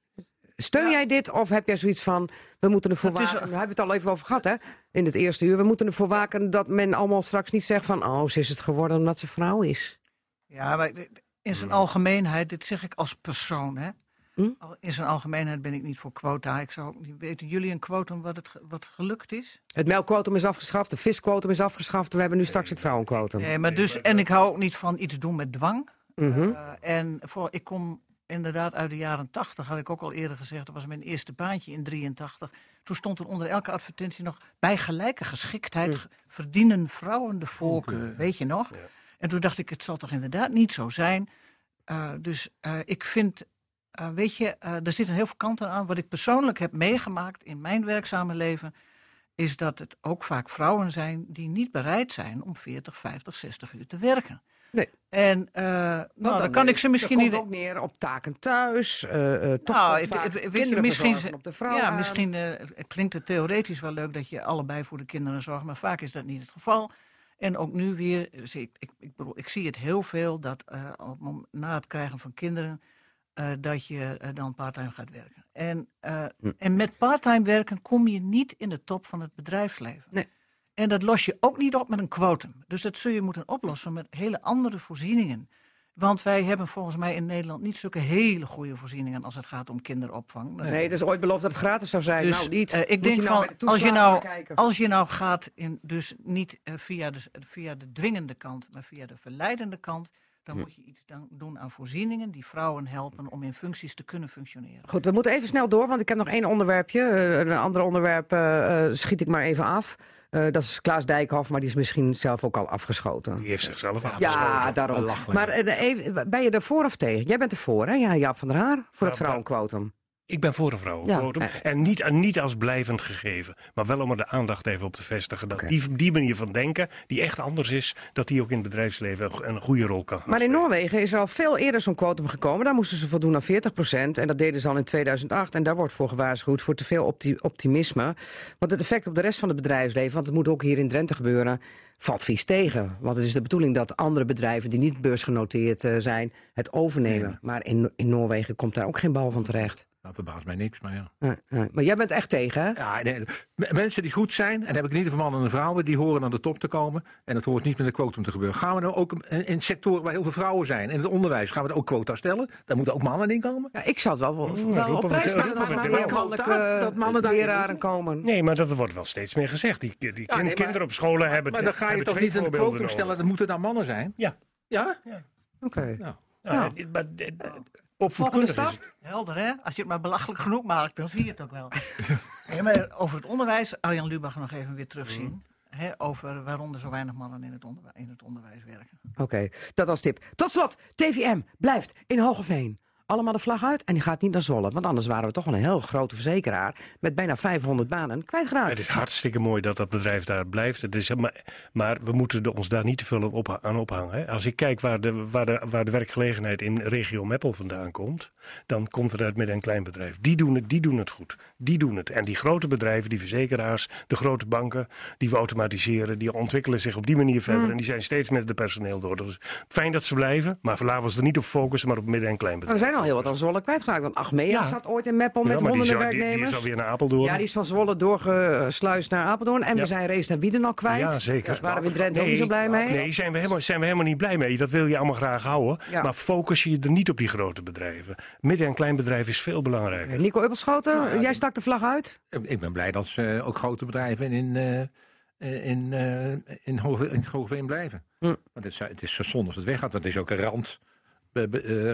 Speaker 1: Steun
Speaker 6: Ja.
Speaker 1: jij dit of heb jij zoiets van, we moeten ervoor waken, daar hebben we het al even over gehad hè, in het eerste uur. We moeten ervoor waken dat men allemaal straks niet zegt van, oh, ze is het geworden omdat ze vrouw is.
Speaker 6: Ja, maar in zijn algemeenheid, dit zeg ik als persoon, hè.
Speaker 1: Hm?
Speaker 6: In zijn algemeenheid ben ik niet voor quota. Ik zou ook niet weten, jullie een quotum wat, het, wat gelukt is?
Speaker 1: Het melkquotum is afgeschaft, de visquotum is afgeschaft, we hebben nu straks het vrouwenquotum.
Speaker 6: Nee, maar dus, en ik hou ook niet van iets doen met dwang.
Speaker 1: Mhm.
Speaker 6: Eh, en voor, ik kom inderdaad uit de jaren 80, had ik ook al eerder gezegd. Dat was mijn eerste baantje in 83. Toen stond er onder elke advertentie nog... bij gelijke geschiktheid ge- verdienen vrouwen de voorkeur. Weet je nog? En toen dacht ik, het zal toch inderdaad niet zo zijn. Eh, dus eh, ik vind... weet je, er zitten heel veel kanten aan. Wat ik persoonlijk heb meegemaakt in mijn werkzame leven... is dat het ook vaak vrouwen zijn die niet bereid zijn... om 40, 50, 60 uur te werken.
Speaker 1: Nee.
Speaker 6: En eh, nou, dan, kan ik ze misschien niet.
Speaker 1: ook meer op taken thuis. eh, eh, toch
Speaker 6: Nou,
Speaker 1: ook
Speaker 6: het-
Speaker 1: vaak
Speaker 6: het- weet je,
Speaker 1: kinderen
Speaker 6: misschien ze-
Speaker 1: op de vrouw
Speaker 6: ja,
Speaker 1: aan.
Speaker 6: misschien klinkt het theoretisch wel leuk dat je allebei voor de kinderen zorgt, maar vaak is dat niet het geval. En ook nu weer, zie ik, ik, ik, bedoel, ik zie het heel veel dat na het krijgen van kinderen, dat je dan parttime gaat werken. En,
Speaker 1: Hm.
Speaker 6: en met parttime werken kom je niet in de top van het bedrijfsleven.
Speaker 1: Nee.
Speaker 6: En dat los je ook niet op met een quotum. Dus dat zul je moeten oplossen met hele andere voorzieningen. Want wij hebben volgens mij in Nederland niet zulke hele goede voorzieningen als het gaat om kinderopvang.
Speaker 1: Nee, het is ooit beloofd dat het gratis zou zijn.
Speaker 6: Dus
Speaker 1: nou, niet.
Speaker 6: eh, ik
Speaker 1: Moet
Speaker 6: denk
Speaker 1: je nou
Speaker 6: van, als je nou, als je nou gaat, in, dus niet eh, via, de, via de dwingende kant, maar via de verleidende kant, dan moet je iets dan doen aan voorzieningen die vrouwen helpen om in functies te kunnen functioneren.
Speaker 1: Goed, we moeten even snel door, want ik heb nog één onderwerpje. Eh, een ander onderwerp schiet ik maar even af. Eh, dat is Klaas Dijkhoff, maar die is misschien zelf ook al afgeschoten.
Speaker 8: Die heeft zichzelf afgeschoten.
Speaker 1: Ja, daarom. Maar eh, even, ben je er voor of tegen? Jij bent er voor, hè? Ja, Jaap van der Haar, voor het vrouwenquotum.
Speaker 8: Ik ben voor een vrouwenquotum.
Speaker 1: Ja.
Speaker 8: En niet, niet als blijvend gegeven. Maar wel om er de aandacht even op te vestigen. Dat die, die manier van denken, die echt anders is, dat die ook in het bedrijfsleven een, goede rol kan
Speaker 1: Maar in. Noorwegen is er al veel eerder zo'n quotum gekomen. Daar moesten ze voldoen aan 40% En dat deden ze al in 2008. En daar wordt voor gewaarschuwd voor te veel opti- optimisme. Want het effect op de rest van het bedrijfsleven... want het moet ook hier in Drenthe gebeuren... valt vies tegen. Want het is de bedoeling dat andere bedrijven... die niet beursgenoteerd eh, zijn, het overnemen. Maar in, in Noorwegen komt daar ook geen bal van terecht.
Speaker 7: Dat verbaast mij niks, maar ja.
Speaker 1: Nee, nee. Maar jij bent echt tegen, hè?
Speaker 7: Ja, nee, mensen die goed zijn, en dan heb ik niet van mannen en vrouwen, die horen aan de top te komen. En dat hoort niet met een quotum te gebeuren. Gaan we nou ook in, in sectoren waar heel veel vrouwen zijn, in het onderwijs, gaan we er ook quota stellen? Daar moeten ook mannen in komen.
Speaker 1: Ja, ik zou het wel, wel, op prijs stellen
Speaker 8: wel.
Speaker 1: mannelijke
Speaker 7: Dat- dat mannen daar-
Speaker 1: leraren komen.
Speaker 8: Nee, maar dat wordt wel steeds meer gezegd. Die, die kind-
Speaker 7: nee, maar-
Speaker 8: kinderen op scholen hebben.
Speaker 7: Maar dan ga je toch niet een quotum stellen, dat moeten dan mannen zijn?
Speaker 8: Ja.
Speaker 7: Ja?
Speaker 1: Oké.
Speaker 8: Ja,
Speaker 1: Ja. Volgende
Speaker 8: opvoedkundig
Speaker 1: stap?
Speaker 6: Helder, hè? Als je het maar belachelijk genoeg maakt, dan zie je het ook wel. Ja, maar over het onderwijs, Arjan Lubach nog even weer terugzien. Hè, over waarom er zo weinig mannen in het, onderwi- in het onderwijs werken.
Speaker 1: Oké, dat als tip. Tot slot, TVM blijft in Hogeveen. Allemaal de vlag uit en die gaat niet naar Zwolle. Want anders waren we toch wel een heel grote verzekeraar... met bijna 500 banen kwijtgeraakt.
Speaker 8: Het is hartstikke mooi dat dat bedrijf daar blijft. Het is, maar, maar we moeten er ons daar niet te veel op, aan ophangen. Hè. Als ik kijk waar de, waar, de, waar de werkgelegenheid in regio Meppel vandaan komt, dan komt het uit midden- en kleinbedrijf. Die doen, het, die doen het goed. Die doen het. En die grote bedrijven, die verzekeraars, de grote banken, die we automatiseren, die ontwikkelen zich op die manier verder. En die zijn steeds met het personeel door. Dus fijn dat ze blijven, maar laten we ons er niet op focussen, maar op midden- en
Speaker 1: Maar we
Speaker 8: kleinbedrijf.
Speaker 1: zijn al heel wat aan Zwolle kwijtgeraakt. Want Achmea
Speaker 8: Ja.
Speaker 1: zat ooit in Meppel met honderden
Speaker 8: al- die, die
Speaker 1: werknemers.
Speaker 8: is alweer naar Apeldoorn.
Speaker 1: ja, die is van Zwolle doorgesluist naar Apeldoorn. En
Speaker 8: Ja.
Speaker 1: we zijn Rees en Wieden al kwijt.
Speaker 8: Ja, zeker.
Speaker 1: Daar waren we in Drenthe ook niet zo blij mee.
Speaker 8: Nee, zijn we, helemaal, zijn we helemaal niet blij mee. Dat wil je allemaal graag houden.
Speaker 1: Ja.
Speaker 8: Maar focus je er niet op die grote bedrijven. Midden- en kleinbedrijf is veel belangrijker.
Speaker 1: Nico Ubbelschoten, jij stak de vlag uit.
Speaker 7: Ik- Ik ben blij dat ze ook grote bedrijven in, eh, in, eh, in, Hoge, in Hogeveen blijven.
Speaker 1: Hm.
Speaker 7: Want het is, het is zo zonde als het weggaat. Want het is ook een rand. Eh,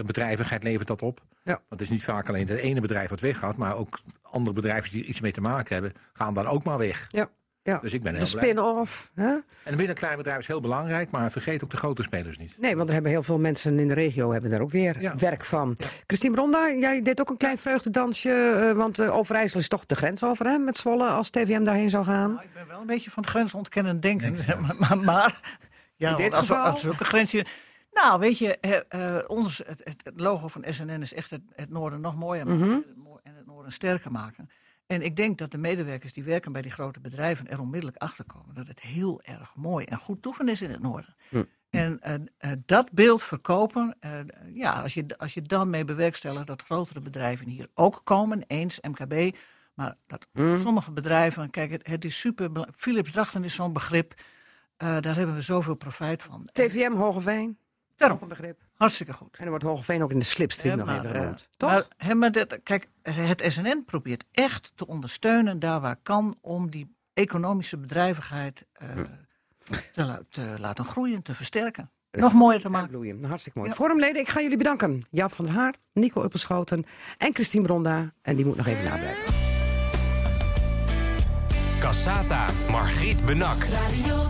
Speaker 7: bedrijvigheid levert dat op.
Speaker 1: Ja.
Speaker 7: Want het is niet vaak alleen het ene bedrijf wat weggaat, maar ook andere bedrijven die er iets mee te maken hebben, gaan dan ook maar weg.
Speaker 1: Ja. Ja.
Speaker 7: Dus ik ben
Speaker 1: De
Speaker 7: heel blij.
Speaker 1: spin-off. Hè?
Speaker 7: En binnen een klein bedrijf is heel belangrijk, maar vergeet ook de grote spelers niet.
Speaker 1: Nee, want er hebben heel veel mensen in de regio hebben daar ook weer
Speaker 7: Ja.
Speaker 1: werk van. Christine Bronda, jij deed ook een klein vreugdedansje. eh, want eh, Overijssel is toch de grens over hè, met Zwolle als TVM daarheen zou gaan.
Speaker 6: Nou, ik ben wel een beetje van het grensontkennen denken. maar, maar, maar- ja,
Speaker 1: In dit
Speaker 6: want als, we, als we ook een grensje... Nou, weet je, eh, eh, ons, het, logo van SNN is echt het, het noorden nog mooier maken.
Speaker 1: Mhm.
Speaker 6: en het noorden sterker maken. En ik denk dat de medewerkers die werken bij die grote bedrijven er onmiddellijk achter komen dat het heel erg mooi en goed toeven is in het noorden.
Speaker 1: Hm.
Speaker 6: En eh, dat beeld verkopen, ja, als je, als je dan mee bewerkstelligt dat grotere bedrijven hier ook komen, eens MKB, maar dat
Speaker 1: Hm.
Speaker 6: sommige bedrijven, kijk, het, het is super. Philips Drachten is zo'n begrip, daar hebben we zoveel profijt van.
Speaker 1: TVM Hogeveen,
Speaker 6: daarom,
Speaker 1: ook een begrip.
Speaker 6: hartstikke goed.
Speaker 1: En er wordt Hogeveen ook in de slipstream nog
Speaker 6: maar,
Speaker 1: even
Speaker 6: eh,
Speaker 1: genoemd. Toch?
Speaker 6: Maar, hè, maar dat, kijk, het SNN probeert echt te ondersteunen daar waar kan om die economische bedrijvigheid eh,
Speaker 1: Hm.
Speaker 6: te, la- te laten groeien, te versterken. Nog mooier te maken.
Speaker 1: bloeien. Nou, Hartstikke mooi.
Speaker 6: Ja.
Speaker 1: Forumleden, ik ga jullie bedanken. Jaap van der Haar, Nico Uppelschoten en Christine Bronda. En die moet nog even nablijven.
Speaker 9: Cassata, Margriet Benak.
Speaker 2: Radio.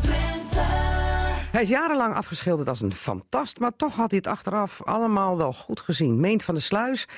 Speaker 1: Hij is jarenlang afgeschilderd als een fantast, maar toch had hij het achteraf allemaal wel goed gezien. Meent van de Sluis,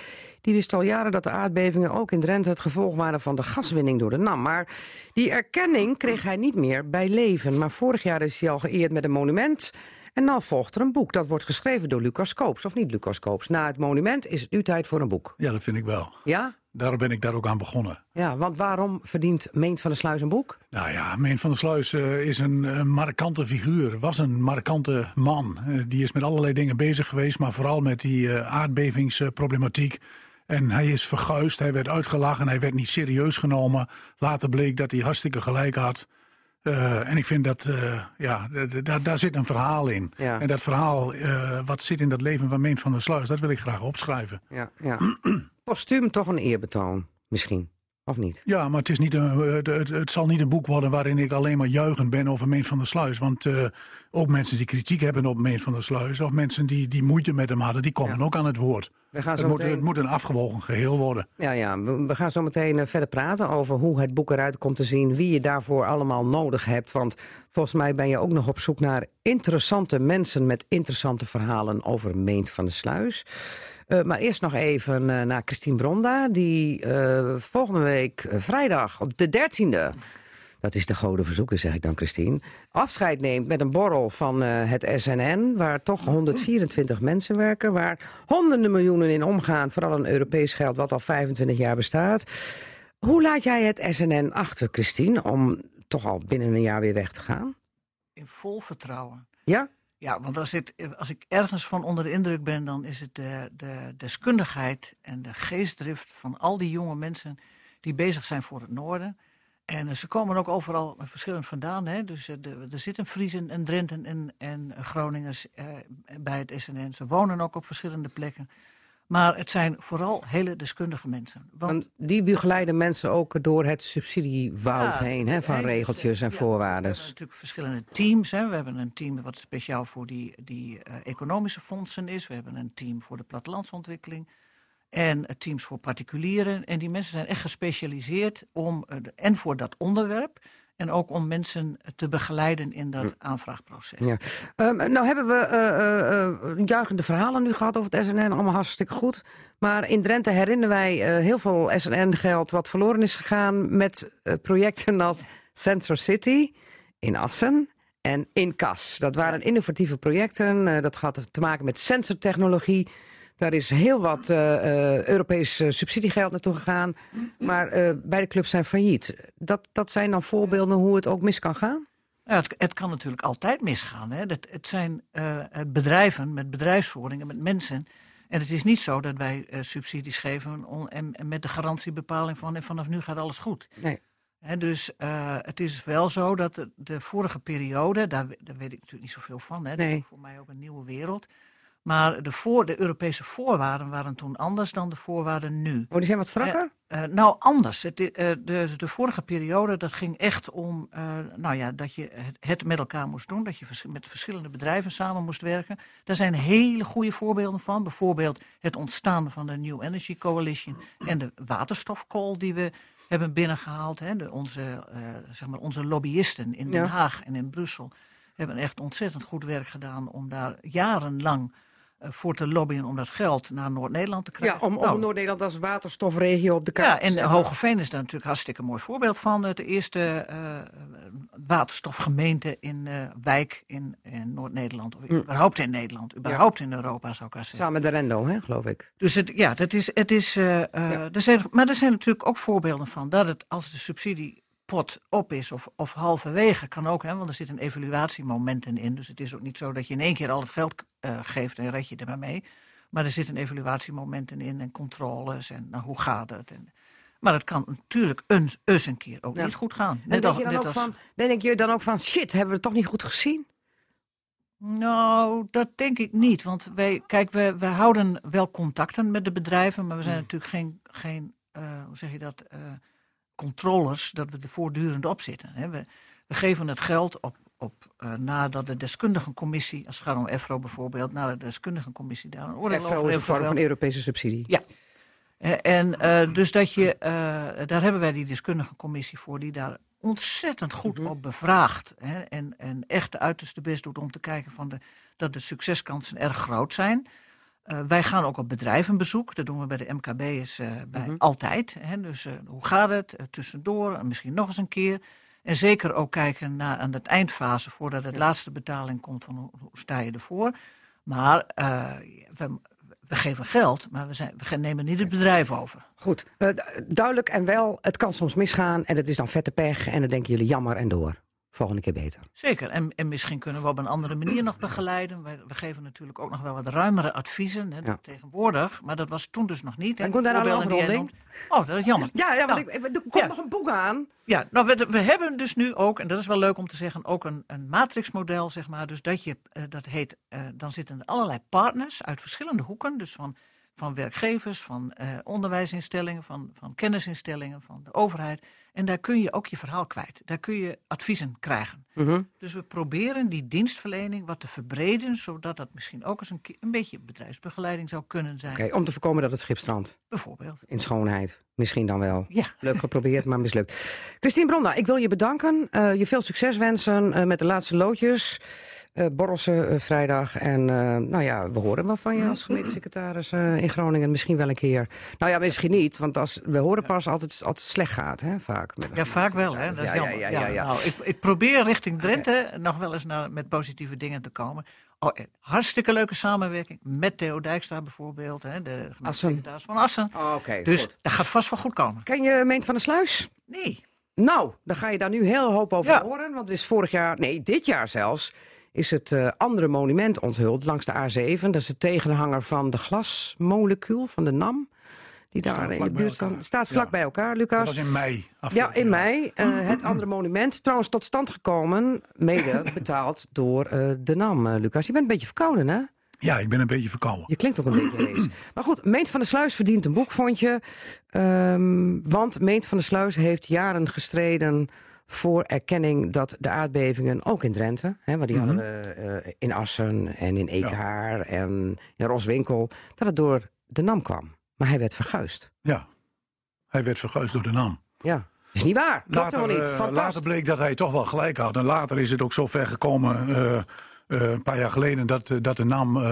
Speaker 1: die wist al jaren dat de aardbevingen ook in Drenthe het gevolg waren van de gaswinning door de NAM. Maar die erkenning kreeg hij niet meer bij leven. Maar vorig jaar is hij al geëerd met een monument. En dan volgt er een boek. Dat wordt geschreven door Lucas Koops, of niet Lucas Koops. Na het monument is het nu tijd voor een boek.
Speaker 10: Ja, dat vind ik wel.
Speaker 1: Ja?
Speaker 10: Daarom ben ik daar ook aan begonnen.
Speaker 1: Ja, want waarom verdient Meent van der Sluis een boek?
Speaker 10: Nou ja, Meen van der Sluis eh, is een, eh, markante figuur. Was een markante man. Eh, die is met allerlei dingen bezig geweest, maar vooral met die aardbevingsproblematiek. En hij is verguisd, hij werd uitgelachen, hij werd niet serieus genomen. Later bleek dat hij hartstikke gelijk had. En ik vind dat, ja, daar- zit een verhaal in.
Speaker 1: Ja.
Speaker 10: En dat verhaal, wat zit in dat leven van Meen van der Sluis, dat wil ik graag opschrijven.
Speaker 1: Ja, ja. Postuum toch een eerbetoon, misschien. Of niet?
Speaker 10: Ja, maar het, is niet een, het, het, het zal niet een boek worden waarin ik alleen maar juichend ben over Meen van der Sluis. Want eh, ook mensen die kritiek hebben op Meen van der Sluis, of mensen die, die moeite met hem hadden, die komen
Speaker 1: Ja.
Speaker 10: ook aan het woord.
Speaker 1: We gaan
Speaker 10: Het
Speaker 1: zo
Speaker 10: moet,
Speaker 1: meteen...
Speaker 10: het moet een afgewogen geheel worden.
Speaker 1: Ja, ja. We, gaan zo meteen eh, verder praten over hoe het boek eruit komt te zien. Wie je daarvoor allemaal nodig hebt. Want volgens mij ben je ook nog op zoek naar interessante mensen met interessante verhalen over Meent van de Sluis. Eh, maar eerst nog even eh, naar Christine Bronda, die eh, volgende week vrijdag op de 13e. Dat is de goden verzoeken, zeg ik dan, Christine. Afscheid neemt met een borrel van het SNN, waar toch 124 mensen werken, waar honderden miljoenen in omgaan, vooral een Europees geld wat al 25 jaar bestaat. Hoe laat jij het SNN achter, Christine, om toch al binnen een jaar weer weg te gaan?
Speaker 6: In vol vertrouwen.
Speaker 1: Ja?
Speaker 6: Ja, want als, als ik ergens van onder de indruk ben, dan is het de, de deskundigheid en de geestdrift van al die jonge mensen die bezig zijn voor het noorden. En eh, ze komen ook overal verschillend vandaan. Hè? Dus eh, er zitten Friesen en Drenten en, en Groningers eh, bij het SNN. Ze wonen ook op verschillende plekken. Maar het zijn vooral hele deskundige mensen. Want
Speaker 1: Want die begeleiden mensen ook door het subsidiewoud
Speaker 6: Ja,
Speaker 1: heen, hè, van regeltjes en
Speaker 6: ja,
Speaker 1: voorwaarden.
Speaker 6: We hebben natuurlijk verschillende teams. Hè. We hebben een team wat speciaal voor die, die eh, economische fondsen is. We hebben een team voor de plattelandsontwikkeling. En teams voor particulieren. En die mensen zijn echt gespecialiseerd om, eh, en voor dat onderwerp. En ook om mensen te begeleiden in dat aanvraagproces.
Speaker 1: Ja. Ehm, nou hebben we eh, eh, eh, juichende verhalen nu gehad over het SNN, allemaal hartstikke goed. Maar in Drenthe herinneren wij heel veel SNN-geld wat verloren is gegaan met projecten als Central City in Assen en Incas. Dat waren innovatieve projecten, dat had te maken met sensortechnologie. Daar is heel wat eh, Europees eh, subsidiegeld naartoe gegaan, maar beide clubs zijn failliet. Dat, dat zijn dan voorbeelden hoe het ook mis kan gaan?
Speaker 6: Ja, het, het kan natuurlijk altijd misgaan. Hè. Het, het zijn bedrijven met bedrijfsvoeringen, met mensen. En het is niet zo dat wij subsidies geven on- en, en met de garantiebepaling van en vanaf nu gaat alles goed.
Speaker 1: Nee.
Speaker 6: Hè, dus het is wel zo dat de, de vorige periode, daar, daar weet ik natuurlijk niet zoveel van. Hè. Dat is voor mij ook een nieuwe wereld. Maar de, voor, de Europese voorwaarden waren toen anders dan de voorwaarden nu.
Speaker 1: Oh, die zijn wat strakker?
Speaker 6: Eh, nou, anders. Het, eh, de, de vorige periode, dat ging echt om eh, nou ja, dat je het, het met elkaar moest doen. Dat je vers- met verschillende bedrijven samen moest werken. Daar zijn hele goede voorbeelden van. Bijvoorbeeld het ontstaan van de New Energy Coalition en de waterstofcall die we hebben binnengehaald. Hè. De, onze, eh, zeg maar onze lobbyisten in Den
Speaker 1: Ja.
Speaker 6: Haag en in Brussel hebben echt ontzettend goed werk gedaan om daar jarenlang eh, voor te lobbyen om dat geld naar Noord-Nederland te krijgen.
Speaker 1: Ja, om, om
Speaker 6: Nou,
Speaker 1: Noord-Nederland als waterstofregio op de kaart
Speaker 6: ja,
Speaker 1: te
Speaker 6: en
Speaker 1: zetten.
Speaker 6: Hogeveen is daar natuurlijk een hartstikke mooi voorbeeld van. De eerste eh, waterstofgemeente in eh, wijk in, in Noord-Nederland. Of überhaupt in Nederland. Überhaupt in Europa zou ik zeggen.
Speaker 1: Samen met de Rendo, hè, geloof ik.
Speaker 6: Dus het, ja, dat is, het is, eh, eh,
Speaker 1: Ja.
Speaker 6: er zijn, maar er zijn natuurlijk ook voorbeelden van dat het als de subsidiepot op is of, of halverwege kan ook, hè, want er zitten evaluatiemomenten in. Dus het is ook niet zo dat je in één keer al het geld eh, geeft en red je er maar mee. Maar er zitten evaluatiemomenten in en controles en nou, hoe gaat het. En, maar het kan natuurlijk eens, eens een keer ook
Speaker 1: Ja.
Speaker 6: niet goed gaan.
Speaker 1: En denk, je dan ook
Speaker 6: als-
Speaker 1: van, denk je dan ook van, shit, hebben we het toch niet goed gezien?
Speaker 6: Nou, dat denk ik niet. Want wij, kijk, we, we houden wel contacten met de bedrijven, maar we
Speaker 1: Hmm.
Speaker 6: zijn natuurlijk geen, geen eh, hoe zeg je dat, eh, controllers, dat we er voortdurend op zitten. Hè. We, we geven het geld op, op eh, nadat de deskundigencommissie, als het gaat om EFRO bijvoorbeeld, nadat de deskundigencommissie daar een oordeel over
Speaker 1: EFRO is een vorm van. Europese subsidie.
Speaker 6: Ja. Eh, En eh, dus dat je, daar hebben wij die deskundige commissie voor, die daar ontzettend goed
Speaker 1: Mhm.
Speaker 6: op bevraagt. Hè, en, en echt de uiterste best doet om te kijken van de, dat de succeskansen erg groot zijn. Eh, wij gaan ook op bedrijvenbezoek. Dat doen we bij de MKB's eh bij
Speaker 1: Mhm.
Speaker 6: altijd. Hè, dus eh, hoe gaat het? Tussendoor, en misschien nog eens een keer. En zeker ook kijken naar aan de eindfase, voordat het laatste betaling komt, van hoe, hoe sta je ervoor. Maar we, we geven geld, maar we, zijn, we nemen niet het bedrijf over.
Speaker 1: Goed, du- duidelijk en wel, het kan soms misgaan en het is dan vette pech en dan denken jullie jammer en door. Volgende keer beter.
Speaker 6: Zeker, en, en misschien kunnen we op een andere manier nog begeleiden. Wij, we geven natuurlijk ook nog wel wat ruimere adviezen hè,
Speaker 1: Ja.
Speaker 6: tegenwoordig, maar dat was toen dus nog niet. hè,
Speaker 1: En
Speaker 6: de
Speaker 1: komt daar een afronding?
Speaker 6: Oh, dat is jammer.
Speaker 1: Ja, ja want
Speaker 6: Nou,
Speaker 1: ik, ik- er komt
Speaker 6: ja.
Speaker 1: nog een boek aan.
Speaker 6: Ja, nou, we, we hebben dus nu ook, en dat is wel leuk om te zeggen, ook een, een matrixmodel, zeg maar. Dus dat je, eh, dat heet, eh, dan zitten er allerlei partners uit verschillende hoeken. Dus van, van werkgevers, van eh, onderwijsinstellingen, van, van kennisinstellingen, van de overheid. En daar kun je ook je verhaal kwijt. Daar kun je adviezen krijgen.
Speaker 1: Mhm.
Speaker 6: Dus we proberen die dienstverlening wat te verbreden, zodat dat misschien ook eens een, beetje bedrijfsbegeleiding zou kunnen zijn.
Speaker 1: Oké, om te voorkomen dat het schip strandt.
Speaker 6: Bijvoorbeeld.
Speaker 1: In schoonheid. Misschien dan wel.
Speaker 6: Ja.
Speaker 1: Leuk geprobeerd, maar mislukt. Christine Bronda, ik wil je bedanken. eh, je veel succes wensen eh, met de laatste loodjes. Eh borrelsen eh, vrijdag. En eh, nou ja, we horen wel van je als gemeentesecretaris in Groningen. Misschien wel een keer. Nou ja, misschien niet. Want als, we horen pas het, als het slecht gaat, hè, vaak. met
Speaker 6: Ja, vaak wel. Hè? Dat is
Speaker 1: Ja, ja, ja.
Speaker 6: Nou, ik, ik probeer richting Drenthe nog wel eens naar, met positieve dingen te komen. Oh, hartstikke leuke samenwerking met Theo Dijkstra bijvoorbeeld. Hè? De gemeentesecretaris van Assen.
Speaker 1: Oh, Oké,
Speaker 6: Dus
Speaker 1: goed.
Speaker 6: dat gaat vast wel goed komen.
Speaker 1: Ken je Meent van der Sluis?
Speaker 6: Nee.
Speaker 1: Nou, dan ga je daar nu heel hoop over
Speaker 6: Ja.
Speaker 1: horen. Want er is vorig jaar, nee, dit jaar zelfs, is het eh, andere monument onthuld langs de A7. Dat is de tegenhanger van de glasmolecuul van de NAM. Die daar in de buurt kan, staat
Speaker 10: Ja.
Speaker 1: vlak bij elkaar,
Speaker 10: Dat
Speaker 1: Lucas.
Speaker 10: was in mei.
Speaker 1: Ja, in
Speaker 10: jaar.
Speaker 1: mei. eh, het andere monument. Trouwens tot stand gekomen, mede betaald door eh, de NAM. Lucas, je bent een beetje verkouden, hè?
Speaker 10: Ja, ik ben een beetje verkouden.
Speaker 1: Je klinkt ook een beetje lees. Maar goed, Meent van der Sluis verdient een boek, vond je. Ehm, want Meent van der Sluis heeft jaren gestreden voor erkenning dat de aardbevingen, ook in Drenthe... Hè, want die hadden we eh, in Assen en in Eekhaar en in Roswinkel... dat het door de NAM kwam. Maar hij werd verguisd.
Speaker 10: Ja, hij werd verguisd door de NAM.
Speaker 1: Ja, is niet waar. Klopt
Speaker 10: Later,
Speaker 1: helemaal niet.
Speaker 10: eh,
Speaker 1: Fantastisch.
Speaker 10: later bleek dat hij toch wel gelijk had. En later is het ook zo ver gekomen, eh, een paar jaar geleden, dat, dat de NAM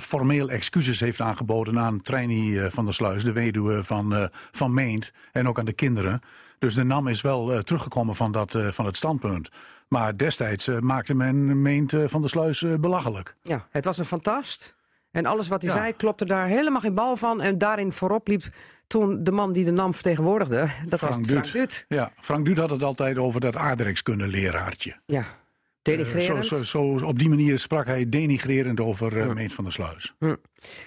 Speaker 10: formeel excuses heeft aangeboden aan Treini eh, van der Sluis, de weduwe van, van Meent. En ook aan de kinderen. Dus de NAM is wel eh, teruggekomen van, dat, eh, van het standpunt. Maar destijds eh, maakte men Meent van der Sluis belachelijk.
Speaker 1: Ja, het was een fantast. En alles wat hij
Speaker 10: Ja.
Speaker 1: zei klopte daar helemaal geen bal van. En daarin voorop liep toen de man die de NAM vertegenwoordigde. Dat
Speaker 10: Frank
Speaker 1: was
Speaker 10: Duut.
Speaker 1: Frank Duut.
Speaker 10: Ja, Frank Duut had het altijd over dat aardrijkskunde-leraartje.
Speaker 1: Ja, denigrerend.
Speaker 10: Zo, zo, zo, op die manier sprak hij denigrerend over Meent van der Sluis.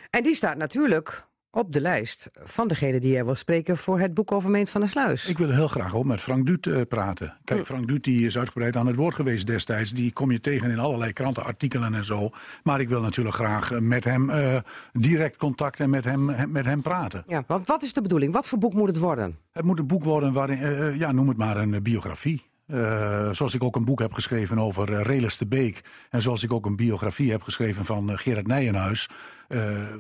Speaker 1: En die staat natuurlijk op de lijst van degene die jij wil spreken voor het boek over Meent van der Sluis.
Speaker 10: Ik wil heel graag ook met Frank Duut eh, praten. Kijk, Frank Duut die is uitgebreid aan het woord geweest destijds. Die kom je tegen in allerlei krantenartikelen en zo. Maar ik wil natuurlijk graag eh, met hem eh, direct contact en met hem, hem- met hem praten.
Speaker 1: Ja, want wat is de bedoeling? Wat voor boek moet het worden?
Speaker 10: Het moet een boek worden waarin, ja, noem het maar een biografie. Eh, zoals ik ook een boek heb geschreven over uh, Relis de Beek. En zoals ik ook een biografie heb geschreven van eh, Gerard Nijenhuis.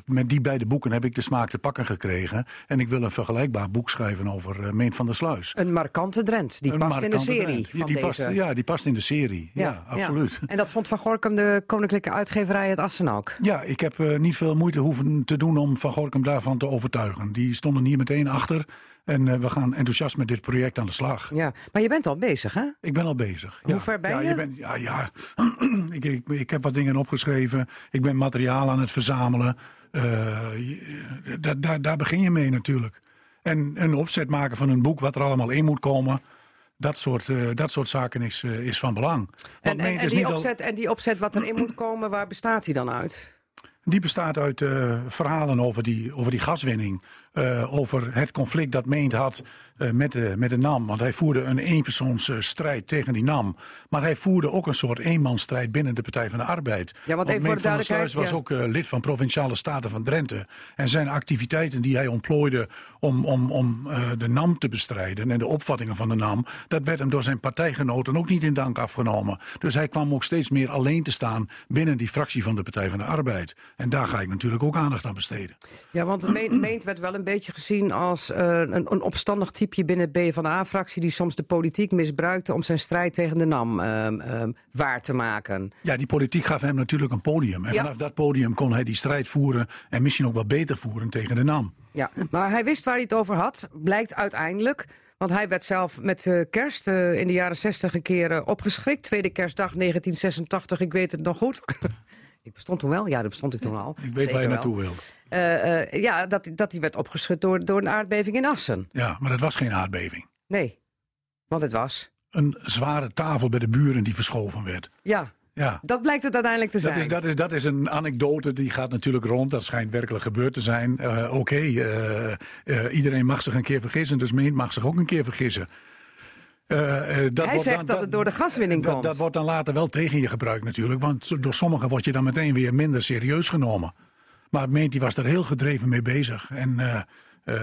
Speaker 10: Met die beide boeken heb ik de smaak te pakken gekregen. En ik wil een vergelijkbaar boek schrijven over Meent van der Sluis.
Speaker 1: Een markante Drent. Die
Speaker 10: Een
Speaker 1: past in de serie
Speaker 10: Ja, die past, ja, die past in de serie. Ja, absoluut.
Speaker 1: En dat vond Van Gorkum de Koninklijke Uitgeverij het Assen ook.
Speaker 10: Ja, ik heb niet veel moeite hoeven te doen om Van Gorkum daarvan te overtuigen. Die stonden hier meteen achter. En eh, we gaan enthousiast met dit project aan de slag.
Speaker 1: Ja, maar je bent al bezig, hè?
Speaker 10: Ik ben al bezig.
Speaker 1: Hoe
Speaker 10: ja.
Speaker 1: ver ben
Speaker 10: ja,
Speaker 1: je?
Speaker 10: bent, ja, ja. ik, ik, ik heb wat dingen opgeschreven. Ik ben materiaal aan het verzamelen. Je- daar, daar, daar begin je mee natuurlijk. En een opzet maken van een boek wat er allemaal in moet komen. Dat soort, dat soort zaken is, is van belang.
Speaker 1: En, die
Speaker 10: al-
Speaker 1: opzet, en die opzet wat erin moet komen, waar bestaat die dan uit?
Speaker 10: Die bestaat uit verhalen over die, over die gaswinning. Eh, over het conflict dat Meent had eh, met, de, met de NAM. Want hij voerde een eenpersoonsstrijd tegen die NAM. Maar hij voerde ook een soort eenmansstrijd binnen de Partij van de Arbeid.
Speaker 1: Ja, want even voor
Speaker 10: Meent
Speaker 1: de
Speaker 10: van der Sluis was ook eh, lid van Provinciale Staten van Drenthe. En zijn activiteiten die hij ontplooide om, om, om eh, de NAM te bestrijden... en de opvattingen van de NAM... dat werd hem door zijn partijgenoten ook niet in dank afgenomen. Dus hij kwam ook steeds meer alleen te staan... binnen die fractie van de Partij van de Arbeid. En daar ga ik natuurlijk ook aandacht aan besteden.
Speaker 1: Ja, want Meent werd wel een beetje gezien als eh, een, een opstandig typeje binnen de BVA-fractie... die soms de politiek misbruikte om zijn strijd tegen de NAM ehm, ehm, waar te maken.
Speaker 10: Ja, die politiek gaf hem natuurlijk een podium. En
Speaker 1: Ja.
Speaker 10: vanaf dat podium kon hij die strijd voeren... en misschien ook wel beter voeren tegen de NAM.
Speaker 1: Ja, maar hij wist waar hij het over had, blijkt uiteindelijk. Want hij werd zelf met eh, kerst eh, in de jaren 60 een keer opgeschrikt. Tweede kerstdag 1986, ik weet het nog goed. ik bestond toen wel, ja, dat bestond ik toen al.
Speaker 10: Ik weet waar je naartoe wilt.
Speaker 1: Eh, eh, ja, dat, dat hij werd opgeschud door, door een aardbeving in Assen.
Speaker 10: Ja, maar dat was geen aardbeving.
Speaker 1: Nee, want het was.
Speaker 10: Een zware tafel bij de buren die verschoven werd.
Speaker 1: Ja,
Speaker 10: Ja.
Speaker 1: dat blijkt het uiteindelijk te
Speaker 10: Dat
Speaker 1: zijn.
Speaker 10: is, dat, is, dat is een anekdote die gaat natuurlijk rond. Dat schijnt werkelijk gebeurd te zijn. Eh, Oké, iedereen mag zich een keer vergissen, dus Meent mag zich ook een keer vergissen. Eh, dat
Speaker 1: Hij
Speaker 10: wordt
Speaker 1: zegt
Speaker 10: dan-
Speaker 1: dat het door de gaswinning komt.
Speaker 10: Dat wordt dan later wel tegen je gebruikt natuurlijk. Want door sommigen word je dan meteen weer minder serieus genomen. Maar Meent was er heel gedreven mee bezig. En eh,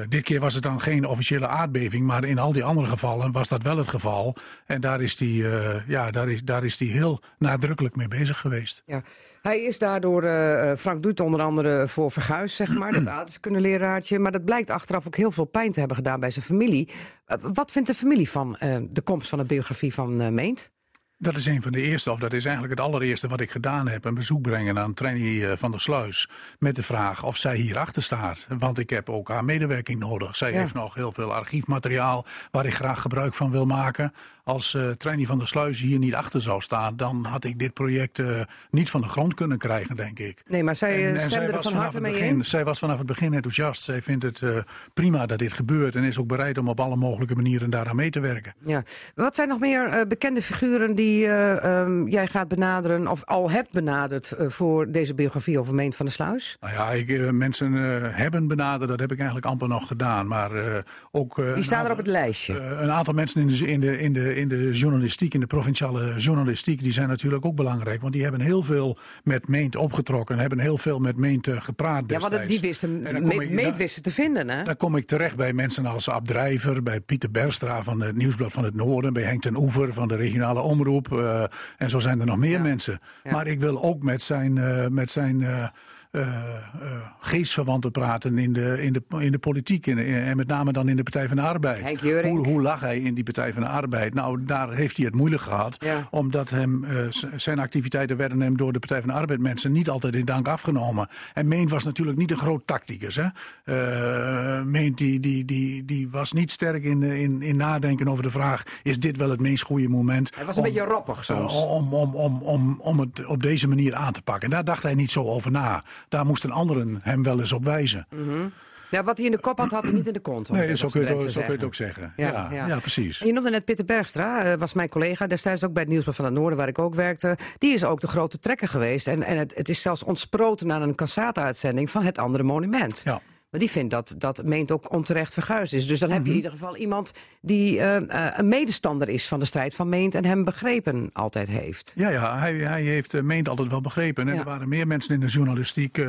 Speaker 10: dit keer was het dan geen officiële aardbeving. Maar in al die andere gevallen was dat wel het geval. En daar is hij ja, daar is, daar is die heel nadrukkelijk mee bezig geweest.
Speaker 1: Ja. Hij is daardoor, eh, eh, Frank Doet onder andere voor verguisd, zeg maar, dat aardrijkskundeleraartje. Maar dat blijkt achteraf ook heel veel pijn te hebben gedaan bij zijn familie. Eh, wat vindt de familie van de komst van de biografie van Meent?
Speaker 10: Dat is een van de eerste, of dat is eigenlijk het allereerste wat ik gedaan heb. Een bezoek brengen aan Trenny eh, van der Sluis. Met de vraag of zij hierachter staat. Want ik heb ook haar medewerking nodig. Zij
Speaker 1: Ja.
Speaker 10: heeft nog heel veel archiefmateriaal waar ik graag gebruik van wil maken. Als uh, van der Sluis hier niet achter zou staan, dan had ik dit project eh, niet van de grond kunnen krijgen, denk ik.
Speaker 1: Nee, maar zij
Speaker 10: En-
Speaker 1: eh,
Speaker 10: en
Speaker 1: er
Speaker 10: was
Speaker 1: van
Speaker 10: vanaf het begin,
Speaker 1: in.
Speaker 10: zij was vanaf het begin enthousiast. Zij vindt het prima dat dit gebeurt en is ook bereid om op alle mogelijke manieren daaraan mee te werken.
Speaker 1: Ja. Wat zijn nog meer bekende figuren die eh, ehm, jij gaat benaderen... of al hebt benaderd voor deze biografie over Meent van der Sluis?
Speaker 10: Nou ja, ik, mensen hebben benaderd, dat heb ik eigenlijk amper nog gedaan. Maar ook.
Speaker 1: Die staan er op het lijstje.
Speaker 10: een aantal mensen in de, in, de, in, de, in de journalistiek, in de provinciale journalistiek, die zijn natuurlijk ook belangrijk. Want die hebben heel veel met Meent opgetrokken, hebben heel veel met Meent eh, gepraat
Speaker 1: ja,
Speaker 10: destijds.
Speaker 1: want die wisten, Me- Meent wisten te vinden, hè?
Speaker 10: Dan kom ik terecht bij mensen als Ab Drijver, bij Pieter Berstra van het Nieuwsblad van het Noorden, bij Henk ten Oever van de regionale omroep. eh, en zo zijn er nog meer mensen.
Speaker 1: Ja.
Speaker 10: Maar ik wil ook met zijn, eh, met zijn eh, eh, eh, geestverwanten praten in de, in de, in de politiek. In en met name dan in de Partij van de Arbeid. Hoe, hoe lag hij in die Partij van de Arbeid? Nou, daar heeft hij het moeilijk gehad.
Speaker 1: Ja.
Speaker 10: Omdat hem, eh, zijn activiteiten werden hem door de Partij van de Arbeid mensen niet altijd in dank afgenomen. En Meent was natuurlijk niet een groot tacticus. Hè? Eh, Meent die, die, die, die was niet sterk in, eh, in, in nadenken over de vraag... is dit wel het meest goede moment?
Speaker 1: Hij was een beetje roppig soms.
Speaker 10: eh, om, om, om, om, om het op deze manier aan te pakken. En daar dacht hij niet zo over na. Daar moesten anderen hem wel eens op wijzen.
Speaker 1: Ja, wat hij in de kop had, had hij niet in de kont.
Speaker 10: Nee, zo kun, je het, zo kun je
Speaker 1: zeggen.
Speaker 10: het ook zeggen. Ja, ja. precies.
Speaker 1: Je noemde net Pieter Bergstra, eh, was mijn collega destijds ook bij het Nieuwsblad van het Noorden, waar ik ook werkte. Die is ook de grote trekker geweest. En, en het, het is zelfs ontsproten naar een Cassata-uitzending van het andere monument.
Speaker 10: Ja.
Speaker 1: Maar die vindt dat dat meent ook onterecht verguisd is. Dus dan
Speaker 10: Mhm.
Speaker 1: heb je in ieder geval iemand die eh, eh, een medestander is van de strijd van Meent en hem begrepen altijd heeft.
Speaker 10: Ja, ja hij, hij heeft eh, meent altijd wel begrepen. En
Speaker 1: Ja.
Speaker 10: er waren meer mensen in de journalistiek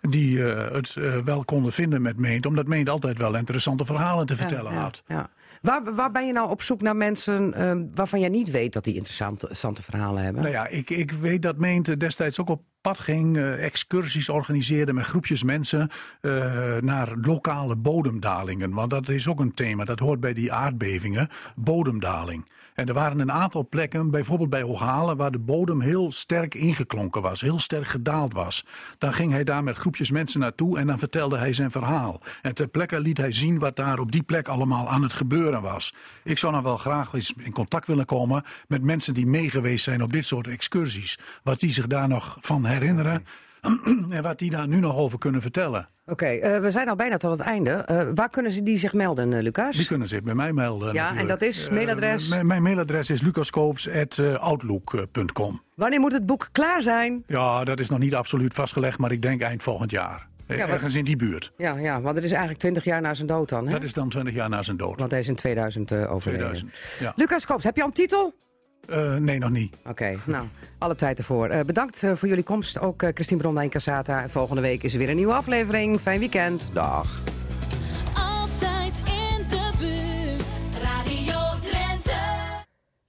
Speaker 10: die het wel konden vinden met Meent. Omdat Meent altijd wel interessante verhalen te vertellen
Speaker 1: Ja, ja,
Speaker 10: had.
Speaker 1: ja. Waar, waar ben je nou op zoek naar mensen eh, waarvan jij niet weet dat die interessante, verhalen hebben?
Speaker 10: Nou ja, ik, ik weet dat Meent destijds ook op pad ging, eh, excursies organiseerde met groepjes mensen eh, naar lokale bodemdalingen. Want dat is ook een thema, dat hoort bij die aardbevingen, bodemdaling. En er waren een aantal plekken, bijvoorbeeld bij Hooghalen, waar de bodem heel sterk ingeklonken was, heel sterk gedaald was. Dan ging hij daar met groepjes mensen naartoe en dan vertelde hij zijn verhaal. En ter plekke liet hij zien wat daar op die plek allemaal aan het gebeuren was. Ik zou nou wel graag eens in contact willen komen met mensen die meegeweest zijn op dit soort excursies. Wat die zich daar nog van herinneren en wat die daar nu nog over kunnen vertellen.
Speaker 1: Oké, eh, we zijn al bijna tot het einde. Eh, waar kunnen ze die zich melden, eh, Lucas?
Speaker 10: Die kunnen zich bij mij melden.
Speaker 1: Ja,
Speaker 10: natuurlijk.
Speaker 1: en dat is mailadres?
Speaker 10: mijn- mijn mailadres is lucaskoops.outlook.com.
Speaker 1: Wanneer moet het boek klaar zijn?
Speaker 10: Ja, dat is nog niet absoluut vastgelegd, maar ik denk eind volgend jaar.
Speaker 1: Ja, wat-
Speaker 10: Ergens in die buurt.
Speaker 1: Ja, ja, want het is eigenlijk 20 jaar na zijn dood dan, hè?
Speaker 10: Dat is dan 20 jaar na zijn dood.
Speaker 1: Want hij is in 2000 eh, overleden.
Speaker 10: 2000, ja.
Speaker 1: Lucas Koops, heb je al een titel?
Speaker 10: Eh, nee, nog niet.
Speaker 1: Oké, nou, alle tijd ervoor. Eh, bedankt eh, voor jullie komst. Ook Christine Bronda en Casata. Volgende week is er weer een nieuwe aflevering. Fijn weekend. Dag.